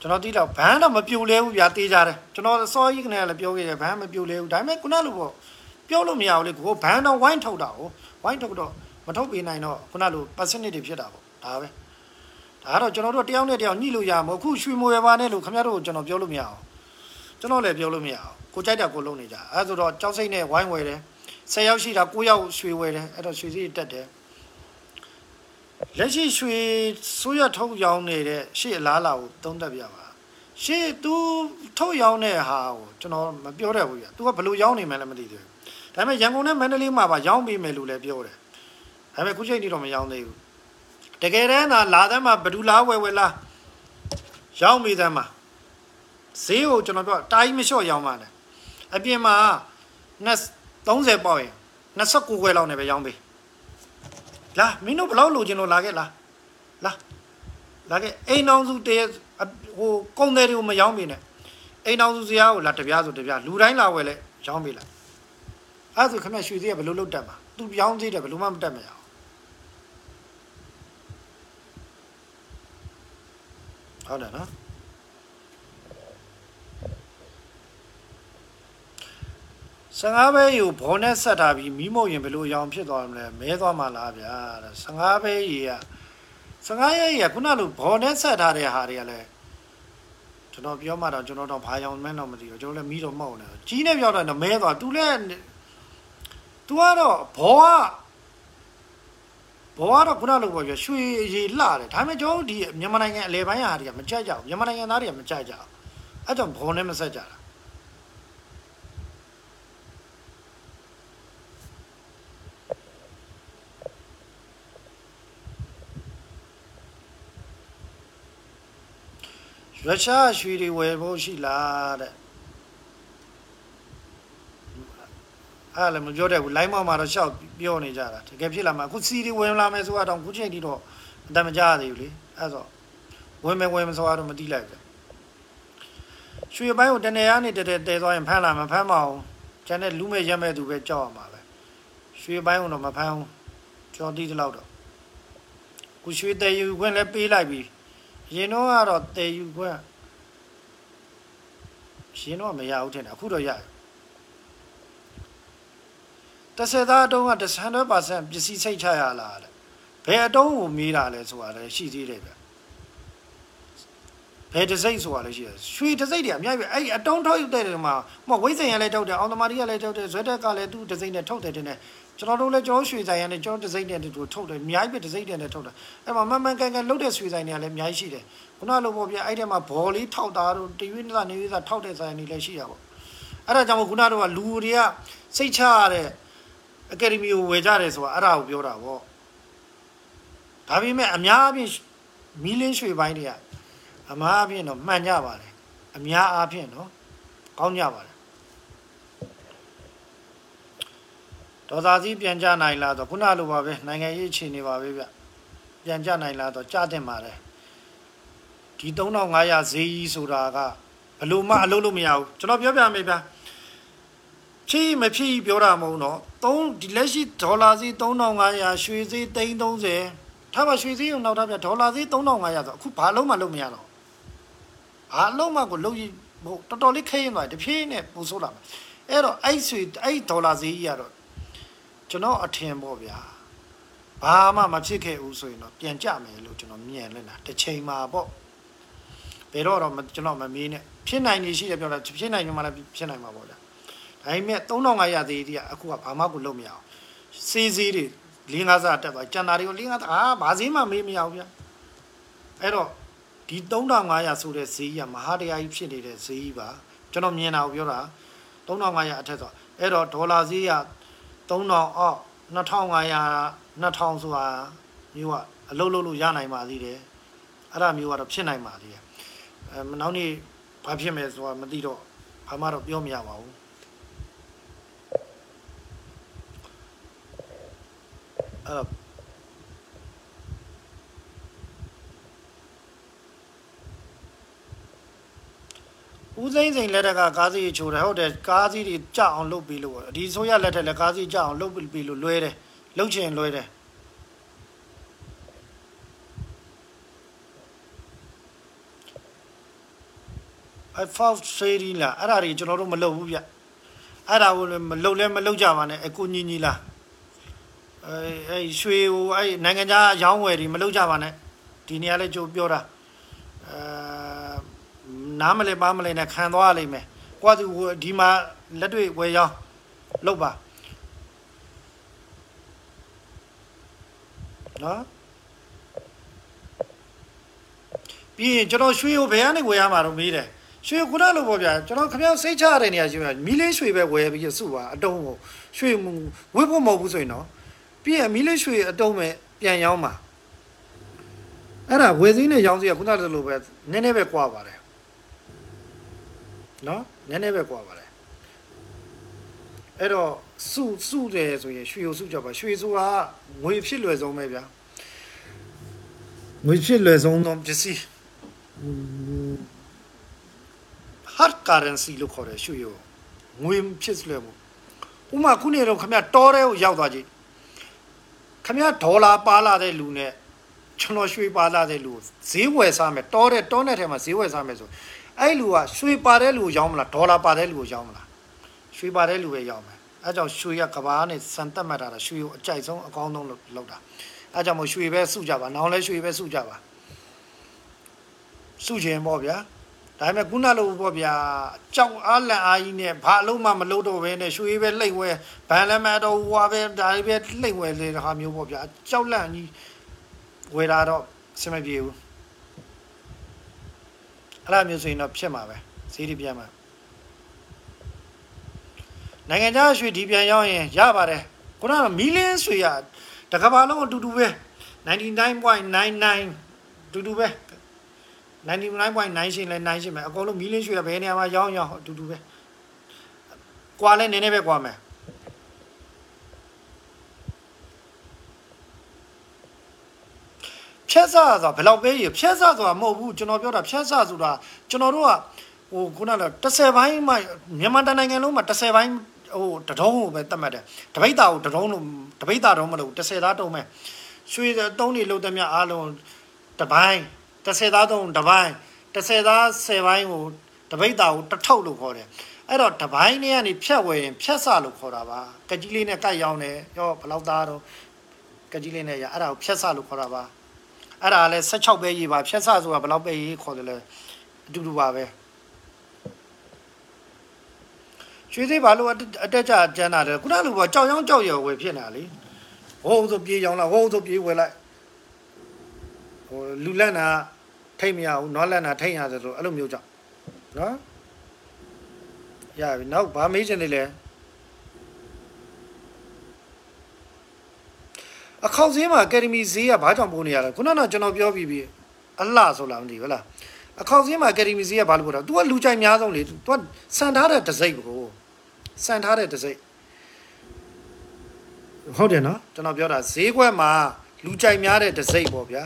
A: ကျွန်တော်သိတော့ဘန်တော့မပြိုလဲဘူးဗျာတေးကြတယ်ကျွန်တော်စောကြီးကနေလည်းပြောခဲ့တယ်ဘန်မပြိုလဲဘူးဒါပေမဲ့ခုနလိုပေါ့ပြောလို့မရဘူးလေကိုဘန်တော့ဝိုင်းထုတ်တာကိုဝိုင်းထုတ်တော့ မထုတ်ပေးနိုင်တော့ခုနလို percentage တွေဖြစ်တာပေါ့ဒါပဲဒါကတော့ကျွန်တော်တို့တယောက်နဲ့တယောက်ညှိလို့ရမှာအခုရွှေမွေပါနဲ့လို့ခင်ဗျားတို့ကျွန်တော်ပြောလို့မရအောင်ကျွန်တော်လည်းပြောလို့မရအောင်ကိုကြိုက်တာကိုလုံးနေကြအဲဆိုတော့ကြောက်စိတ်နဲ့ဝိုင်းဝယ်တယ်10ယောက်ရှိတာ9ယောက်ရွှေဝယ်တယ်အဲ့တော့ရွှေစည်းတက်တယ်လက်ရှိရွှေဆိုးရထုတ်ရောင်းနေတဲ့ရှေ့အလားလာကိုသုံးသပ်ပြပါရှေ့ तू ထုတ်ရောင်းတဲ့ဟာကိုကျွန်တော်မပြောတတ်ဘူးပြ तू ကဘယ်လိုရောင်းနေမှလည်းမသိသေးဘူးဒါပေမဲ့ရန်ကုန်နဲ့မန္တလေးမှာပါရောင်းပေးမယ်လို့လည်းပြောတယ် ဒါပေမဲ့ခုချိန်ထိတော့မရောင်းသေးဘူးတကယ်တမ်းသာလာသမ်းမှာဘဒူလားဝယ်ဝယ်လားရောင်းမိသမ်းမှာဈေးကိုကျွန်တော်ပြောတိုင်းမလျှော့ရောင်းပါနဲ့အပြင်မှာ30ပေါက်ရင်29ခွဲလောက်နဲ့ပဲရောင်းပေးလာမင်းတို့ဘယ်လောက်လိုချင်လို့လာခဲ့လားလာလာခဲ့အိမ်အောင်စုတည်းဟိုကုန်းတယ်တွေကိုမရောင်းပေးနဲ့အိမ်အောင်စုစရာကိုလာတပြားဆိုတပြားလူတိုင်းလာဝယ်လဲရောင်းပေးလိုက်အဲ့ဒါဆိုခင်ဗျရွှေစည်းကဘယ်လိုလုပ်တတ်မှာသူရောင်းသေးတယ်ဘယ်လိုမှမတတ်မရအော ဟုတ်တယ်နော်15ဘဲယူဘောနဲ့ဆက်ထားပြီးမိမို့ရင်ဘယ်လိုရောင်ဖြစ်သွားမလဲမဲသွားမှလားဗျာတဲ့15ဘဲကြီးက15ရဲကြီးကခုနလိုဘောနဲ့ဆက်ထားတဲ့ဟာတွေကလည်းကျွန်တော်ပြောမှတော့ကျွန်တော်တော့ဘာရောင်မှန်းတော့မသိဘူးကျွန်တော်လည်းမီးတော့မဟုတ်ဘူးကြီးနဲ့ပြောတော့မဲသွား तू လည်း तू ကတော့ဘောက ဘောကတော့ခုနလိုပေါ့ပြရွှေရေလှတယ်ဒါပေမဲ့ကျွန်တော်ဒီမြန်မာနိုင်ငံအလဲပိုင်းဟာတွေကမကြိုက်ကြဘူးမြန်မာနိုင်ငံသားတွေကမကြိုက်ကြဘူးအဲ့ကြောင့်ဘောနဲ့မဆက်ကြတာရုရှားရွှေတွေဝယ်ဖို့ရှိလားတဲ့ အဲ့လည်းမပြောတတ်ဘူး line မှာမှာတော့ရှောက်ပြောနေကြတာတကယ်ဖြစ်လာမှာအခုစီတွေဝင်လာမယ်ဆိုတော့ခုချိန်ထိတော့အတမကြသေးဘူးလေအဲ့ဆိုဝင်မယ်ဝင်မဆိုတော့မတိလိုက်ဘူးရွှေပိုင်းကိုတနေရနေတဲတဲသွားရင်ဖမ်းလာမှာဖမ်းမအောင်ကျန်တဲ့လူမဲ့ရက်မဲ့သူပဲကြောက်ရမှာပဲရွှေပိုင်းကတော့မဖမ်းဘူးကြော်တီးတလောက်တော့ခုရွှေတဲယူခွင့်လည်းပေးလိုက်ပြီရင်တော့ကတော့တဲယူခွင့်ရှင်တော့မရဘူးထင်တယ်အခုတော့ရတယ် တစ်ဆက်သားအတုံးက100%ပစ္စည်းစိတ်ချရလားတဲ့ဘယ်အတုံးကိုမေးတာလဲဆိုတာလည်းရှိသေးတယ်ဗျဘယ်တစိမ့်ဆိုတာလည်းရှိတယ်ရွှေတစိမ့်တွေအများကြီးအဲ့အတုံးထုတ်တဲ့တွေမှာဟိုဝိဇ္ဇင်ရလည်းထုတ်တယ်အောင်သမารီကလည်းထုတ်တယ်ဇွဲတက်ကလည်းသူ့တစိမ့်နဲ့ထုတ်တယ်တင်တယ်ကျွန်တော်တို့လည်းကျွန်တော်ရွှေဆိုင်ရနဲ့ကျွန်တော်တစိမ့်နဲ့တူထုတ်တယ်အများကြီးပဲတစိမ့်နဲ့ထုတ်တယ်အဲ့မှာမမှန်ကန်ကန်လုတ်တဲ့ရွှေဆိုင်တွေကလည်းအများကြီးရှိတယ်ခုနလိုပေါ့ဗျအဲ့ထဲမှာဘော်လေးထောက်တာတို့တရွေးနေတာနေရွေးတာထောက်တဲ့ဆိုင်တွေလည်းရှိတာပေါ့အဲ့ဒါကြောင့်ခုနကတော့လူတွေကစိတ်ချရတဲ့ အကယ်ဒမီကိုဝယ်ကြတယ်ဆိုတာအဲ့ဒါကိုပြောတာပေါ့ဒါပေမဲ့အများအပြားမီလင်းရွှေပိုင်းတွေကအများအပြားတော့မှန်ကြပါတယ်အများအားဖြင့်နော်ကောင်းကြပါတယ်ဒေါ်သာစီပြန်ကြနိုင်လားတော့ခုနလိုပါပဲနိုင်ငံရေးအခြေအနေပါပဲဗျပြန်ကြနိုင်လားတော့ကြားတင်ပါတယ်ဒီ3500ဈေးကြီးဆိုတာကဘလို့မှအလုပ်လို့မရဘူးကျွန်တော်ပြောပြမယ်ဗျ ဖြည့်မဖြည့်ပြောတာမဟုတ်တော့3ဒီလက်ရှိဒေါ်လာဈေး3500ရွှေဈေး330ထားပါရွှေဈေးကိုနောက်ထားပြဒေါ်လာဈေး3500ဆိုအခုဘာလုံးမှလုံးမရတော့ဘာလုံးမှကိုလုံးကြီးဟိုတော်တော်လေးခရင်သွားတဖြည်းနဲ့ပူဆိုးလာမယ်အဲ့တော့အဲ့ရွှေအဲ့ဒေါ်လာဈေးကြီးကတော့ကျွန်တော်အထင်ပေါ့ဗျာဘာမှမဖြစ်ခဲ့ဘူးဆိုရင်တော့ပြန်ကြမယ်လို့ကျွန်တော်မြင်နေတာတစ်ချိန်မှာပေါ့ဘယ်တော့တော့ကျွန်တော်မမေးနဲ့ဖြစ်နိုင်နေရှိတယ်ပြောတာဖြစ်နိုင်နေမှလည်းဖြစ်နိုင်မှာပေါ့ဗျာ ဒါပေမဲ့3500သေးတိကအခုကဘာမှကိုလုပ်မရအောင်စေးစေးတွေ၄50စားတက်သွားကျန်တာတွေကို၄50အာဘာဈေးမှမေးမရဘူးဗျအဲ့တော့ဒီ3500ဆိုတဲ့ဈေးကမဟာတရားကြီးဖြစ်နေတဲ့ဈေးကြီးပါကျွန်တော်မြင်တာကိုပြောတာ3500အထက်ဆိုအဲ့တော့ဒေါ်လာဈေးက3000အော့2500 2000ဆိုတာမျိုးကအလုပ်လုပ်လို့ရနိုင်ပါသေးတယ်အဲ့ဒါမျိုးကတော့ဖြစ်နိုင်ပါသေးတယ်အဲနောက်နေ့ဘာဖြစ်မယ်ဆိုတာမသိတော့ဘာမှတော့ပြောမရပါဘူး အဲ့တော့ဦးစိမ့်စိန်လက်ထက်ကကားစီးချိုးတယ်ဟုတ်တယ်ကားစီးတွေကြအောင်လုပ်ပြီးလို့ဒီဆိုရလက်ထက်လည်းကားစီးကြအောင်လုပ်ပြီးလို့လွဲတယ်လှုပ်ချင်လွဲတယ်အဖောက်ထရီလာအဲ့ဒါတွေကျွန်တော်တို့မလုပ်ဘူးဗျအဲ့ဒါကိုလည်းမလုပ်လဲမလုပ်ကြပါနဲ့အကူညီညီလား အဲအဲရွှေဟိုအဲနိုင်ငံခြားရောင်းဝယ်တွေမလုပ်ကြပါနဲ့ဒီနေရာလဲကြိုပြောတာအဲနားမလဲပါမလဲနဲ့ခံသွားရလိမ့်မယ်ကိုကသူဟိုဒီမှာလက်တွေ့ဝယ်ရောင်းလုပ်ပါနော်ပြီးရင်ကျွန်တော်ရွှေကိုဘယ်ကနေဝယ်ရမှာတော့မေးတယ်ရွှေခုနလိုပေါ့ဗျာကျွန်တော်ခမစိတ်ချရတဲ့နေရာရှိမှာမီးလေးရွှေပဲဝယ်ပြီးစုပါအတုံးကိုရွှေဝတ်ဖို့မဟုတ်ဘူးဆိုရင်တော့ ပြီးရင်မီးလေးရွှေအတုံးမဲ့ပြန်ရောင်းမှာအဲ့ဒါဝယ်စည်းနဲ့ရောင်းစည်းကခုနကလိုပဲနည်းနည်းပဲကွာပါတယ်နော်နည်းနည်းပဲကွာပါတယ်အဲ့တော့စုစုတယ်ဆိုရင်ရွှေကိုစုကြပါရွှေဆိုတာငွေဖြစ်လွယ်ဆုံးပဲဗျာငွေဖြစ်လွယ်ဆုံးသောပစ္စည်း hard currency လို့ခေါ်တယ်ရွှေကိုငွေဖြစ်လွယ်မှုဥမာခုနေတော့ခမတောတဲ့ကိုရောက်သွားကြည့် ခမရဒေါ်လာပါလာတဲ့လူနဲ့ကျွန်တော်ရွှေပါလာတဲ့လူဈေးဝယ်စားမယ်တောတဲ့တောနဲ့ထဲမှာဈေးဝယ်စားမယ်ဆိုအဲ့လူကရွှေပါတဲ့လူကိုရောင်းမလားဒေါ်လာပါတဲ့လူကိုရောင်းမလားရွှေပါတဲ့လူပဲရောင်းမယ်အဲကြောင့်ရွှေကကဘာနဲ့စံတက်မှတ်တာရွှေကိုအကြိုက်ဆုံးအကောင်းဆုံးလို့လောက်တာအဲကြောင့်မို့ရွှေပဲစုကြပါနောင်လဲရွှေပဲစုကြပါစုခြင်းပေါ့ဗျာ ဒါပေမဲ့ခုနလိုပေါ့ဗျာကြောက်အားလန့်အားကြီးနဲ့ဘာအလုံးမှမလုပ်တော့ဘဲနဲ့ရွှေပဲလိမ့်ဝဲဘန်လည်းမတော့ဟွာပဲဒါပဲလိမ့်ဝဲလေဟာမျိုးပေါ့ဗျာကြောက်လန့်ကြီးဝယ်တာတော့စမပြေဘူးအဲ့လိုမျိုးဆိုရင်တော့ဖြစ်မှာပဲဈေးတွေပြန်မှာနိုင်ငံခြားရွှေဒီပြန်ရောက်ရင်ရပါတယ်ခုနကမီလင်းရွှေရတကဘာလုံးအတူတူပဲ99.99တူတူပဲ 99.9ရှင်းလဲ9ရှင်းမယ်အကုန်လုံးမီလင်းရွှေရဘယ်နေရာမှာရောင်းရောင်းအတူတူပဲကွာလဲနည်းနည်းပဲကွာမယ်ဖြက်စားဆိုတာဘယ်လောက်ပဲရဖြက်စားဆိုတာမဟုတ်ဘူးကျွန်တော်ပြောတာဖြက်စားဆိုတာကျွန်တော်တို့ကဟိုခုနက30ဘိုင်းမှမြန်မာတိုင်းနိုင်ငံလုံးမှာ30ဘိုင်းဟိုတတုံးကိုပဲတတ်မှတ်တယ်တပိတ်တာကိုတတုံးလို့တပိတ်တာတော့မလို့30သားတုံးမဲ့ရွှေတုံးတွေလုံးတဲ့မြအားလုံးတပိုင်း 30သားတုံးတပိုင်း30သား10ဘိုင်းကိုတပိတ်တာကိုတစ်ထုပ်လို့ခေါ်တယ်အဲ့တော့တပိုင်းနဲ့ကနေဖြတ်ဝယ်ရင်ဖြတ်စလို့ခေါ်တာပါကကြီးလေးနဲ့ကတ်ရောင်းတယ်ရောဘယ်လောက်သားတော့ကကြီးလေးနဲ့ရအဲ့ဒါကိုဖြတ်စလို့ခေါ်တာပါအဲ့ဒါလည်း16ပဲရေးပါဖြတ်စဆိုတာဘယ်လောက်ပဲရေးခေါ်တယ်လဲအတူတူပါပဲရွှေသေးဘာလို့အတက်ကြကျန်းတာလဲခုနလိုပေါ့ကြောက်ရောင်းကြောက်ရွယ်ဝယ်ဖြစ်နေတာလေဟိုးဆိုပြေးရောင်းလာဟိုးဆိုပြေးဝယ်လိုက် ဟိုလူလက်နာထိတ်မရဘူးနွားလက်နာထိတ်ရတယ်ဆိုအဲ့လိုမျိုးကြောင့်နော်ရပြီနောက်ဗာမေးချင်တယ်လဲအခောက်ဈေးမှာအကယ်ဒမီဈေးကဘာကြောင့်ပို့နေရလဲခုနကကျွန်တော်ပြောပြီးပြီအလှဆိုလားမသိဘူးလားအခောက်ဈေးမှာအကယ်ဒမီဈေးကဘာလို့ပို့တာ तू ကလူကြိုက်များဆုံးလေ तू ကစံထားတဲ့တစိမ့်ကိုစံထားတဲ့တစိမ့်ဟုတ်တယ်နော်ကျွန်တော်ပြောတာဈေးကွက်မှာလူကြိုက်များတဲ့တစိမ့်ပေါ့ဗျာ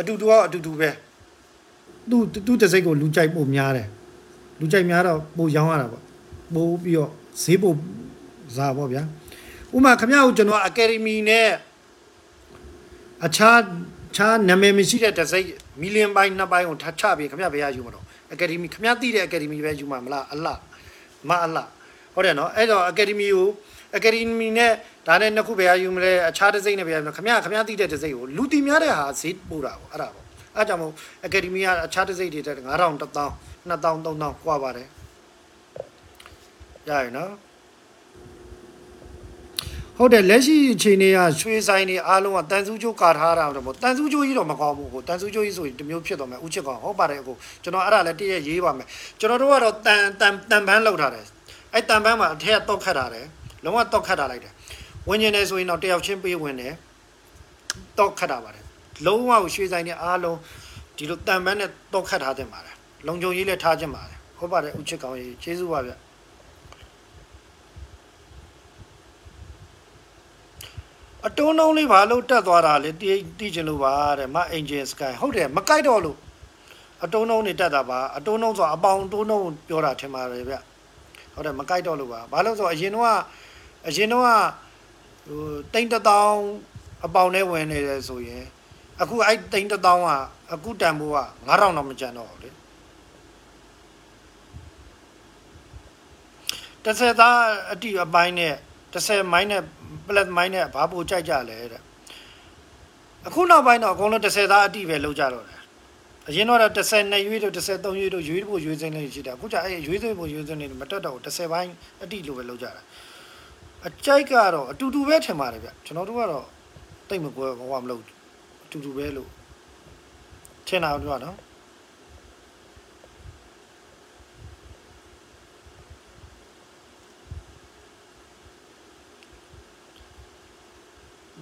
A: အတူတူကအတူတူပဲသူသူတစိမ့်ကိုလူကြိုက်ပို့များတယ်လူကြိုက်များတော့ပို့ရောင်းရတာပေါ့ပို့ပြီးတော့ဈေးပို့စားပေါ့ဗျာဥပမာခင်ဗျားကိုကျွန်တော်အကယ်ဒမီနဲ့အခြားခြားနာမည်မရှိတဲ့တစ်စိတ်မီလီယံပိုင်းနှစ်ပိုင်းကိုထပ်ချပြီးခင်ဗျားဘယ်ရယူမလို့အကယ်ဒမီခင်ဗျားသိတဲ့အကယ်ဒမီပဲယူမှာမလားအလှမအလှဟုတ်တယ်နော်အဲ့တော့အကယ်ဒမီကို အကယ်ဒမီနဲ့ဒါနဲ့နှစ်ခုပဲယူမလဲအခြားတစ်စိမ့်နဲ့ပဲယူမလဲခမရခမရသိတဲ့တစ်စိမ့်ကိုလူတီများတဲ့ဟာဈေးပို့တာပေါ့အဲ့ဒါပေါ့အဲ့ကြောင့်မို့အကယ်ဒမီကအခြားတစ်စိမ့်တွေတက်9000 1000 2000 3000ကွာပါတယ်ရရနော်ဟုတ်တယ်လက်ရှိအချိန်တွေကရွှေဆိုင်တွေအားလုံးကတန်ဆူးချိုးကာထားတာတော့မဟုတ်တန်ဆူးချိုးကြီးတော့မကောင်းဘူးကိုတန်ဆူးချိုးကြီးဆိုရင်တစ်မျိုးဖြစ်သွားမယ်ဥချစ်ကောင်ဟုတ်ပါတယ်ကိုကျွန်တော်အဲ့ဒါလည်းတည့်ရရေးပါမယ်ကျွန်တော်တို့ကတော့တန်တန်တန်ပန်းလောက်ထားတယ်အဲ့တန်ပန်းမှာအထက်တော့ခတ်ထားတယ် လုံးဝတော့ခတ်ထားလိုက်တယ်ဝင်ကျင်တယ်ဆိုရင်တော့တယောက်ချင်းပေးဝင်တယ်တော့ခတ်တာပါတယ်လုံးဝရွှေဆိုင်တွေအားလုံးဒီလိုတန်ပန်းနဲ့တော့ခတ်ထားတင်ပါတယ်လုံခြုံရေးလည်းထားခြင်းပါတယ်ဟုတ်ပါတယ်ဥချစ်ကောင်ကြီးကျေးဇူးပါဗျအတုံးတုံးလေးဘာလို့တက်သွားတာလဲတီးတီးချင်လို့ပါတဲ့မအင်ဂျင်စကိုင်းဟုတ်တယ်မကြိုက်တော့လို့အတုံးတုံးနေတက်တာပါအတုံးတုံးဆိုအပေါင်တုံးတုံးပြောတာထင်ပါတယ်ဗျဟုတ်တယ်မကြိုက်တော့လို့ပါဘာလို့ဆိုအရင်တော့ အရင်တော့ဟိုတိန်တထောင်အပေါင်နဲ့ဝင်နေတယ်ဆိုရင်အခုအဲ့တိန်တထောင်ကအခုတန်ဖိုးက9000တော့မကျန်တော့ဘူးလေတစ်ဆက်သားအတိအပိုင်းနဲ့တစ်ဆက်မိုင်းနဲ့ပလက်မိုင်းနဲ့ဘာပိုကြိုက်ကြလဲတဲ့အခုနောက်ပိုင်းတော့အကုန်လုံးတစ်ဆက်သားအတိပဲလောက်ကြတော့တယ်အရင်တော့တစ်ဆက်နှစ်ရွေးတို့တစ်ဆက်သုံးရွေးတို့ရွေးဖို့ရွေးစင်းလေးရှိတာအခုကျအဲ့ရွေးစင်းဖို့ရွေးစင်းလေးမတက်တော့ဘူးတစ်ဆက်ပိုင်းအတိလိုပဲလောက်ကြတာ အကြိုက်ကတော့အတူတူပဲထင်ပါတယ်ဗျကျွန်တော်တို့ကတော့တိတ်မကွဲဘာမှမလုပ်အတူတူပဲလို့ထင်တာတို့ကနော်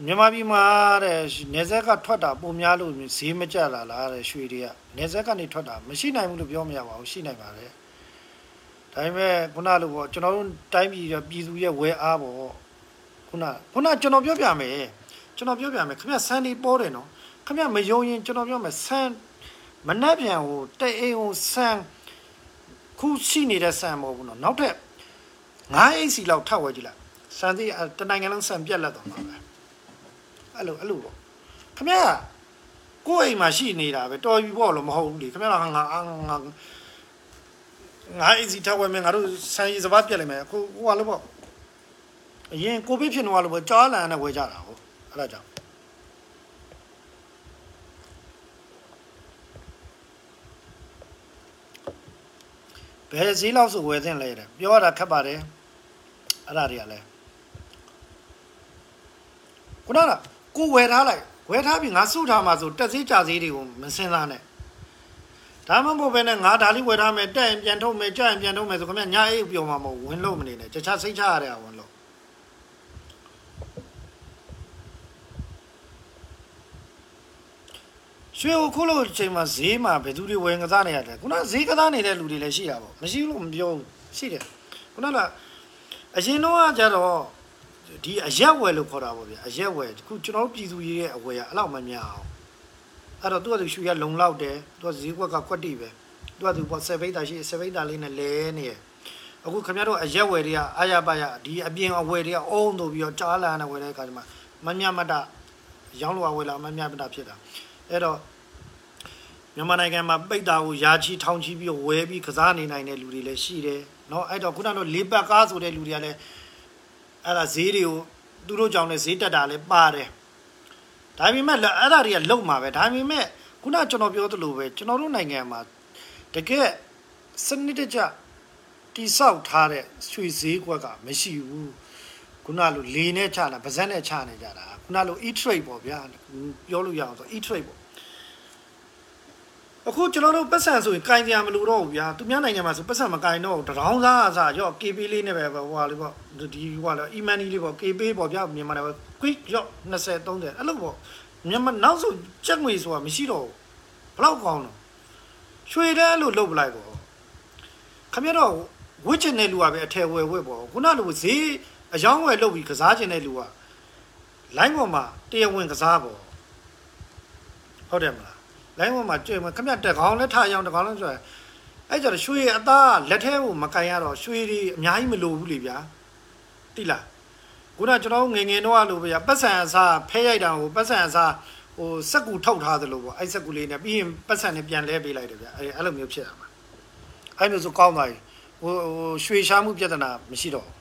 A: မြန်မာပြည်မှာတဲ့နေဆက်ကထွက်တာပုံများလို့ဈေးမကျလာလားတဲ့ရွှေတွေကနေဆက်ကနေထွက်တာမရှိနိုင်ဘူးလို့ပြောမရပါဘူးရှိနိုင်ပါတယ် ဒါပေမဲ့ခုနလိုပေါ့ကျွန်တော်တို့တိုင်းပြည်ရပြည်သူရဲ့ဝဲအားပေါ့ခုနခုနကျွန်တော်ပြောပြမယ်ကျွန်တော်ပြောပြမယ်ခင်ဗျဆန်ဒီပေါ်တယ်နော်ခင်ဗျမယုံရင်ကျွန်တော်ပြောမယ်ဆန်မနှက်ပြန်ဟိုတဲ့အိမ်ဟိုဆန်ခုရှိနေတဲ့ဆန်မဟုတ်ဘူးနော်နောက်ထပ်9အိတ်စီလောက်ထပ်ဝဲကြည့်လိုက်ဆန်စီတနိုင်ငံလုံးဆန်ပြက်လက်တော့မှာပဲအဲ့လိုအဲ့လိုပေါ့ခမရကိုယ့်အိမ်မှာရှိနေတာပဲတော်ပြီပေါ့လို့မဟုတ်ဘူးလေခမရကငါငါ ငါငါအိမ်စီထောက်ဝဲမယ်ငါတို့ဆန်ရည်စပါးပြက်လိုက်မယ်ကိုဟိုကလည်းပေါ့အရင်ကိုဗစ်ဖြစ်နေလို့ပေါ့ကြားလန်နဲ့ဝဲကြတာဟုတ်အဲ့ဒါကြောင့်ဘယ်ဈေးလောက်ဆိုဝယ်သင့်လဲတဲ့ပြောရတာခက်ပါတယ်အဲ့ဒါတွေကလည်းခုနကကိုဝယ်ထားလိုက်ဝယ်ထားပြီးငါစုထားမှာဆိုတက်စည်းကြစည်းတွေကိုမစင်စားနဲ့ ဒါမှမဟုတ်ဘဲနဲ့ငါဒါလေးဝယ်ထားမယ်တက်ရင်ပြန်ထုတ်မယ်ကြက်ရင်ပြန်ထုတ်မယ်ဆိုခင်ဗျညာအိပ်ပြောမှာမဟုတ်ဝင်လို့မနေနဲ့တခြားစိတ်ချရတဲ့ဝင်လို့ရွှေကိုခုလို့အချိန်မှာဈေးမှာဘယ်သူတွေဝယ်ကစားနေရတယ်ခုနဈေးကစားနေတဲ့လူတွေလည်းရှိတာပေါ့မရှိလို့မပြောဘူးရှိတယ်ခုနကအရင်တော့ကကြတော့ဒီအရက်ဝယ်လို့ခေါ်တာပေါ့ဗျာအရက်ဝယ်ခုကျွန်တော်တို့ပြည်သူရေးရဲ့အဝယ်ကအဲ့လောက်မများအောင် အဲ့တော့သူကသူရှူရလုံလောက်တယ်သူကဈေးကွက်ကကွက်တိပဲသူကသူပေါ့7ဘိတ်တာရှိ7ဘိတ်တာလေးနဲ့လဲနေရအခုခင်ဗျားတို့အရက်ဝယ်တွေကအာရပါရဒီအပြင်အဝယ်တွေကအုံးတို့ပြီးတော့ကြားလာနေဝယ်တဲ့အခါကျမှမမြမတရောင်းလို့ဝယ်လာမမြမတဖြစ်တာအဲ့တော့မြန်မာနိုင်ငံမှာပိတ်တာကိုယာချီထောင်ချီပြီးဝယ်ပြီးကစားနေနိုင်တဲ့လူတွေလည်းရှိတယ်เนาะအဲ့တော့ခုနကလေးပတ်ကားဆိုတဲ့လူတွေကလည်းအဲ့ဒါဈေးတွေကိုသူတို့ကြောင့်လည်းဈေးတက်တာလည်းပါတယ် ဒါပေမဲ့အဲ့ဒါတွေကလုံမှာပဲဒါပေမဲ့ခုနကျွန်တော်ပြောသလိုပဲကျွန်တော်တို့နိုင်ငံမှာတကယ်စနစ်တကျတိဆောက်ထားတဲ့ရွှေဈေးကွက်ကမရှိဘူးခုနလိုလေနဲ့ချတာဗဇက်နဲ့ချနေကြတာခုနလို e-trade ပေါ့ဗျာပြောလို့ရအောင်ဆို e-trade ပေါ့အခုကျွန်တော်တို့ပတ်စံဆိုရင်ကင်ကြမလို့တော့ဘူးဗျာသူများနိုင်ငံမှာဆိုပတ်စံမကင်တော့တရောင်းစားအစားရော့ KB လေးနဲ့ပဲဟိုဟာလေးပေါ့ဒီဟိုဟာလေ e-money လေးပေါ့ KB ပေါ့ဗျာမြန်မာနဲ့ quick ရော့20 30အဲ့လိုပေါ့မြန်မာနောက်ဆိုချက်ငွေဆိုတာမရှိတော့ဘူးဘလောက်ကောင်းတော့ရွှေတဲ့လို့လုတ်ပလိုက်ပေါ့ခမရတော့ဝစ်ချင်တဲ့လူကပဲအထယ်ဝယ်ဝယ်ပေါ့ခုနလိုဈေးအယောင်းဝယ်လုတ်ပြီးကစားချင်တဲ့လူကလိုင်းပေါ်မှာတရားဝင်ကစားပေါ့ဟုတ်တယ်မလားလိုင်းပေါ်မှာကြွေမခမတက်ကောင်းလဲထားအောင်တကောင်းလဲဆိုရအဲ့ကြတော့ရွှေအသားလက်ထဲကိုမကန်ရတော့ရွှေတွေအများကြီးမလိုဘူးလေဗျာတိလား ခုနကျွန်တော်ငယ်ငယ်တော့လို့ဗျာပတ်စံအစားဖဲရိုက်တာကိုပတ်စံအစားဟိုစက်ကူထုတ်ထားသလိုပေါ့အဲ့စက်ကူလေးနဲ့ပြီးရင်ပတ်စံနဲ့ပြန်လဲပေးလိုက်တယ်ဗျာအဲ့အဲ့လိုမျိုးဖြစ်တာပါအဲ့မျိုးဆိုကောင်းသွားပြီဟိုဟိုရွှေရှားမှုပြဿနာမရှိတော့ဘူး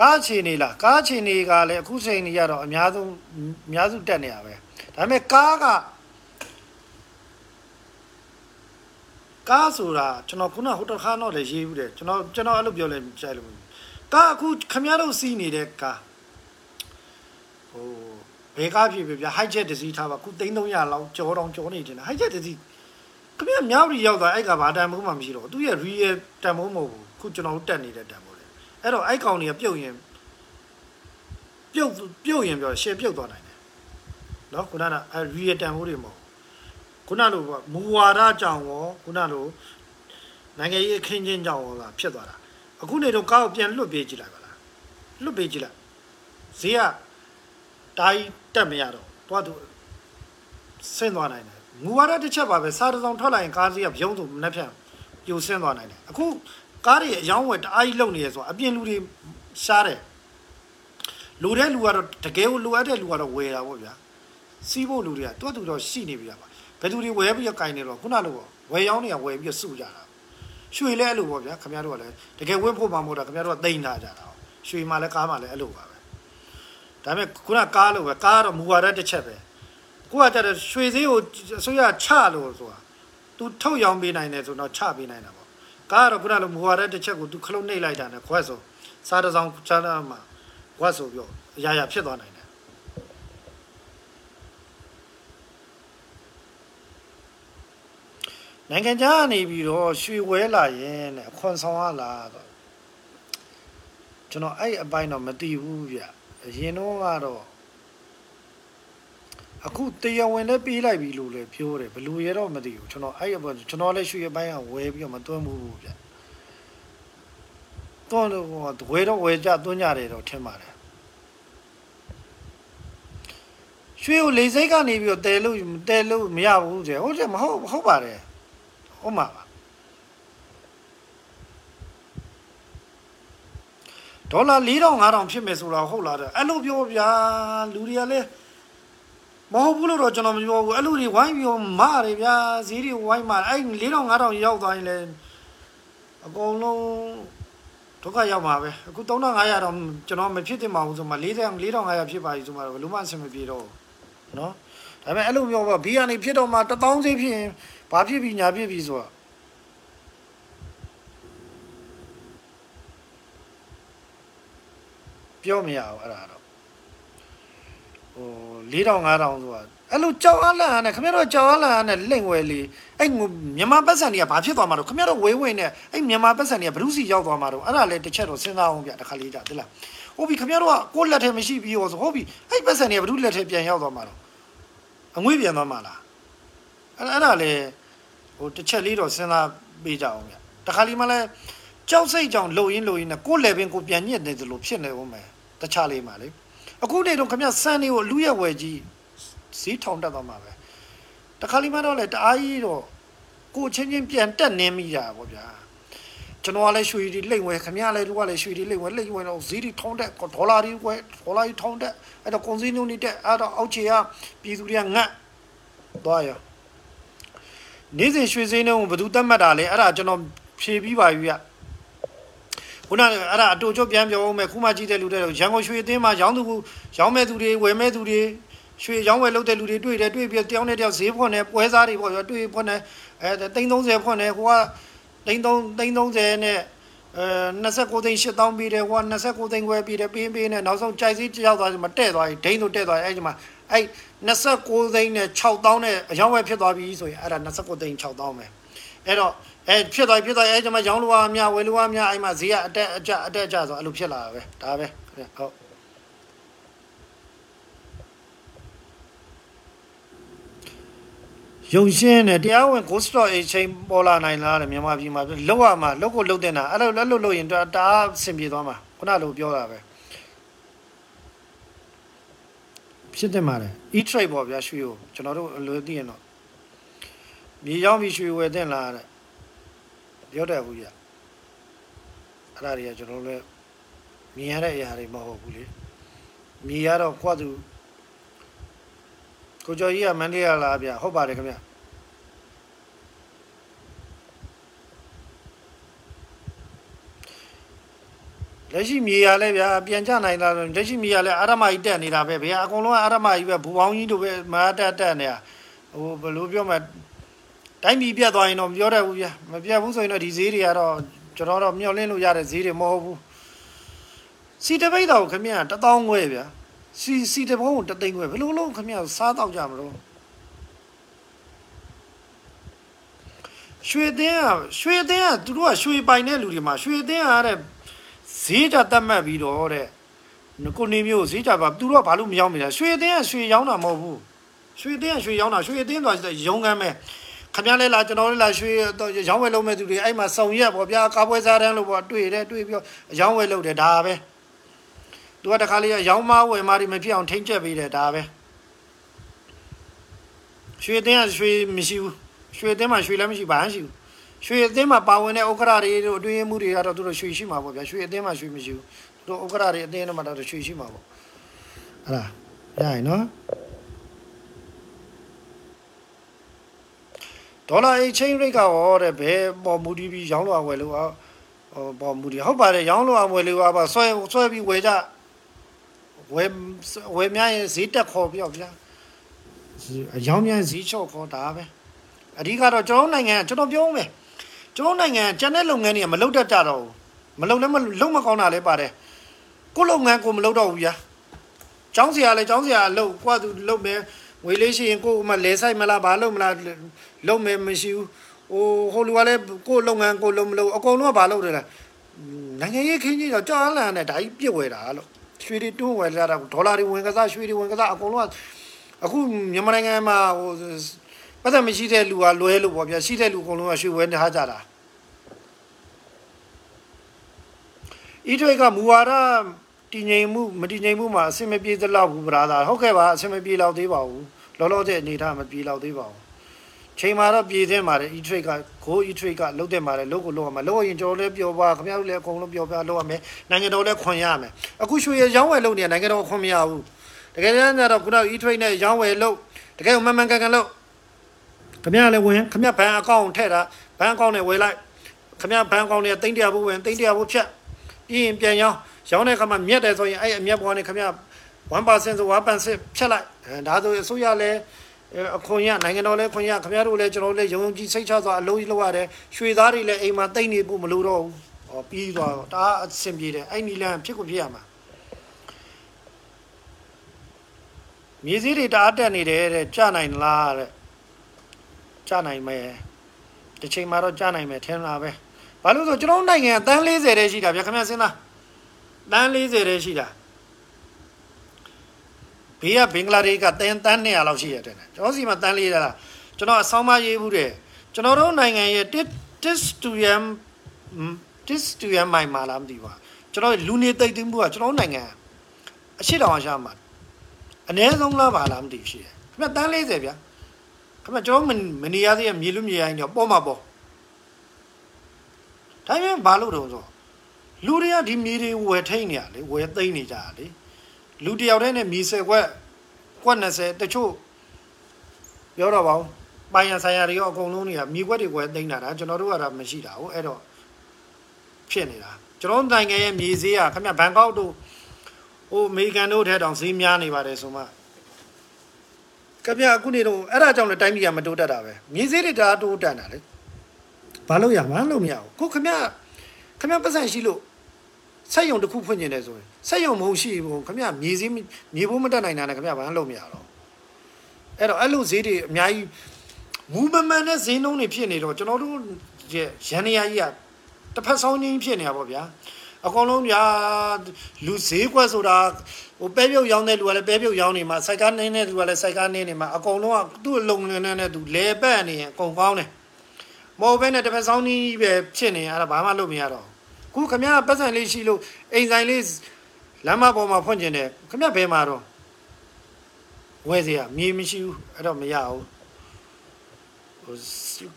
A: ကားချီနေလားကားချီနေကလည်းအခုချိန်ကြီးကတော့အများဆုံးအများစုတက်နေရပဲဒါပေမဲ့ကားက ကားဆိုတာကျွန်တော်ခုနဟိုတခါတော့လည်းရေးဘူးတယ်ကျွန်တော်ကျွန်တော်အဲ့လိုပြောလဲကြိုက်လို့ကားအခုခမရတို့စီးနေတဲ့ကားဟိုဘယ်ကားဖြစ်ဖြစ်ဗျာ high jet တစ်စီးထားပါခု3300လောက်ကြောတောင်ကြောနေတယ် high jet တစ်စီးခမရမြောက်ပြီးရောက်သွားအဲ့ကဘာတန်မိုးမှမရှိတော့သူရဲ့ real တန်မိုးမဟုတ်ဘူးခုကျွန်တော်တို့တက်နေတဲ့တန်မိုးလေအဲ့တော့အဲ့ကောင်တွေကပြုတ်ရင်ပြုတ်ပြုတ်ရင်ပြောရှယ်ပြုတ်သွားနိုင်တယ်နော်ခုနကအဲ့ real တန်မိုးတွေမဟုတ် ခုနလိုမူဝါဒကြောင့်ရောခုနလိုနိုင်ငံရေးအခင်းချင်းကြောင့်ရောလာဖြစ်သွားတာအခုနေတော့ကားကိုပြန်လွတ်ပေးကြည့်လိုက်ပါလားလွတ်ပေးကြည့်လိုက်ဈေးကတိုင်းတက်မရတော့တွားသူဆင်းသွားနိုင်တယ်ငူဝါဒတစ်ချက်ပါပဲစားတစောင်ထွက်လာရင်ကားစီးကပြုံးစုံမနှက်ဖြန်ပြိုဆင်းသွားနိုင်တယ်အခုကားတွေအယောင်းဝယ်တအားကြီးလုံနေရဆိုတော့အပြင်လူတွေရှားတယ်လူတဲ့လူကတော့တကယ်ကိုလိုအပ်တဲ့လူကတော့ဝယ်တာပေါ့ဗျာစီးဖို့လူတွေကတွတ်တူတော့ရှိနေပြီလားပါဘ ယ်သူတွေဝယ်ပြီးတော့ကင်နေတော့ခုနလိုပေါ့ဝယ်ရောင်းတွေကဝယ်ပြီးတော့စုကြတာရွှေလဲအဲ့လိုပေါ့ဗျာခင်ဗျားတို့ကလည်းတကယ်ဝင်းဖို့မှမဟုတ်တာခင်ဗျားတို့ကတိန်ထားကြတာရွှေမှလည်းကားမှလည်းအဲ့လိုပါပဲဒါပေမဲ့ခုနကားလို့ပဲကားကတော့မူဝါဒတစ်ချက်ပဲကိုကကြတဲ့ရွှေစည်းကိုအစိုးရချလို့ဆိုတာ तू ထုတ်ရောင်းပေးနိုင်တယ်ဆိုတော့ချပေးနိုင်တာပေါ့ကားကတော့ခုနလိုမူဝါဒတစ်ချက်ကို तू ခလုံးနှိပ်လိုက်တာနဲ့ခွက်ဆိုစားတစောင်းချမ်းသာမှာခွက်ဆိုပြောအရာရာဖြစ်သွားနိုင်တယ် နိုင်ငံခြားကနေပြီးတော့ရွှေဝဲလာရင်တဲ့အခွန်ဆောင်ရလားဆိုကျွန်တော်အဲ့အပိုင်းတော့မသိဘူးဗျအရင်တော့ကတော့အခုတရားဝင်လည်းပေးလိုက်ပြီလို့လည်းပြောတယ်ဘယ်လိုရတော့မသိဘူးကျွန်တော်အဲ့အပိုင်းကျွန်တော်လည်းရွှေအပိုင်းကဝဲပြီးတော့မသွင်းဘူးဗျတော့တော့ဝဲတော့ဝဲကြသွင်းကြတယ်တော့ထင်ပါတယ်ရွှေကိုလေစိတ်ကနေပြီးတော့တဲလို့တဲလို့မရဘူးကျဟုတ်တယ်မဟုတ်ဟုတ်ပါတယ် ဟုတ်မှာပါဒေါ်လာ4000 5000ဖြစ်မယ်ဆိုတော့ဟုတ်လားတဲ့အဲ့လိုပြောဗျာလူတွေကလည်းမဟုတ်ဘူးလို့တော့ကျွန်တော်မပြောဘူးအဲ့လိုတွေဝိုင်းပြီးမားတယ်ဗျာဈေးတွေဝိုင်းမာအဲ့4000 5000ရောက်သွားရင်လည်းအကုန်လုံးဒုက္ခရောက်မှာပဲအခု3500တော့ကျွန်တော်မဖြစ်တင်ပါဘူးဆိုမှ4000 4500ဖြစ်ပါပြီဆိုမှတော့ဘယ်လိုမှအဆင်မပြေတော့ဘူးနော်ဒါပေမဲ့အဲ့လိုပြောပါဘီကနေဖြစ်တော့မှ1000ဈေးဖြစ်ရင် ဘာဖြစ်ပြီညာဖြစ်ပြီဆိုတာပြောမရဘူးအဲ့ဒါတော့ဟို4000 5000ဆိုတာအဲ့လိုကြောက်အားလန့်အားနဲ့ခင်ဗျားတို့ကြောက်အားလန့်အားနဲ့လိမ့်ဝဲလေအဲ့မြန်မာပတ်စံတွေကဘာဖြစ်သွားမှာတော့ခင်ဗျားတို့ဝေးဝေးနဲ့အဲ့မြန်မာပတ်စံတွေကဘ ᱹ စီရောက်သွားမှာတော့အဲ့ဒါလည်းတစ်ချက်တော့စဉ်းစားအောင်ဗျတခါလေးကြသိလားဟုတ်ပြီခင်ဗျားတို့ကကိုယ့်လက်ထဲမရှိပြီးရောဆိုဟုတ်ပြီအဲ့ပတ်စံတွေကဘ ᱹ လက်ထဲပြန်ရောက်သွားမှာတော့အငွေ့ပြန်သွားမှာလား အဲ့အဲ့ဒါလည်းဟိုတစ်ချက်လေးတော့စဉ်းစားပေးကြအောင်ဗျတခါလေးမှလည်းကြောက်စိတ်ကြောင့်လှုပ်ရင်းလှုပ်ရင်းနဲ့ကိုယ့်လေပင်ကိုပြန်ညစ်နေသလိုဖြစ်နေဦးမယ်တခြားလေးမှလေအခုနေတော့ခင်ဗျစံတွေကိုလူရဲ့ဝယ်ကြီးဈေးထောင်တက်သွားမှာပဲတခါလေးမှတော့လေတအားကြီးတော့ကိုချင်းချင်းပြန်တက်နေမိတာပေါ့ဗျာကျွန်တော်ကလည်းရွှေတွေလိမ့်ဝဲခင်ဗျားလည်းတို့ကလည်းရွှေတွေလိမ့်ဝဲလိမ့်ဝဲတော့ဈေးတွေထောင်းတက်ဒေါ်လာတွေဝဲဒေါ်လာတွေထောင်းတက်အဲ့တော့ကုန်စည်နှုန်းတွေတက်အဲ့တော့အောက်ခြေကပြည်သူတွေကငတ်သွားရော နေ့စဉ်ရွှေစည်းနှုန်းကိုဘယ်သူတတ်မှတ်တာလဲအဲ့ဒါကျွန်တော်ဖြေပြီးပါပြီဗျခုနကအဲ့ဒါအတူချုပ်ပြန်ပြောအောင်မယ်ခုမှကြည့်တဲ့လူတွေရန်ကုန်ရွှေအသင်းမှာရောင်းသူရောင်းမဲ့သူတွေဝယ်မဲ့သူတွေရွှေရောင်းဝယ်လုပ်တဲ့လူတွေတွေ့တယ်တွေ့ပြီးတယောက်နဲ့တယောက်ဈေးဖွင့်တယ်ပွဲစားတွေပေါ့ရောတွေ့ဖွင့်တယ်အဲ330ဖွင့်တယ်ဟိုက33 330နဲ့အဲ29သိန်း8000ပြီးတယ်ဟိုက29သိန်းခွဲပြီးတယ်ပေးပေးနဲ့နောက်ဆုံးကြိုက်စည်းကြောက်သွားမှတဲ့သွားပြီဒိန်းတို့တဲ့သွားပြီအဲ့ဒီမှာ အဲ့29သိန်းနဲ့6000နဲ့အယောင်းဝယ်ဖြစ်သွားပြီဆိုရင်အဲ့ဒါ29သိန်း6000ပဲအဲ့တော့အဲဖြစ်သွားဖြစ်သွားအဲကျွန်မရောင်းလို့အများဝယ်လို့အများအဲ့မှာဈေးကအတက်အကျအတက်အကျဆိုအဲ့လိုဖြစ်လာတာပဲဒါပဲဟုတ်ယုံရှင်းတယ်တရားဝင် ghost stock exchange ပေါ်လာနိုင်လားတဲ့မြန်မာပြည်မှာလောက်ရမှာလောက်ကိုလောက်တင်တာအဲ့လိုလက်လို့လို့ရင်တအားအဆင်ပြေသွားမှာခုနလိုပြောတာပဲ ဖြစ်တင်ပါတယ် e trade ပေါ့ဗျာရွှေကိုကျွန်တော်တို့အလွယ်သိရင်တော့မြေရောက်ပြီးရွှေဝယ်တင်လာတဲ့ပြောတယ်ဘူးဗျအဲ့ဒါတွေကကျွန်တော်တို့လည်းမြင်ရတဲ့အရာတွေမဟုတ်ဘူးလေမြင်ရတော့ခွတ်သူကိုကျော်ကြီးကမန္တလေးကလာဗျဟုတ်ပါတယ်ခင်ဗျ လက်ရှိမြေရလဲဗျာပြန်ကြနိုင်တာဆိုလက်ရှိမြေရလဲအာရမကြီးတက်နေတာပဲဗျာအကုန်လုံးအာရမကြီးပဲဘူပေါင်းကြီးတို့ပဲမဟာတက်တက်နေတာဟိုဘယ်လိုပြောမလဲတိုင်းပြည်ပြတ်သွားရင်တော့မပြောတတ်ဘူးဗျာမပြတ်ဘူးဆိုရင်တော့ဒီဈေးတွေကတော့ကျွန်တော်တော့မျှော်လင့်လို့ရတဲ့ဈေးတွေမဟုတ်ဘူးစီတပိတ်တော့ခင်ဗျာတပေါင်းခွဲဗျာစီစီတပေါင်းကိုတသိန်းခွဲဘယ်လိုလုံးခင်ဗျာစားတော့ကြမလို့ရွှေသင်းကရွှေသင်းကသူတို့ကရွှေပိုင်တဲ့လူတွေမှာရွှေသင်းကတဲ့ ဈေးကြတတ်မှတ်ပြီးတော့တဲ့ကိုနေမျိုးဈေးကြပါသူတို့ကဘာလို့မရောက်မိလဲရွှေသင်းကရွှေရောင်းတာမဟုတ်ဘူးရွှေသင်းကရွှေရောင်းတာရွှေသင်းဆိုတာရုံကမ်းပဲခင်ဗျားလဲလာကျွန်တော်လဲလာရွှေရောင်းဝယ်လုပ်မဲ့သူတွေအဲ့မှာစုံရက်ပေါ့ဗျာကားပွဲစားတန်းလို့ပေါ့တွေ့တယ်တွေ့ပြီးတော့ရောင်းဝယ်လုပ်တယ်ဒါပဲသူကတခါလေးရောင်းမဝယ်မတွေမဖြစ်အောင်ထိမ့်ချက်ပေးတယ်ဒါပဲရွှေသင်းကရွှေမရှိဘူးရွှေသင်းမှာရွှေလည်းမရှိဘာမှမရှိဘူး ရွှေအသင်းမှာပါဝင်တဲ့ဥက္ကရာတွေတို့အတွင်းမှုတွေကတော့သူတို့ရွှေရှိမှာပေါ့ဗျာရွှေအသင်းမှာရွှေမရှိဘူးသူတို့ဥက္ကရာတွေအသင်းတွေမှာတော့ရွှေရှိမှာပေါ့ဟလာရရင်နော်ဒေါ်လာ exchange rate ကရောတဲ့ဘယ်ပေါ်မူတည်ပြီးရောင်းလို့အဝယ်လို့ဟောပေါ်မူတည်ဟုတ်ပါတယ်ရောင်းလို့အဝယ်လို့ပါဆွဲဆွဲပြီးဝယ်ကြဝယ်ဝယ်များရင်ဈေးတက်ခေါ်ပြောဗျာရောင်းများဈေးချော့ခေါ်ဒါပဲအဓိကတော့ကျွန်တော်နိုင်ငံကျွန်တော်ပြောမယ် ကျွန်တော်နိုင်ငံကျန်တဲ့လုပ်ငန်းတွေကမလုပ်တတ်ကြတော့ဘူးမလုပ်လည်းမလုပ်မကောင်းတာလည်းပါတယ်ကိုလုပ်ငန်းကိုမလုပ်တော့ဘူးဗျာကျောင်းဆရာလည်းကျောင်းဆရာလုပ်ကိုကသူလုပ်မယ်ဝေလေးရှိရင်ကိုမှလဲဆိုင်မလားဘာလုပ်မလားလုပ်မယ်မရှိဘူးဟိုဟိုလူကလည်းကိုလုပ်ငန်းကိုလုပ်မလုပ်အကုန်လုံးကဘာလုပ်တယ်လဲနိုင်ငံရေးခင်းကြီးတော့ကြောက်လန့်နဲ့ဒါကြီးပြစ်ဝယ်တာလို့ရွှေတွေတွန်းဝယ်လာတာဒေါ်လာတွေဝင်ကစားရွှေတွေဝင်ကစားအကုန်လုံးကအခုမြန်မာနိုင်ငံမှာဟို ပတ်သက်မရှိတဲ့လူကလွဲလို့ပေါ့ဗျာရှိတဲ့လူအကုန်လုံးကရွှေဝဲနေကြတာဤတွေကမူဝါဒတည်ငြိမ်မှုမတည်ငြိမ်မှုမှာအဆင်မပြေသလောက်ဘူးဗရာသာဟုတ်ကဲ့ပါအဆင်မပြေလောက်သေးပါဘူးလောလောဆယ်အနေထားမပြေလောက်သေးပါဘူးချိန်မှာတော့ပြေသင့်ပါတယ် e-trade က go e-trade ကလုတ်တင်ပါတယ်လုတ်ကိုလုတ်ရမှာလုတ်ရင်ကျွန်တော်လည်းပြောပါခင်ဗျားတို့လည်းအကုန်လုံးပြောပြလုတ်ရမယ်နိုင်ငံတော်လည်းခွန်ရမယ်အခုရွှေရောင်းဝယ်လုတ်နေနိုင်ငံတော်ခွန်မရဘူးတကယ်တမ်းကျတော့ခုနက e-trade နဲ့ရောင်းဝယ်လုတ်တကယ်မှန်မှန်ကန်ကန်လုတ် ခင်ဗျားလည်းဝင်ခင်ဗျားဘဏ်အကောင့်ထည့်တာဘဏ်အကောင့်နဲ့ဝယ်လိုက်ခင်ဗျားဘဏ်အကောင့်နဲ့တိန့်တရာဖို့ဝင်တိန့်တရာဖို့ဖြတ်ပြီးရင်ပြန်ရောင်းရောင်းတဲ့အခါမှာမြက်တယ်ဆိုရင်အဲ့အမြက်ပေါ်ကနေခင်ဗျာ1%ဆို1%ဖြတ်လိုက်အဲဒါဆိုအစိုးရလည်းအခွန်ရနိုင်ငံတော်လည်းခွန်ရခင်ဗျားတို့လည်းကျွန်တော်လည်းယုံယုံကြည်စိတ်ချစွာအလုံးကြီးလောက်ရတယ်ရွှေသားတွေလည်းအိမ်မှာတိတ်နေဖို့မလိုတော့ဘူးဟောပြီးသွားတော့ဒါအဆင်ပြေတယ်အဲ့နီလန်ဖြစ်ကိုဖြစ်ရမှာမြေစည်းတွေတအားတက်နေတယ်တဲ့ကြနိုင်လားတဲ့ ကြနိုင်မယ်တစ်ချိန်မှာတော့ကြနိုင်မယ်ထင်လားပဲဘာလို့ဆိုကျွန်တော်နိုင်ငံအတန်း40တဲ့ရှိတာဗျခင်ဗျာစဉ်းစားတန်း40တဲ့ရှိတာဘေးကဘင်္ဂလားဒေ့ရှ်ကတန်းတန်း200လောက်ရှိရတယ်ကျွန်တော်စီမှာတန်း40လားကျွန်တော်အဆောင်မရေးဘူးတဲ့ကျွန်တော်တို့နိုင်ငံရဲ့ tis to yam tis to yam မိုင်မာလားမသိပါကျွန်တော်လူနေတိတ်သိမ်းမှုကကျွန်တော်နိုင်ငံအရှိတောင်အရှာမှာအနည်းဆုံးလားပါလားမသိရှိတယ်ခင်ဗျတန်း40ဗျာ ခင်ဗျကျွန်တော်မနေရသေးရမြေလူမြေရိုင်းတော့ပေါ်မှာပေါ်ဒါပေမဲ့ဘာလို့တော့ဆိုလူတွေကဒီမြေတွေဝယ်ထိန်နေရလေဝယ်သိမ့်နေကြတာလေလူတယောက်တည်းနဲ့မြေဆယ်ခွက်ကွက်20တချို့ပြောတော့ပါဦးပိုင်ရဆိုင်ရတွေရောအကုန်လုံးတွေကမြေခွက်တွေဝယ်သိမ့်တာဒါကျွန်တော်တို့ကတော့မရှိတာဟုတ်အဲ့တော့ဖြစ်နေတာကျွန်တော်နိုင်ငံရဲ့မြေဈေးကခင်ဗျဘန်ကောက်တို့ဟိုအမေရိကန်တို့ထဲတောင်ဈေးများနေပါတယ်ဆိုမှ ခင်ဗျအခုနေတော့အဲ့ဒါကြောင့်လည်းတိုင်းပြည်ကမတိုးတက်တာပဲမြေဈေးတွေဒါတိုးတက်တာလေဘာလို့ရမှာလို့မရဘူးကိုခမခမပတ်စံရှိလို့ဆက်ယုံတစ်ခုဖွင့်ကျင်တယ်ဆိုရင်ဆက်ယုံမဟုတ်ရှိဘူးခမမြေစည်းမြေဖို့မတက်နိုင်တာနဲ့ခမဘာလို့မရတော့အဲ့တော့အဲ့လိုဈေးတွေအများကြီးမူမမှန်တဲ့ဈေးနှုန်းတွေဖြစ်နေတော့ကျွန်တော်တို့ရဲ့ရန်နေရာကြီးကတစ်ဖက်ဆောင်ချင်းဖြစ်နေတာပေါ့ဗျာအကောင်လုံးညာလူဈေးကွက်ဆိုတာဟိုိုပဲပြုတ်ရောင်းတဲ့လူကလည်းပဲပြုတ်ရောင်းနေမှာစိုက်ကားနင်းတဲ့လူကလည်းစိုက်ကားနင်းနေမှာအကုန်လုံးကသူ့လုံနေနဲ့သူလဲပတ်နေရင်အကုန်ကောင်းတယ်မဟုတ်ဘဲနဲ့တစ်ဖက်ဆောင်နီးပဲဖြစ်နေအဲ့ဒါဘာမှလုပ်မရတော့ခုခမရပတ်စံလေးရှိလို့အိမ်ဆိုင်လေးလမ်းမပေါ်မှာဖွင့်ကျင်တယ်ခမရဘယ်မှာတော့ဝယ်စရာမြေမရှိဘူးအဲ့တော့မရဘူးဟို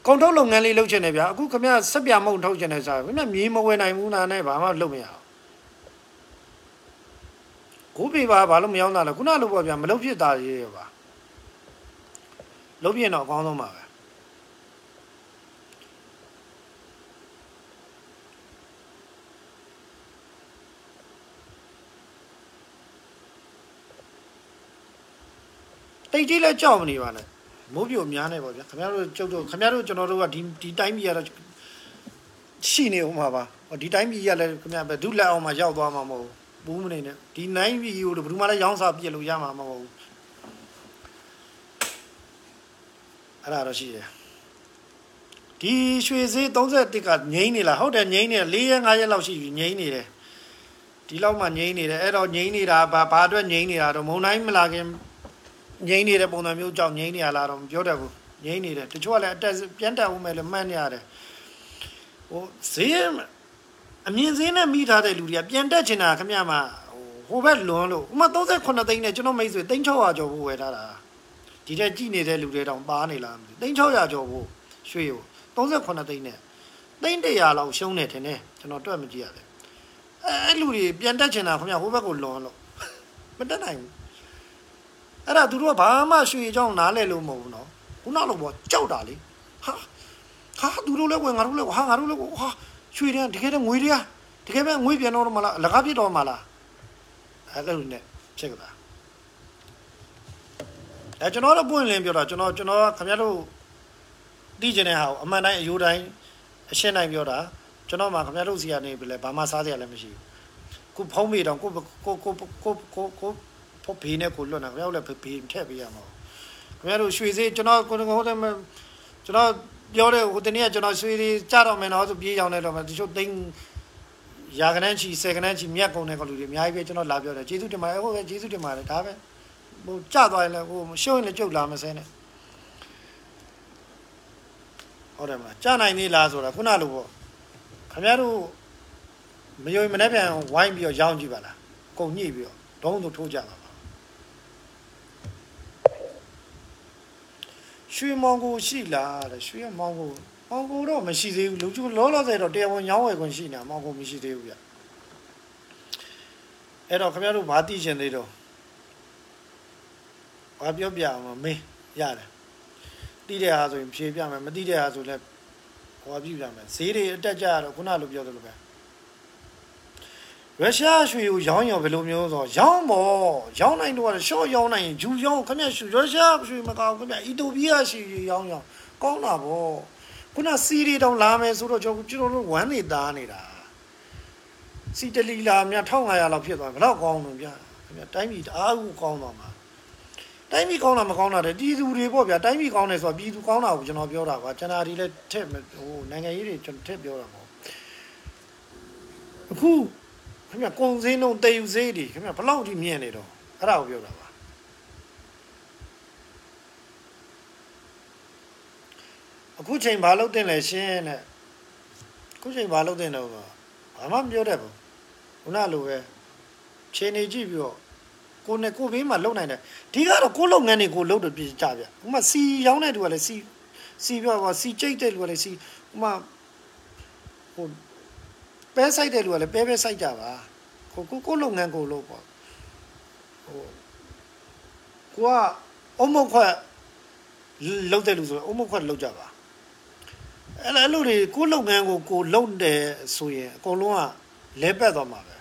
A: ကုန်ထုတ်လုပ်ငန်းလေးလုပ်ချင်တယ်ဗျာအခုခမရစက်ပြမုံထုတ်ချင်တယ်ဆိုတာခမရမြေမဝယ်နိုင်ဘူးနာနဲ့ဘာမှလုပ်မရဘူး ကိုပေပါဘာလို့မရောက်တာလဲခုနလိုပေါ့ဗျာမလုပ်ဖြစ်တာရေးရပါလုပ်ပြရင်တော့အကောင်းဆုံးပါပဲတိတ်ကြီးလဲကြောက်မနေပါနဲ့မိုးပြိုများနေပါဗျာခင်ဗျားတို့ကျုပ်တို့ခင်ဗျားတို့ကျွန်တော်တို့ကဒီဒီတိုင်းပြည်ကတော့ရှိနေဦးမှာပါဟောဒီတိုင်းပြည်ကလည်းခင်ဗျားဘယ်သူလက်အောင်မှရောက်သွားမှာမဟုတ်ဘူး ဘူးမနေနဲ့ဒီနိုင်ပြည်ကိုဘယ်သူမှလည်းရောင်းစားပြစ်လို့ရမှာမဟုတ်ဘူးအဲ့ဒါတော့ရှိတယ်ဒီရွှေဈေး31ကငိမ့်နေလားဟုတ်တယ်ငိမ့်နေ4ရက်5ရက်လောက်ရှိပြီငိမ့်နေတယ်ဒီလောက်မှငိမ့်နေတယ်အဲ့တော့ငိမ့်နေတာဘာဘာအတွက်ငိမ့်နေတာတော့မုံတိုင်းမလာခင်ငိမ့်နေတဲ့ပုံစံမျိုးကြောင့်ငိမ့်နေရလားတော့မပြောတတ်ဘူးငိမ့်နေတယ်တချို့ကလည်းအတက်ပြန်တက်ဦးမယ်လည်းမှန်းနေရတယ်ဟိုဈေး အမြင့်ဈေးနဲ့မိထားတဲ့လူတွေကပြန်တက်ချင်တာခမရမှာဟိုဘက်လွန်လို့ဥမာ38သိန်းနဲ့ကျွန်တော်မိတ်ဆွေ3600ကျော်ဖို့ဝယ်ထားတာဒီတက်ကြည့်နေတဲ့လူတွေတောင်ပါနေလားမသိ3600ကျော်ဖို့ရွှေကို38သိန်းနဲ့သိန်း100လောက်ရှုံးနေတယ်နဲ့ကျွန်တော်တွက်မကြည့်ရတယ်အဲအဲ့လူတွေပြန်တက်ချင်တာခမရဟိုဘက်ကိုလွန်လို့မတက်နိုင်ဘူးအဲ့ဒါသူတို့ကဘာမှရွှေအကြောင်းနားလဲလို့မဟုတ်ဘူးနော်ခုနလိုပေါ့ကြောက်တာလေဟာဟာသူတို့လည်းဝင်ငါတို့လည်းဟာငါတို့လည်းဟာ ရွှေတဲ့တကယ်တော့ငွေတွေကတကယ်ပဲငွေပြန်တော့မလားအလကားပြစ်တော့မလားအဲ့လိုနဲ့ဖြစ်ကြတာအဲကျွန်တော်တို့ပွင့်လင်းပြောတာကျွန်တော်ကျွန်တော်ခင်ဗျားတို့သိကျင်တဲ့ဟာကိုအမှန်တိုင်းအယိုးတိုင်းအရှင်းတိုင်းပြောတာကျွန်တော်မှခင်ဗျားတို့စီကနေပြီလဲဘာမှစားစရာလည်းမရှိဘူးခုဖုံးမိတော့ကိုကိုကိုကိုကိုကိုဖို့ဘေးနဲ့ကိုလွတ်နေခင်ဗျားတို့လည်းဘေးထည့်ပေးရမှာခင်ဗျားတို့ရွှေစေးကျွန်တော်ကိုဟိုတည်းကျွန်တော် ပြောတယ်ဟိုတနေ့ကကျွန်တော်ရွှေစေးကြတော့မယ်နော်ဆိုပြေးရောက်နေတော့မှတချို့သိန်းရာကနန်းချီဆယ်ကနန်းချီမြတ်ကုန်တဲ့ကလူတွေအများကြီးပဲကျွန်တော်လာပြောတယ်ကျေးဇူးတင်ပါတယ်ဟုတ်ကဲ့ကျေးဇူးတင်ပါတယ်ဒါပဲဟိုကြသွားရင်လည်းဟိုရှုံးရင်လည်းကြုတ်လာမစဲနဲ့ဟုတ်တယ်မလားကြနိုင်သေးလားဆိုတာခုနလိုပေါ့ခင်ဗျားတို့မယုံမနဲ့ပြန်ဝိုင်းပြီးတော့ရောင်းကြည့်ပါလားကုန်ညှိပြီးတော့ဒုံးတို့ထိုးကြပါ ရွှေမောင်ကိုရှိလားတဲ့ရွှေမောင်ကိုမောင်ကိုတော့မရှိသေးဘူးလူကျလောလောဆယ်တော့တရားဝင်ရောင်းဝယ်ခွင့်ရှိနေတာမောင်ကိုမရှိသေးဘူးဗျအဲ့တော့ခင်ဗျားတို့ဘာသိချင်သေးတော့ဘာပြောပြအောင်မေးရတယ်တိတဲ့ဟာဆိုရင်ဖြေပြမယ်မတိတဲ့ဟာဆိုလည်းဟောပြပြမယ်ဈေးတွေအတက်ကြတော့ခုနလိုပြောသလိုပဲ ရုရှားရွှေကိုရောင်းရောဘယ်လိုမျိုးဆိုရောင်းပေါ့ရောင်းနိုင်တော့ရှော့ရောင်းနိုင်ရင်ဂျူရောင်းခင်ဗျရွှေရုရှားရွှေမကောင်းခင်ဗျအီတိုပီးယားရွှေရောင်းရောင်းကောင်းတာပေါ့ခုနစီရီတောင်လာမယ်ဆိုတော့ကျွန်တော်တို့ဝမ်းနေသားနေတာစီတလီလာမြ1500လောက်ဖြစ်သွားဘယ်တော့ကောင်းလို့ဗျာခင်ဗျတိုင်းပြည်တအားကိုကောင်းသွားမှာတိုင်းပြည်ကောင်းတာမကောင်းတာတဲ့ပြည်သူတွေပေါ့ဗျာတိုင်းပြည်ကောင်းတယ်ဆိုတော့ပြည်သူကောင်းတာကိုကျွန်တော်ပြောတာကွာကျွန်တော်ဒီလည်းထက်ဟိုနိုင်ငံရေးတွေကျွန်တော်ထက်ပြောတာပေါ့အခု ခင်ဗျကုံစင်းလုံးတေယူစေးတွေခင်ဗျဘလောက်ထိမြင်နေတော့အဲ့ဒါကိုပြောတာပါအခုချိန်ဘာလုပ်တင်လဲရှင်းတဲ့အခုချိန်ဘာလုပ်တင်တော့ဘာမှမပြောတတ်ဘူးခုနလိုပဲခြေနေကြည့်ပြီးတော့ကိုနဲ့ကိုဘေးမှာလုံနိုင်တယ်ဒီကတော့ကိုလုပ်ငန်းတွေကိုလုပ်တော့ပြကြဗျဥမာစီရောင်းတဲ့သူကလည်းစီစီပြောပါစီကြိတ်တဲ့လူကလည်းစီဥမာဟို ပဲဆိုင်တဲ့လူကလည်းပဲပဲဆိုင်ကြပါကိုကိုကိုလုပ်ငန်းကိုလုပ်ပေါ့ဟိုကိုကအုံမခွက်လုပ်တဲ့လူဆိုအုံမခွက်လုပ်ကြပါအဲ့လိုအဲ့လိုတွေကိုလုပ်ငန်းကိုကိုလုပ်တယ်ဆိုရင်အကုန်လုံးကလဲပတ်သွားမှာပဲ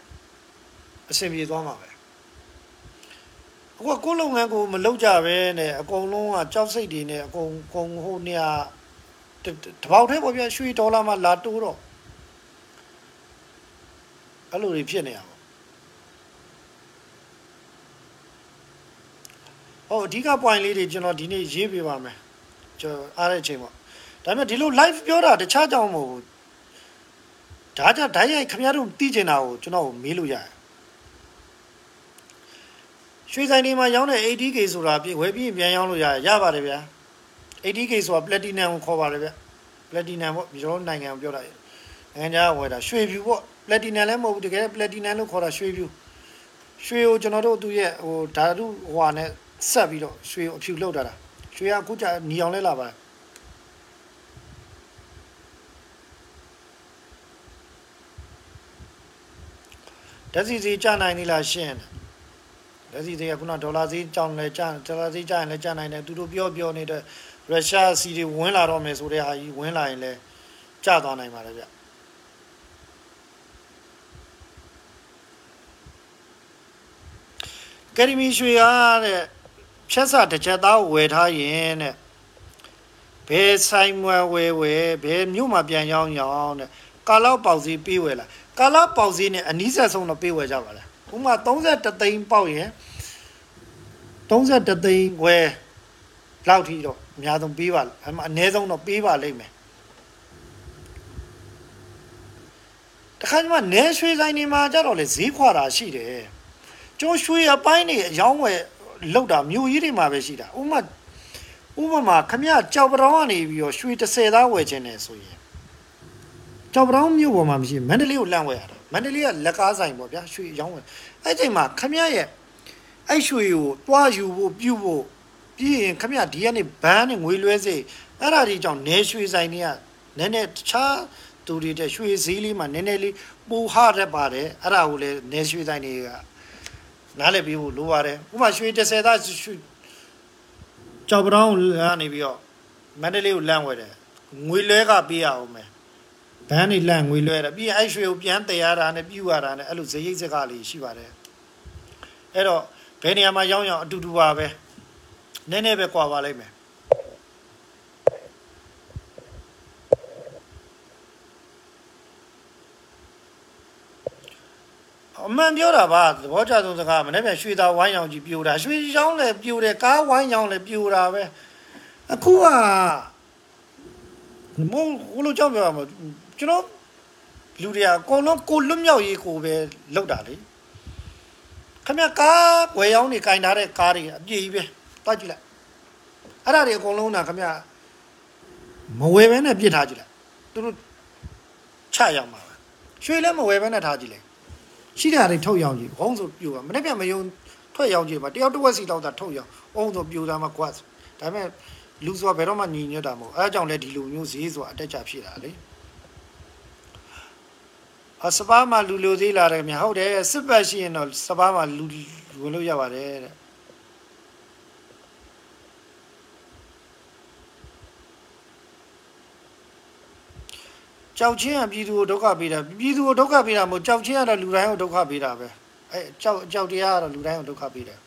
A: အဆင်ပြေသွားမှာပဲအခုကကိုလုပ်ငန်းကိုမလုပ်ကြပဲနဲ့အကုန်လုံးကကြောက်စိတ်တွေနဲ့အကုန်ကုန်ဟိုနေရာတပေါက်ထဲပေါ့ဗျာရွှေဒေါ်လာမှလာတိုးတော့ အဲ့လိုတွေဖြစ်နေရပါဟောအဓိက point လေးတွေကျွန်တော်ဒီနေ့ရေးပြပါမယ်ကျွန်တော်အားတဲ့အချိန်ပေါ့ဒါပေမဲ့ဒီလို live ပြောတာတခြားကြောင်းမဟုတ်ဘူးဒါကြဓာတ်ရိုက်ခင်ဗျားတို့သိကျင်တာကိုကျွန်တော်မေးလို့ရတယ်ရွှေဆိုင်တွေမှာရောင်းတဲ့ 80k ဆိုတာပြဝယ်ပြီးပြန်ရောင်းလို့ရရပါတယ်ဗျာ 80k ဆိုတာ platinum ကိုခေါ်ပါတယ်ဗျ platinum ပေါ့ဒီလိုနိုင်ငံကိုပြောတာနိုင်ငံခြားဝယ်တာရွှေဖြူပေါ့ platinum လည်းမဟုတ်ဘူးတကယ် platinum လို့ခေါ်တာရွှေဖြူရွှေကိုကျွန်တော်တို့သူ့ရဲ့ဟိုဓာတုဟိုဟာနဲ့ဆက်ပြီးတော့ရွှေကိုအဖြူလောက်တာတာရွှေကအခုကျညီအောင်လဲလာပါဓာတ်စီစီကျနိုင်နေလားရှင်းဓာတ်စီစီကခုနဒေါ်လာစီကြောင်းလဲကျဒေါ်လာစီကျရင်လည်းကျနိုင်တယ်သူတို့ပြောပြောနေတဲ့ရုရှားစီတွေဝင်လာတော့မယ်ဆိုတဲ့ဟာကြီးဝင်လာရင်လည်းကျသွားနိုင်ပါတယ်ဗျ ကယ်ရီမီရွှေအားတဲ့ဖြတ်စာတစ်ချက်သားဝယ်ထားရင်တဲ့ဘယ်ဆိုင်မွယ်ဝယ်ဝယ်ဘယ်မြို့မှာပြန်ရောက်ရောက်တဲ့ကာလောက်ပေါက်စီပေးဝယ်လာကာလောက်ပေါက်စီနဲ့အနီးဆက်ဆုံးတော့ပေးဝယ်ကြပါလားဥမာ33သိန်းပေါက်ရင်33သိန်းဝယ်လောက်ထိတော့အများဆုံးပေးပါအမအနည်းဆုံးတော့ပေးပါလိမ့်မယ်တခါကျမှနဲရွှေဆိုင်နေမှာကြတော့လေဈေးခွာတာရှိတယ် ကျော်ရွှေအပိုင်းနေအယောင်းဝယ်လောက်တာမြို့ကြီးတွေမှာပဲရှိတာဥမာဥပမာခမရကြောက်ပတောင်းကနေပြီးတော့ရွှေ30သားဝယ်ခြင်းနဲ့ဆိုရင်ကြောက်ပတောင်းမြို့ပေါ်မှာမရှိမန္တလေးကိုလန့်ဝယ်ရတာမန္တလေးကလက်ကားဆိုင်ပေါ့ဗျာရွှေအယောင်းဝယ်အဲ့ချိန်မှာခမရရဲ့အဲ့ရွှေကိုတွားယူဖို့ပြုတ်ဖို့ပြီးရင်ခမရဒီကနေဘန်းနဲ့ငွေလွှဲစေအဲ့ဒါဒီကြောင့်နေရွှေဆိုင်တွေကနည်းနည်းတခြားသူတွေတဲ့ရွှေစည်းလေးမှာနည်းနည်းလေးပူဟရပါတယ်အဲ့ဒါကိုလည်းနေရွှေဆိုင်တွေက နားလည်ပြီးဖို့လိုပါတယ်ဥပမာရွှေ30သားရွှေကြောက်ပတောင်းကနေပြီးတော့မန္တလေးကိုလန့်ဝဲတယ်ငွေလွှဲကပေးရအောင်မယ်ဘန်းနေလန့်ငွေလွှဲတယ်ပြီးရင်အဲ့ရွှေကိုပြန်တည်ရတာနဲ့ပြူရတာနဲ့အဲ့လိုဇရိတ်စကားလေးရှိပါတယ်အဲ့တော့ဘယ်နေရာမှာရောင်းရောင်းအတူတူပါပဲနည်းနည်းပဲကွာပါလိမ့်မယ် အမှန်ပြောတာပါသဘောကျဆုံးစကားမနေ့ပြန်ရွှေသားဝိုင်းရောင်ကြီးပြိုတာရွှေရောင်းလည်းပြိုတယ်ကားဝိုင်းရောင်လည်းပြိုတာပဲအခုကမို့ဘလို့ကြောက်ပြောမှာကျွန်တော်လူတွေကအကုန်လုံးကိုလွတ်မြောက်ရေးကိုပဲလောက်တာလေခမကားဝယ်ရောင်းနေကင်ထားတဲ့ကားတွေအပြည့်ကြီးပဲတွားကြည့်လိုက်အဲ့ဒါတွေအကုန်လုံးကခမမဝယ်ဘဲနဲ့ပြစ်ထားကြည့်လိုက်သူတို့ချရမှာပဲရွှေလည်းမဝယ်ဘဲနဲ့ထားကြည့်လိုက် ရှိတဲ့ဟာတွေထုတ်ရောင်းကြည့်ဘုံဆိုပြိုပါမနေ့ပြန်မယုံထွက်ရောင်းကြည့်ပါတယောက်တစ်ဝက်စီတော့တာထုတ်ရောင်းဘုံဆိုပြိုတာမှကွာဒါပေမဲ့လူဆိုတာဘယ်တော့မှညီညွတ်တာမဟုတ်အဲအကြောင့်လည်းဒီလိုမျိုးဈေးဆိုတာအတက်ကြဖြစ်တာလေအစပါးမှာလူလိုသေးလာတယ်မြဟုတ်တယ်စစ်ပတ်ရှိရင်တော့စပါးမှာလူဝင်လို့ရပါတယ်တဲ့ ကြောက်ချင်းကပြည်သူကိုဒုက္ခပေးတာပြည်သူကိုဒုက္ခပေးတာမဟုတ်ကြောက်ချင်းကတော့လူတိုင်းကိုဒုက္ခပေးတာပဲအဲကြောက်ကြောက်တရားကတော့လူတိုင်းကိုဒုက္ခပေးတယ်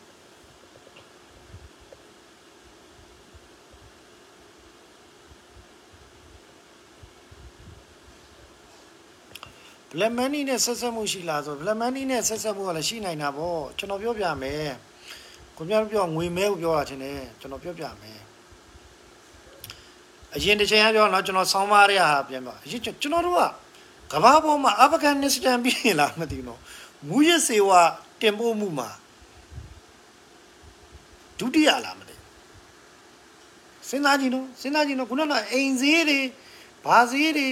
A: ဘလက်မန်နီနဲ့ဆက်ဆက်မှုရှိလားဆိုဘလက်မန်နီနဲ့ဆက်ဆက်မှုကလည်းရှိနိုင်တာပေါ့ကျွန်တော်ပြောပြမယ်ကိုများပြောငွေမဲကိုပြောတာချင်းတယ်ကျွန်တော်ပြောပြမယ် အရင်တစ်ချိန်ကပြောတော့ကျွန်တော်ဆောင်းပါးရဟာပြန်ပြောအရင်ကျွန်တော်တို့ကကဘာပေါ်မှာအာဖဂန်နစ္စတန်ပြည်လားမသိတော့မူရစေဝါတင်ပို့မှုမှာဒုတိယလားမသိစဉ်းစားကြည့်နော်စဉ်းစားကြည့်နော်ခုနကအိမ်ဈေးတွေဘာဈေးတွေ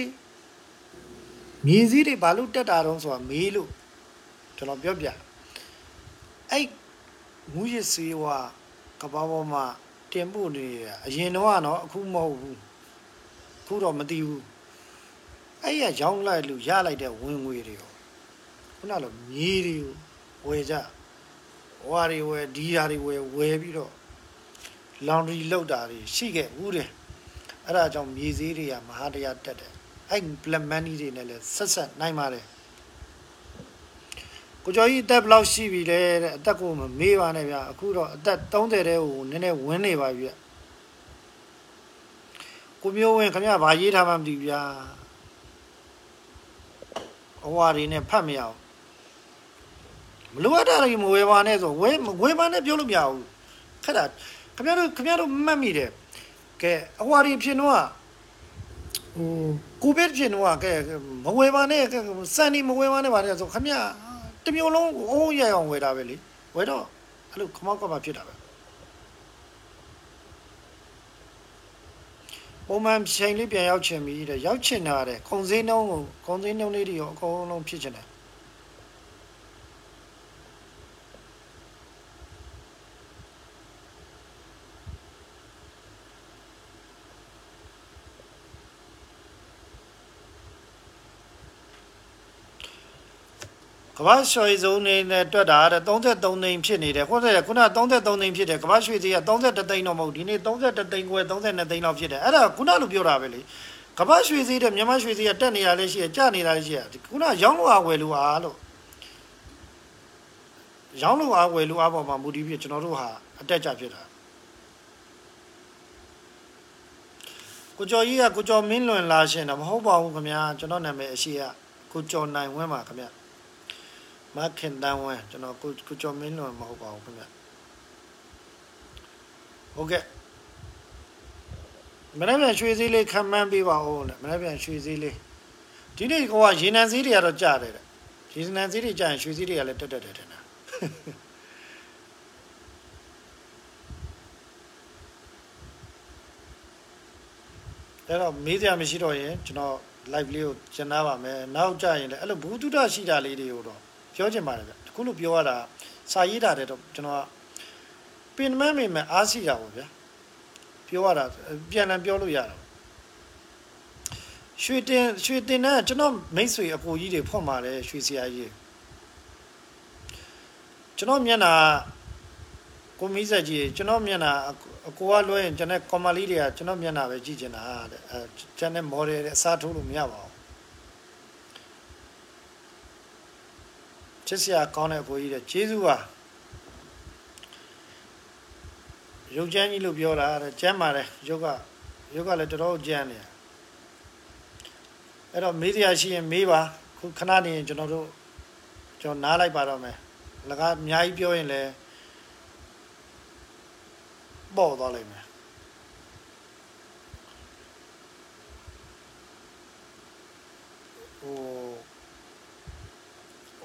A: မြေစည်းတွေဘာလို့တက်တာတုံးဆိုတာမေးလို့ကျွန်တော်ပြောပြအဲ့မူရစေဝါကဘာပေါ်မှာတင်ပို့နေရအရင်တော့ကတော့အခုမဟုတ်ဘူးအ ခုတော့မသိဘူးအဲ့ရရောင်းလိုက်လို့ရလိုက်တဲ့ဝင်ငွေတွေရောခုနလိုမြေတွေကိုဝယ်ကြဝါတွေဝယ်ဒီဓာတွေဝယ်ဝယ်ပြီးတော့လောင်ဒရီလောက်တာတွေရှိခဲ့ဘူးတယ်အဲ့ဒါကြောင့်မြေစည်းတွေကမဟာတရားတက်တယ်အဲ့ black money တွေနဲ့လည်းဆက်ဆက်နိုင်ပါတယ်ကိုကျော်ကြီးအသက်ဘယ်လောက်ရှိပြီလဲတဲ့အသက်ကိုမမေးပါနဲ့ဗျာအခုတော့အသက်30တဲ့ကိုနည်းနည်းဝင်းနေပါပြီဗျ ကိုမျိုးဝင်ခင်ဗျာဗာရေးထားမှမသိဘူးဗျာအဝါတွေနဲ့ဖတ်မရအောင်မလိုအပ်တာတွေမဝယ်ပါနဲ့ဆိုဝယ်ဝယ်ပါနဲ့ပြောလို့မရဘူးခက်တာခင်ဗျားတို့ခင်ဗျားတို့မှတ်မိတယ်ကဲအဝါတွေဖြစ်တော့ဟိုကိုဗစ်ဖြစ်တော့ကဲမဝယ်ပါနဲ့စံနေမဝယ်ပါနဲ့ပါတဲ့ဆိုခမရတမျိုးလုံးအိုးရအောင်ဝယ်တာပဲလေဝယ်တော့အဲ့လိုခမောက်ကမှဖြစ်တာပဲ ပုံမှန်ချိန်လေးပြန်ရောက်ချင်ပြီတဲ့ရောက်ချင်တာတဲ့ခုံစင်းနှုံးကိုခုံစင်းနှုံးလေးတွေရောအကုန်လုံးဖြစ်ချင်တယ် ကမ္ဘာရွှေစုံနေနဲ့တွက်တာတဲ့33သိန်းဖြစ်နေတယ်ဟုတ်တယ်ခုန33သိန်းဖြစ်တယ်ကမ္ဘာရွှေစီက33သိန်းတော့မဟုတ်ဒီနေ့32သိန်းခွဲ32သိန်းလောက်ဖြစ်တယ်အဲ့ဒါခုနလိုပြောတာပဲလေကမ္ဘာရွှေစီတဲ့မြန်မာရွှေစီကတက်နေတာလည်းရှိတယ်ကျနေတာလည်းရှိတယ်ခုနရောင်းလို့အားဝယ်လို့အားလို့ရောင်းလို့အားဝယ်လို့အားပေါ်မှာမူတည်ပြီးကျွန်တော်တို့ဟာအတက်ကြဖြစ်တာကိုကျော်ကြီးကကိုကျော်မင်းလွင်လာရှင်တော့မဟုတ်ပါဘူးခင်ဗျာကျွန်တော်နာမည်အရှိကကိုကျော်နိုင်ဝင်းပါခင်ဗျာ မခင်တန်းဝင်းကျွန်တော်ကိုကိုကျော်မင်းလွင်မဟုတ်ပါဘူးခင်ဗျာဟုတ်ကဲ့မနေ့ပြန်ရွှေစည်းလေးခံမှန်းပေးပါဦးလေမနေ့ပြန်ရွှေစည်းလေးဒီနေ့ကောကရေနံစည်းတွေကတော့ကြားတယ်တဲ့ရေနံစည်းတွေကြားရင်ရွှေစည်းတွေကလည်းတက်တက်တယ်တဲ့နာအဲ့တော့မေးစရာမရှိတော့ရင်ကျွန်တော် live လေးကိုကျင်နာပါမယ်နောက်ကြရင်လည်းအဲ့လိုဘူးတုဒ္ဒရှိတာလေးတွေကိုတော့ ပြောချင်ပါတယ်ဗျတခုလို့ပြောရတာစာရေးတာတဲ့တော့ကျွန်တော်ပင်မမေမအားစီတာပေါ့ဗျာပြောရတာပြန်လည်ပြောလို့ရတာရွှေတင်ရွှေတင်နဲ့ကျွန်တော်မိတ်ဆွေအကိုကြီးတွေဖွင့်ပါတယ်ရွှေစရာကြီးကျွန်တော်မျက်နှာကိုမိဆက်ကြီးကျွန်တော်မျက်နှာအကိုကလွှဲရင်ကျွန်တော်ကွန်မလေးတွေကကျွန်တော်မျက်နှာပဲကြည့်ချင်တာတဲ့အဲကျွန်တော် model တွေအစားထိုးလို့မရပါဘူး ချစ်စရာကောင်းတဲ့အကိုကြီးတဲ့ကျေးဇူးပါရုပ်ချမ်းကြီးလို့ပြောတာတဲ့ကျမ်းပါတယ်ရုပ်ကရုပ်ကလည်းတော်တော်ကျမ်းနေအဲ့တော့မေးတရားရှိရင်မေးပါခုခဏနေရင်ကျွန်တော်တို့ကျွန်တော်နားလိုက်ပါတော့မယ်လကားအများကြီးပြောရင်လည်းပေါ့သွားလိမ့်မယ်ဟို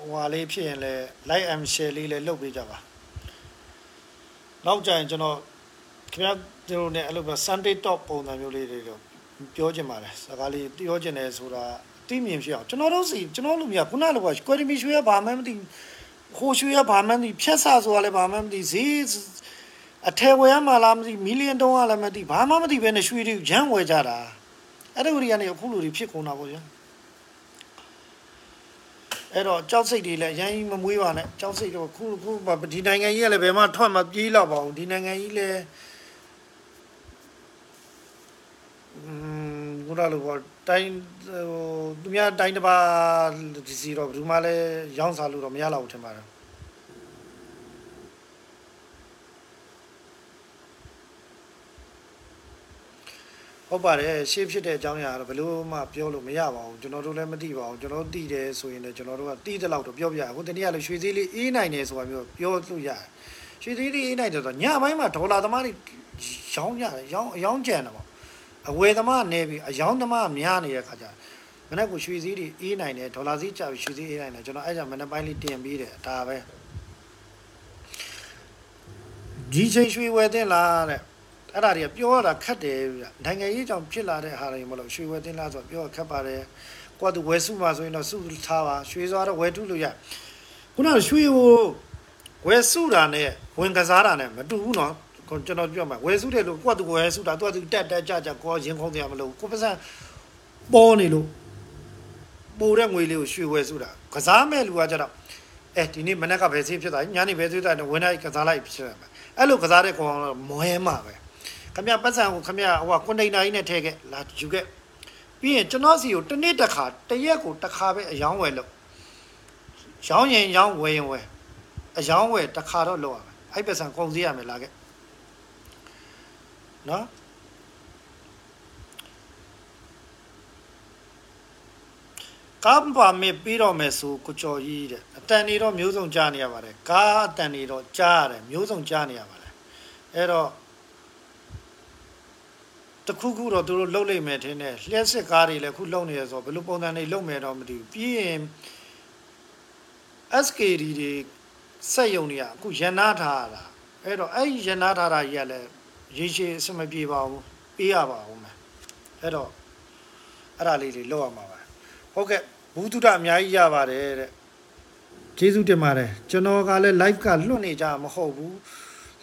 A: ဟွာလေးဖြစ်ရင်လည်း like and share လေးလည်းလုပ်ပေးကြပါနောက်ကြရင်ကျွန်တော်ခင်ဗျားတို့နဲ့အဲ့လိုပဲ Sunday Top ပုံစံမျိုးလေးတွေတော့ပြောချင်ပါတယ်စကားလေးပြောချင်တယ်ဆိုတာအသိမြင်ဖြစ်အောင်ကျွန်တော်တို့စီကျွန်တော်လူမျိုးခုနလိုကကွယ်တီမီရွှေရဘာမှမသိဟိုရွှေရဘာမှမသိဖြတ်ဆဆိုတာလည်းဘာမှမသိဈေးအထယ်ဝယ်ရမှလားမသိမီလီယံတုံးကလည်းမသိဘာမှမသိပဲနဲ့ရွှေတွေဂျမ်းဝယ်ကြတာအဲ့ဒီဝရီကနေအခုလူတွေဖြစ်ကုန်တာပေါ့ဗျာ အဲ့တော့ကြောက်စိတ်တွေလည်းအရင်မမွေးပါနဲ့ကြောက်စိတ်တော့ခုခုဒီနိုင်ငံကြီးကလည်းဘယ်မှထွက်မပြေးတော့ပါဘူးဒီနိုင်ငံကြီးလည်းอืมဘုရားလိုပေါ့တိုင်းဟိုသူများတိုင်းတစ်ပါးဒီစီတော့ဘယ်သူမှလည်းရောင်းစားလို့တော့မရတော့ဘူးထင်ပါတယ် ဟုတ်ပါတယ်ရှေ့ဖြစ်တဲ့အကြောင်းအရာတော့ဘယ်လို့မှပြောလို့မရပါဘူးကျွန်တော်တို့လည်းမသိပါဘူးကျွန်တော်သိတယ်ဆိုရင်လည်းကျွန်တော်တို့ကသိတဲ့လောက်တော့ပြောပြရအခုတနေ့ကလည်းရွှေသေးလေးအေးနိုင်တယ်ဆိုတာမျိုးပြောလို့ရတယ်ရွှေသေးလေးအေးနိုင်တယ်ဆိုတော့ညပိုင်းမှာဒေါ်လာသမားတွေရောင်းရတယ်ရောင်းအယောင်းကျန်တယ်ပေါ့အဝယ်သမားနေပြီအယောင်းသမားများနေတဲ့ခါကျမနေ့ကရွှေစည်းတွေအေးနိုင်တယ်ဒေါ်လာစည်းကျပြီရွှေစည်းအေးနိုင်တယ်ကျွန်တော်အဲ့ကြောင့်မနေ့ပိုင်းလေးတင်ပေးတယ်ဒါပဲဒီချိန်ရွှေဝယ်တင်လားတဲ့ အဲ့ဒါတွေကပြောရတာခက်တယ်ဗျနိုင်ငံရေးကြောင့်ဖြစ်လာတဲ့ဟာတွေမလို့ရွှေဝယ်တင်လားဆိုတော့ပြောရခက်ပါတယ်ကိုကသူဝယ်စုမှာဆိုရင်တော့စုထားပါရွှေစွာတော့ဝယ်ထုလို့ရခုနကရွှေကိုဝယ်စုတာနဲ့ဝင်ကစားတာနဲ့မတူဘူးနော်ကိုကျွန်တော်ပြောမှာဝယ်စုတယ်လို့ကိုကသူဝယ်စုတာသူကသူတက်တက်ကြကြကိုရင်ခုံးတရားမလို့ကိုပစံပေါ်နေလို့ပိုတဲ့ငွေလေးကိုရွှေဝယ်စုတာကစားမဲ့လူကကြတော့အဲဒီနေ့မနေ့ကဘယ်ဈေးဖြစ်တာညနေဘယ်ဈေးတာဝင်လိုက်ကစားလိုက်ဖြစ်တယ်အဲ့လိုကစားတဲ့ကောင်တော့မွဲမှာပဲ ခမရပတ်စံကိုခမရဟိုကွန်တိန်နာကြီးနဲ့ထည့်ခဲ့လာယူခဲ့ပြီးရင်ကျွန်တော်စီကိုတစ်နေ့တစ်ခါတစ်ရက်ကိုတစ်ခါပဲအယောင်းဝယ်လို့ရောင်းရင်ရောင်းဝယ်ရင်ဝယ်အယောင်းဝယ်တစ်ခါတော့လောက်ရမယ်အဲ့ပတ်စံကုန်စည်ရမယ်လာခဲ့နော်ကမ်ပါမေပြီးတော့မယ်ဆိုကိုကျော်ကြီးတဲ့အတန်နေတော့မျိုးစုံကြားနေရပါတယ်ကားအတန်နေတော့ကြားရတယ်မျိုးစုံကြားနေရပါတယ်အဲ့တော့ တခုခုတော့သူတို့လှုပ်လိုက်မယ်ထင်တယ်လျှက်စစ်ကားတွေလည်းခုလှုပ်နေရဆိုဘယ်လိုပုံစံတွေလှုပ်မယ်တော့မသိဘူးပြီးရင် SKD တွေစက်ယုံတွေကအခုရန်နာထားတာအဲ့တော့အဲ့ရန်နာထားတာကြီးကလည်းရေရှည်အဆင်မပြေပါဘူးပေးရပါဦးမယ်အဲ့တော့အဲ့ဒါလေးတွေလှုပ်ရမှာပါဟုတ်ကဲ့ဘူးတုဒအများကြီးရပါတယ်တဲ့ကျေးဇူးတင်ပါတယ်ကျွန်တော်ကလည်း live ကလွတ်နေကြမဟုတ်ဘူး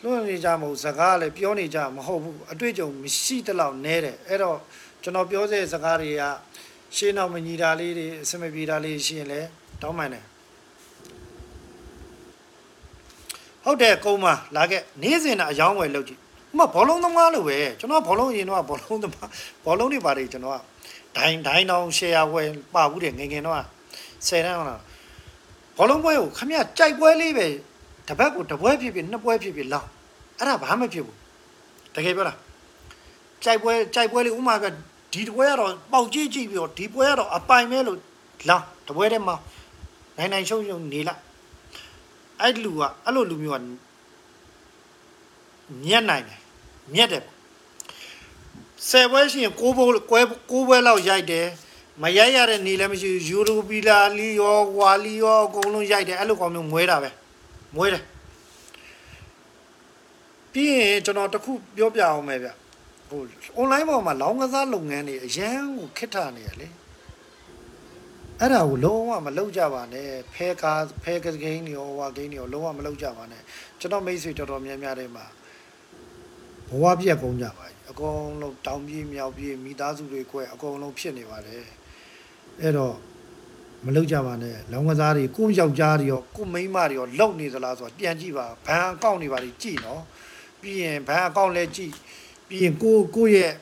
A: လွတ်နေကြမဟုတ်စကားလည်းပြောနေကြမဟုတ်ဘူးအတွေ့အကြုံမရှိတလောက်နဲတယ်အဲ့တော့ကျွန်တော်ပြောတဲ့စကားတွေကရှင်းအောင်မညီတာလေးတွေအဆင်မပြေတာလေးရှိရင်လည်းတောင်းပန်တယ်ဟုတ်တယ်ကုန်းမလာခဲ့နေ့စဉ်တာအယောင်းဝယ်လုပ်ကြည့်ဥမဘောလုံးသမားလို့ပဲကျွန်တော်ဘောလုံးအရင်တော့ဘောလုံးသမားဘောလုံးတွေပါတယ်ကျွန်တော်ကဒိုင်းဒိုင်းတောင်ရှယ်ယာဝယ်ပါဘူးတယ်ငယ်ငယ်တော့ဆယ်တန်းဟုတ်လားဘောလုံးပွဲကိုခမရကြိုက်ပွဲလေးပဲ တစ်ပတ်ကိုတစ်ပွဲဖြစ်ဖြစ်နှစ်ပွဲဖြစ်ဖြစ်လောင်းအဲ့ဒါဘာမှမဖြစ်ဘူးတကယ်ပြောလားကြိုက်ပွဲကြိုက်ပွဲလေးဥမာကဒီတစ်ပွဲကတော့ပေါက်ကြည့်ကြည့်ပြီးတော့ဒီပွဲကတော့အပိုင်မဲလို့လောင်းတစ်ပွဲတည်းမှာနိုင်နိုင်ရှုံရှုံနေလိုက်အဲ့လူကအဲ့လိုလူမျိုးကမြက်နိုင်တယ်မြက်တယ်ပေါ့ဆယ်ပွဲရှိရင်ကိုးပွဲကွဲကိုးပွဲလောက်ရိုက်တယ်မရိုက်ရတဲ့နေလည်းမရှိဘူးယူရိုပီလာလီယောဝါလီယောအကုန်လုံးရိုက်တယ်အဲ့လိုကောင်မျိုးမွဲတာပဲ မွဲတယ်ပြီးရင်ကျွန်တော်တခုပြောပြအောင်မယ်ဗျဟို online ပေါ်မှာလောင်းကစားလုပ်ငန်းတွေအရန်ကိုခက်ထနေရလေအဲ့ဒါကိုလုံးဝမလုပ်ကြပါနဲ့ဖဲကားဖဲကဂိမ်းတွေရောဝါဂိမ်းတွေရောလုံးဝမလုပ်ကြပါနဲ့ကျွန်တော်မိတ်ဆွေတော်တော်များများတွေမှာဘဝပြက်ကုန်ကြပါအကုန်လုံးတောင်ပြေးမြောက်ပြေးမိသားစုတွေကွဲအကုန်လုံးဖြစ်နေပါတယ်အဲ့တော့ မလုပ်ကြပါနဲ့လောင်းကစားတွေကိုယောက်ျားတွေရောကိုမိန်းမတွေရောလုံနေသလားဆိုတော့ပြန်ကြည့်ပါဘန်အကောင့်တွေပါကြည့်နော်ပြီးရင်ဘန်အကောင့်လည်းကြည့်ပြီးရင်ကိုကိုရဲ့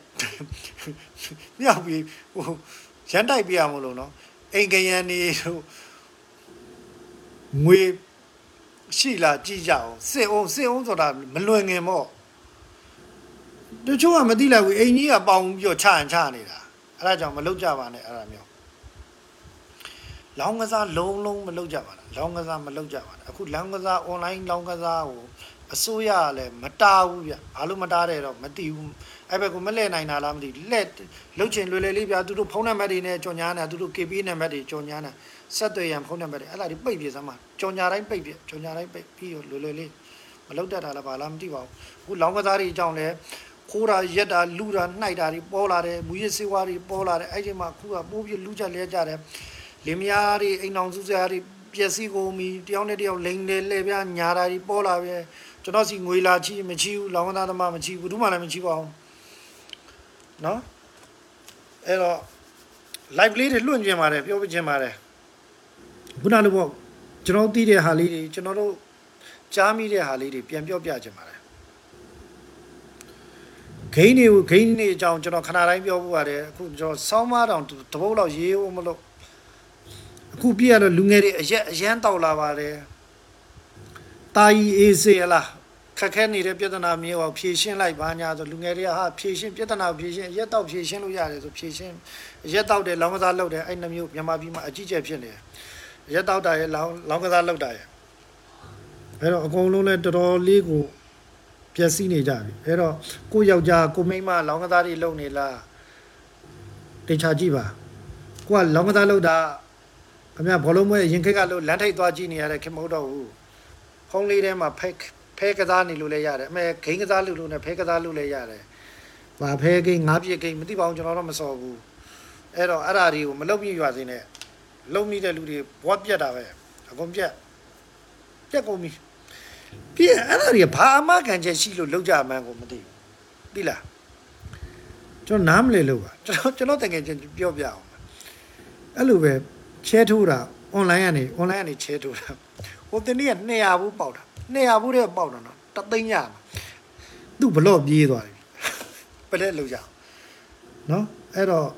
A: မြောက်ပြီးဟိုရန်တိုက်ပြရမလို့နော်အိမ်ကရန်နေတို့ငွေရှိလားကြည့်ကြအောင်စစ်အောင်စစ်အောင်ဆိုတာမလွင်ငင်ပေါ့တချို့ကမသိလိုက်ဘူးအိမ်ကြီးကပေါင်ပြီးတော့ချရင်ချနေတာအဲ့ဒါကြောင့်မလုပ်ကြပါနဲ့အဲ့ဒါမျိုး လောင်းကစားလုံးလုံးမလုပ်ကြပါနဲ့လောင်းကစားမလုပ်ကြပါနဲ့အခုလောင်းကစား online လောင်းကစားကိုအစိုးရကလည်းမတားဘူးဗျဘာလို့မတားတယ်တော့မသိဘူးအဲ့ဘက်ကမလဲနိုင်တာလားမသိလက်လုတ်ချင်လွယ်လွယ်လေးဗျသူတို့ဖုန်းနံပါတ်တွေနဲ့ကြော်ညာနေတာသူတို့ KP နံပါတ်တွေကြော်ညာနေတာဆက်သွယ်ရန်ဖုန်းနံပါတ်တွေအဲ့ဒါတွေပိတ်ပြစမ်းပါကြော်ညာတိုင်းပိတ်ပြကြော်ညာတိုင်းပိတ်ပြီးလွယ်လွယ်လေးမလုပ်တတ်တာလားဘာလားမသိပါဘူးအခုလောင်းကစားတွေအကြောင်းလဲခိုးတာရက်တာလူတာနှိုက်တာတွေပေါ်လာတယ်မူရစ်စေဝါတွေပေါ်လာတယ်အဲ့ဒီမှာခုကပိုးပြီးလူချက်လဲကြတယ် လင်မယားတွေအိမ်အောင်စုစရာတွေပျက်စီးကုန်ပြီတယောက်နဲ့တယောက်လိန်တယ်လဲပြညာတာတွေပေါ်လာပြီကျွန်တော်စီငွေလာချီမချီဘူးလောင်းကစားသမားမချီဘူးဘူးမှလည်းမချီပါဘူးနော်အဲ့တော့ live လေးတွေလွှင့်ကျင်ပါတယ်ပြောပြကျင်ပါတယ်ခုနလိုပေါ့ကျွန်တော်သိတဲ့ဟာလေးတွေကျွန်တော်တို့ကြားမိတဲ့ဟာလေးတွေပြန်ပြောပြကျင်ပါတယ်ဂိမ်းတွေကိုဂိမ်းတွေအကြောင်းကျွန်တော်ခဏတိုင်းပြောဖို့ပါတယ်အခုကျွန်တော်စောင်းမတောင်တပုတ်လောက်ရေးဖို့မလို့ အခုပြည့်ရတော့လူငယ်တွေအရက်အရန်တောက်လာပါတယ်တာကြီးအေးစေလားခက်ခဲနေတဲ့ပြဿနာမျိုးအောင်ဖြေရှင်းလိုက်ပါညာဆိုလူငယ်တွေကဟာဖြေရှင်းပြဿနာဖြေရှင်းရက်တော့ဖြေရှင်းလို့ရတယ်ဆိုဖြေရှင်းရက်တော့တယ်လောင်းကစားလုပ်တယ်အဲ့နှမျိုးမြန်မာပြည်မှာအကြီးကျယ်ဖြစ်နေတယ်ရက်တော့တာရဲ့လောင်းလောင်းကစားလုပ်တာရဲ့အဲ့တော့အကုန်လုံးလဲတော်တော်လေးကိုပျက်စီးနေကြပြီအဲ့တော့ကိုယောက်ျားကိုမိန်းမလောင်းကစားတွေလုပ်နေလားတေချာကြည့်ပါကိုကလောင်းကစားလုပ်တာ ခင်ဗျဘောလုံးပွဲရင်ခက်ကလို့လမ်းထိပ်သွားကြည့်နေရတဲ့ခင်မဟုတ်တော့ဘူးဖုန်းလေးထဲမှာဖက်ဖဲကစားနေလို့လည်းရတယ်အမေဂိမ်းကစားလို့လို့နဲ့ဖဲကစားလို့လည်းရတယ်။ဘာဖဲဂိမ်းငါးပြည့်ဂိမ်းမသိပါဘူးကျွန်တော်တော့မစော်ဘူး။အဲ့တော့အဲ့ဓာတွေကိုမလုပ်ပြရွာစင်းနဲ့လုံနေတဲ့လူတွေဘွားပြက်တာပဲအကုန်ပြက်ပြက်ကုန်ပြီ။ပြက်အဲ့ဓာတွေဘာအမခံချက်ရှိလို့လောက်ကြမှန်းကိုမသိဘူး။သိလား။ကျွန်တော်နားမလည်လို့ပါကျွန်တော်ကျွန်တော်တကယ်ချင်းပြောပြအောင်။အဲ့လိုပဲ ချဲထိုးတာ online ကနေ online ကနေချဲထိုးတာဟိုတနေ့က200ဘူးပေါက်တာ200ဘူးတဲ့ပေါက်တော့နော်တသိန်းရမှာသူ့ဘလော့ပြေးသွားပြီပလက်လောက်ကြနော်အဲ့တော့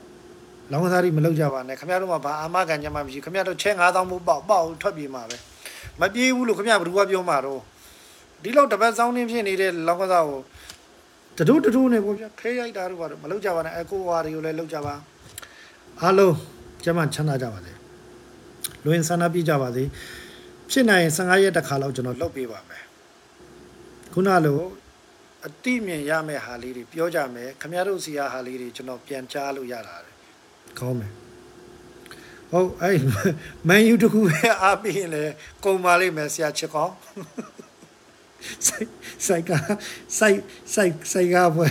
A: လောင်းကစားတွေမလောက်ကြပါနဲ့ခမရတို့မှာဘာအာမခံကြမှာမရှိခမရတို့ချဲ9000ဘူးပေါက်ပေါက်ထွက်ပြေးမှာပဲမပြေးဘူးလို့ခမရဘယ်သူကပြောမှာတော့ဒီလောက်တပတ်စောင်းနေဖြစ်နေတဲ့လောင်းကစားကိုတတူးတတူးနေပေါ့ဗျဖဲရိုက်တာတို့ဘာလို့မလောက်ကြပါနဲ့အကိုဝါတွေကိုလည်းလောက်ကြပါအားလုံးကျမချမ်းသာကြပါစေ လွင်ဆန္ဒပြကြပါစေဖြစ်နိုင်ရင်15ရက်တစ်ခါလောက်ကျွန်တော်လုပ်ပေးပါမယ်ခုနလိုအတိမြင်ရမယ့်ဟာလေးတွေပြောကြမယ်ခမရတို့စီရဟာလေးတွေကျွန်တော်ပြန်ကြားလို့ရတာတယ်ကောင်းမယ်ဟုတ်အဲ့မန်ယူတခုပဲအားပေးရင်လေကုန်ပါလိမ့်မယ်ဆရာချစ်ကောင်းစိုက်စိုက်ကစိုက်စိုက်စိုက်ကပွဲ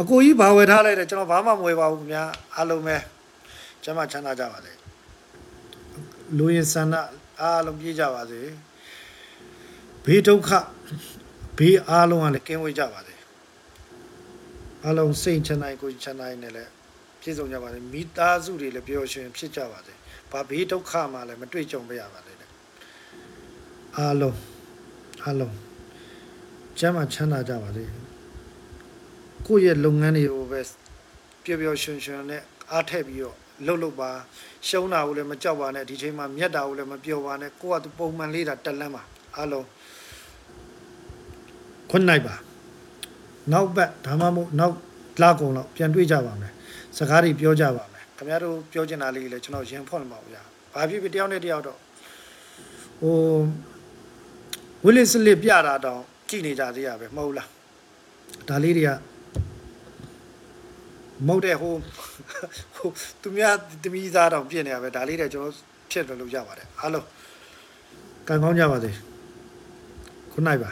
A: အကိုကြီးဘာဝယ်ထားလိုက်တယ်ကျွန်တော်ဘာမှမဝယ်ပါဘူးခင်ဗျာအားလုံးပဲ ကျမချမ်းသာကြပါစေလူရင်ဆန္ဒအားလုံးပြေးကြပါစေဘေးဒုက္ခဘေးအားလုံးကလည်းကင်းဝေးကြပါစေအားလုံးစိတ်ချမ်းသာကိုချမ်းသာနေလည်းပြည့်စုံကြပါစေမိသားစုတွေလည်းပျော်ရွှင်ဖြစ်ကြပါစေဘာဘေးဒုက္ခမှလည်းမတွေ့ကြုံပါရပါစေအားလုံးအားလုံးကျမ်းမှာချမ်းသာကြပါစေကိုယ့်ရဲ့လုပ်ငန်းတွေကိုပဲပျော်ပျော်ရွှင်ရွှင်နဲ့အားထည့်ပြီးတော့ လှုပ်လှုပ်ပါရှုံးတာကိုလည်းမကြောက်ပါနဲ့ဒီချိန်မှာမြတ်တာကိုလည်းမပျော်ပါနဲ့ကိုယ့်ကသူပုံမှန်လေးတာတက်လန်းပါအားလုံးခွန်းနိုင်ပါနောက်ဘက်ဒါမှမဟုတ်နောက်လာကုန်တော့ပြန်တွေ့ကြပါမယ်စကားတွေပြောကြပါမယ်ခင်ဗျားတို့ပြောချင်တာလေးလည်းကျွန်တော်ရင်ဖွင့်မှာပါဗျာဘာဖြစ်ဖြစ်တယောက်နဲ့တယောက်တော့ဟိုဝိလစ်စလစ်ပြတာတောင်ကြည်နေကြသေးရပဲမဟုတ်လားဒါလေးတွေက မဟုတ်တဲ့ဟိုဟိုသူများတမီးသားတောင်ပြစ်နေရပဲဒါလေးတွေကျွန်တော်ဖြစ်လို့လုပ်ကြပါတယ်အားလုံးကံကောင်းကြပါစေခုနိုင်ပါ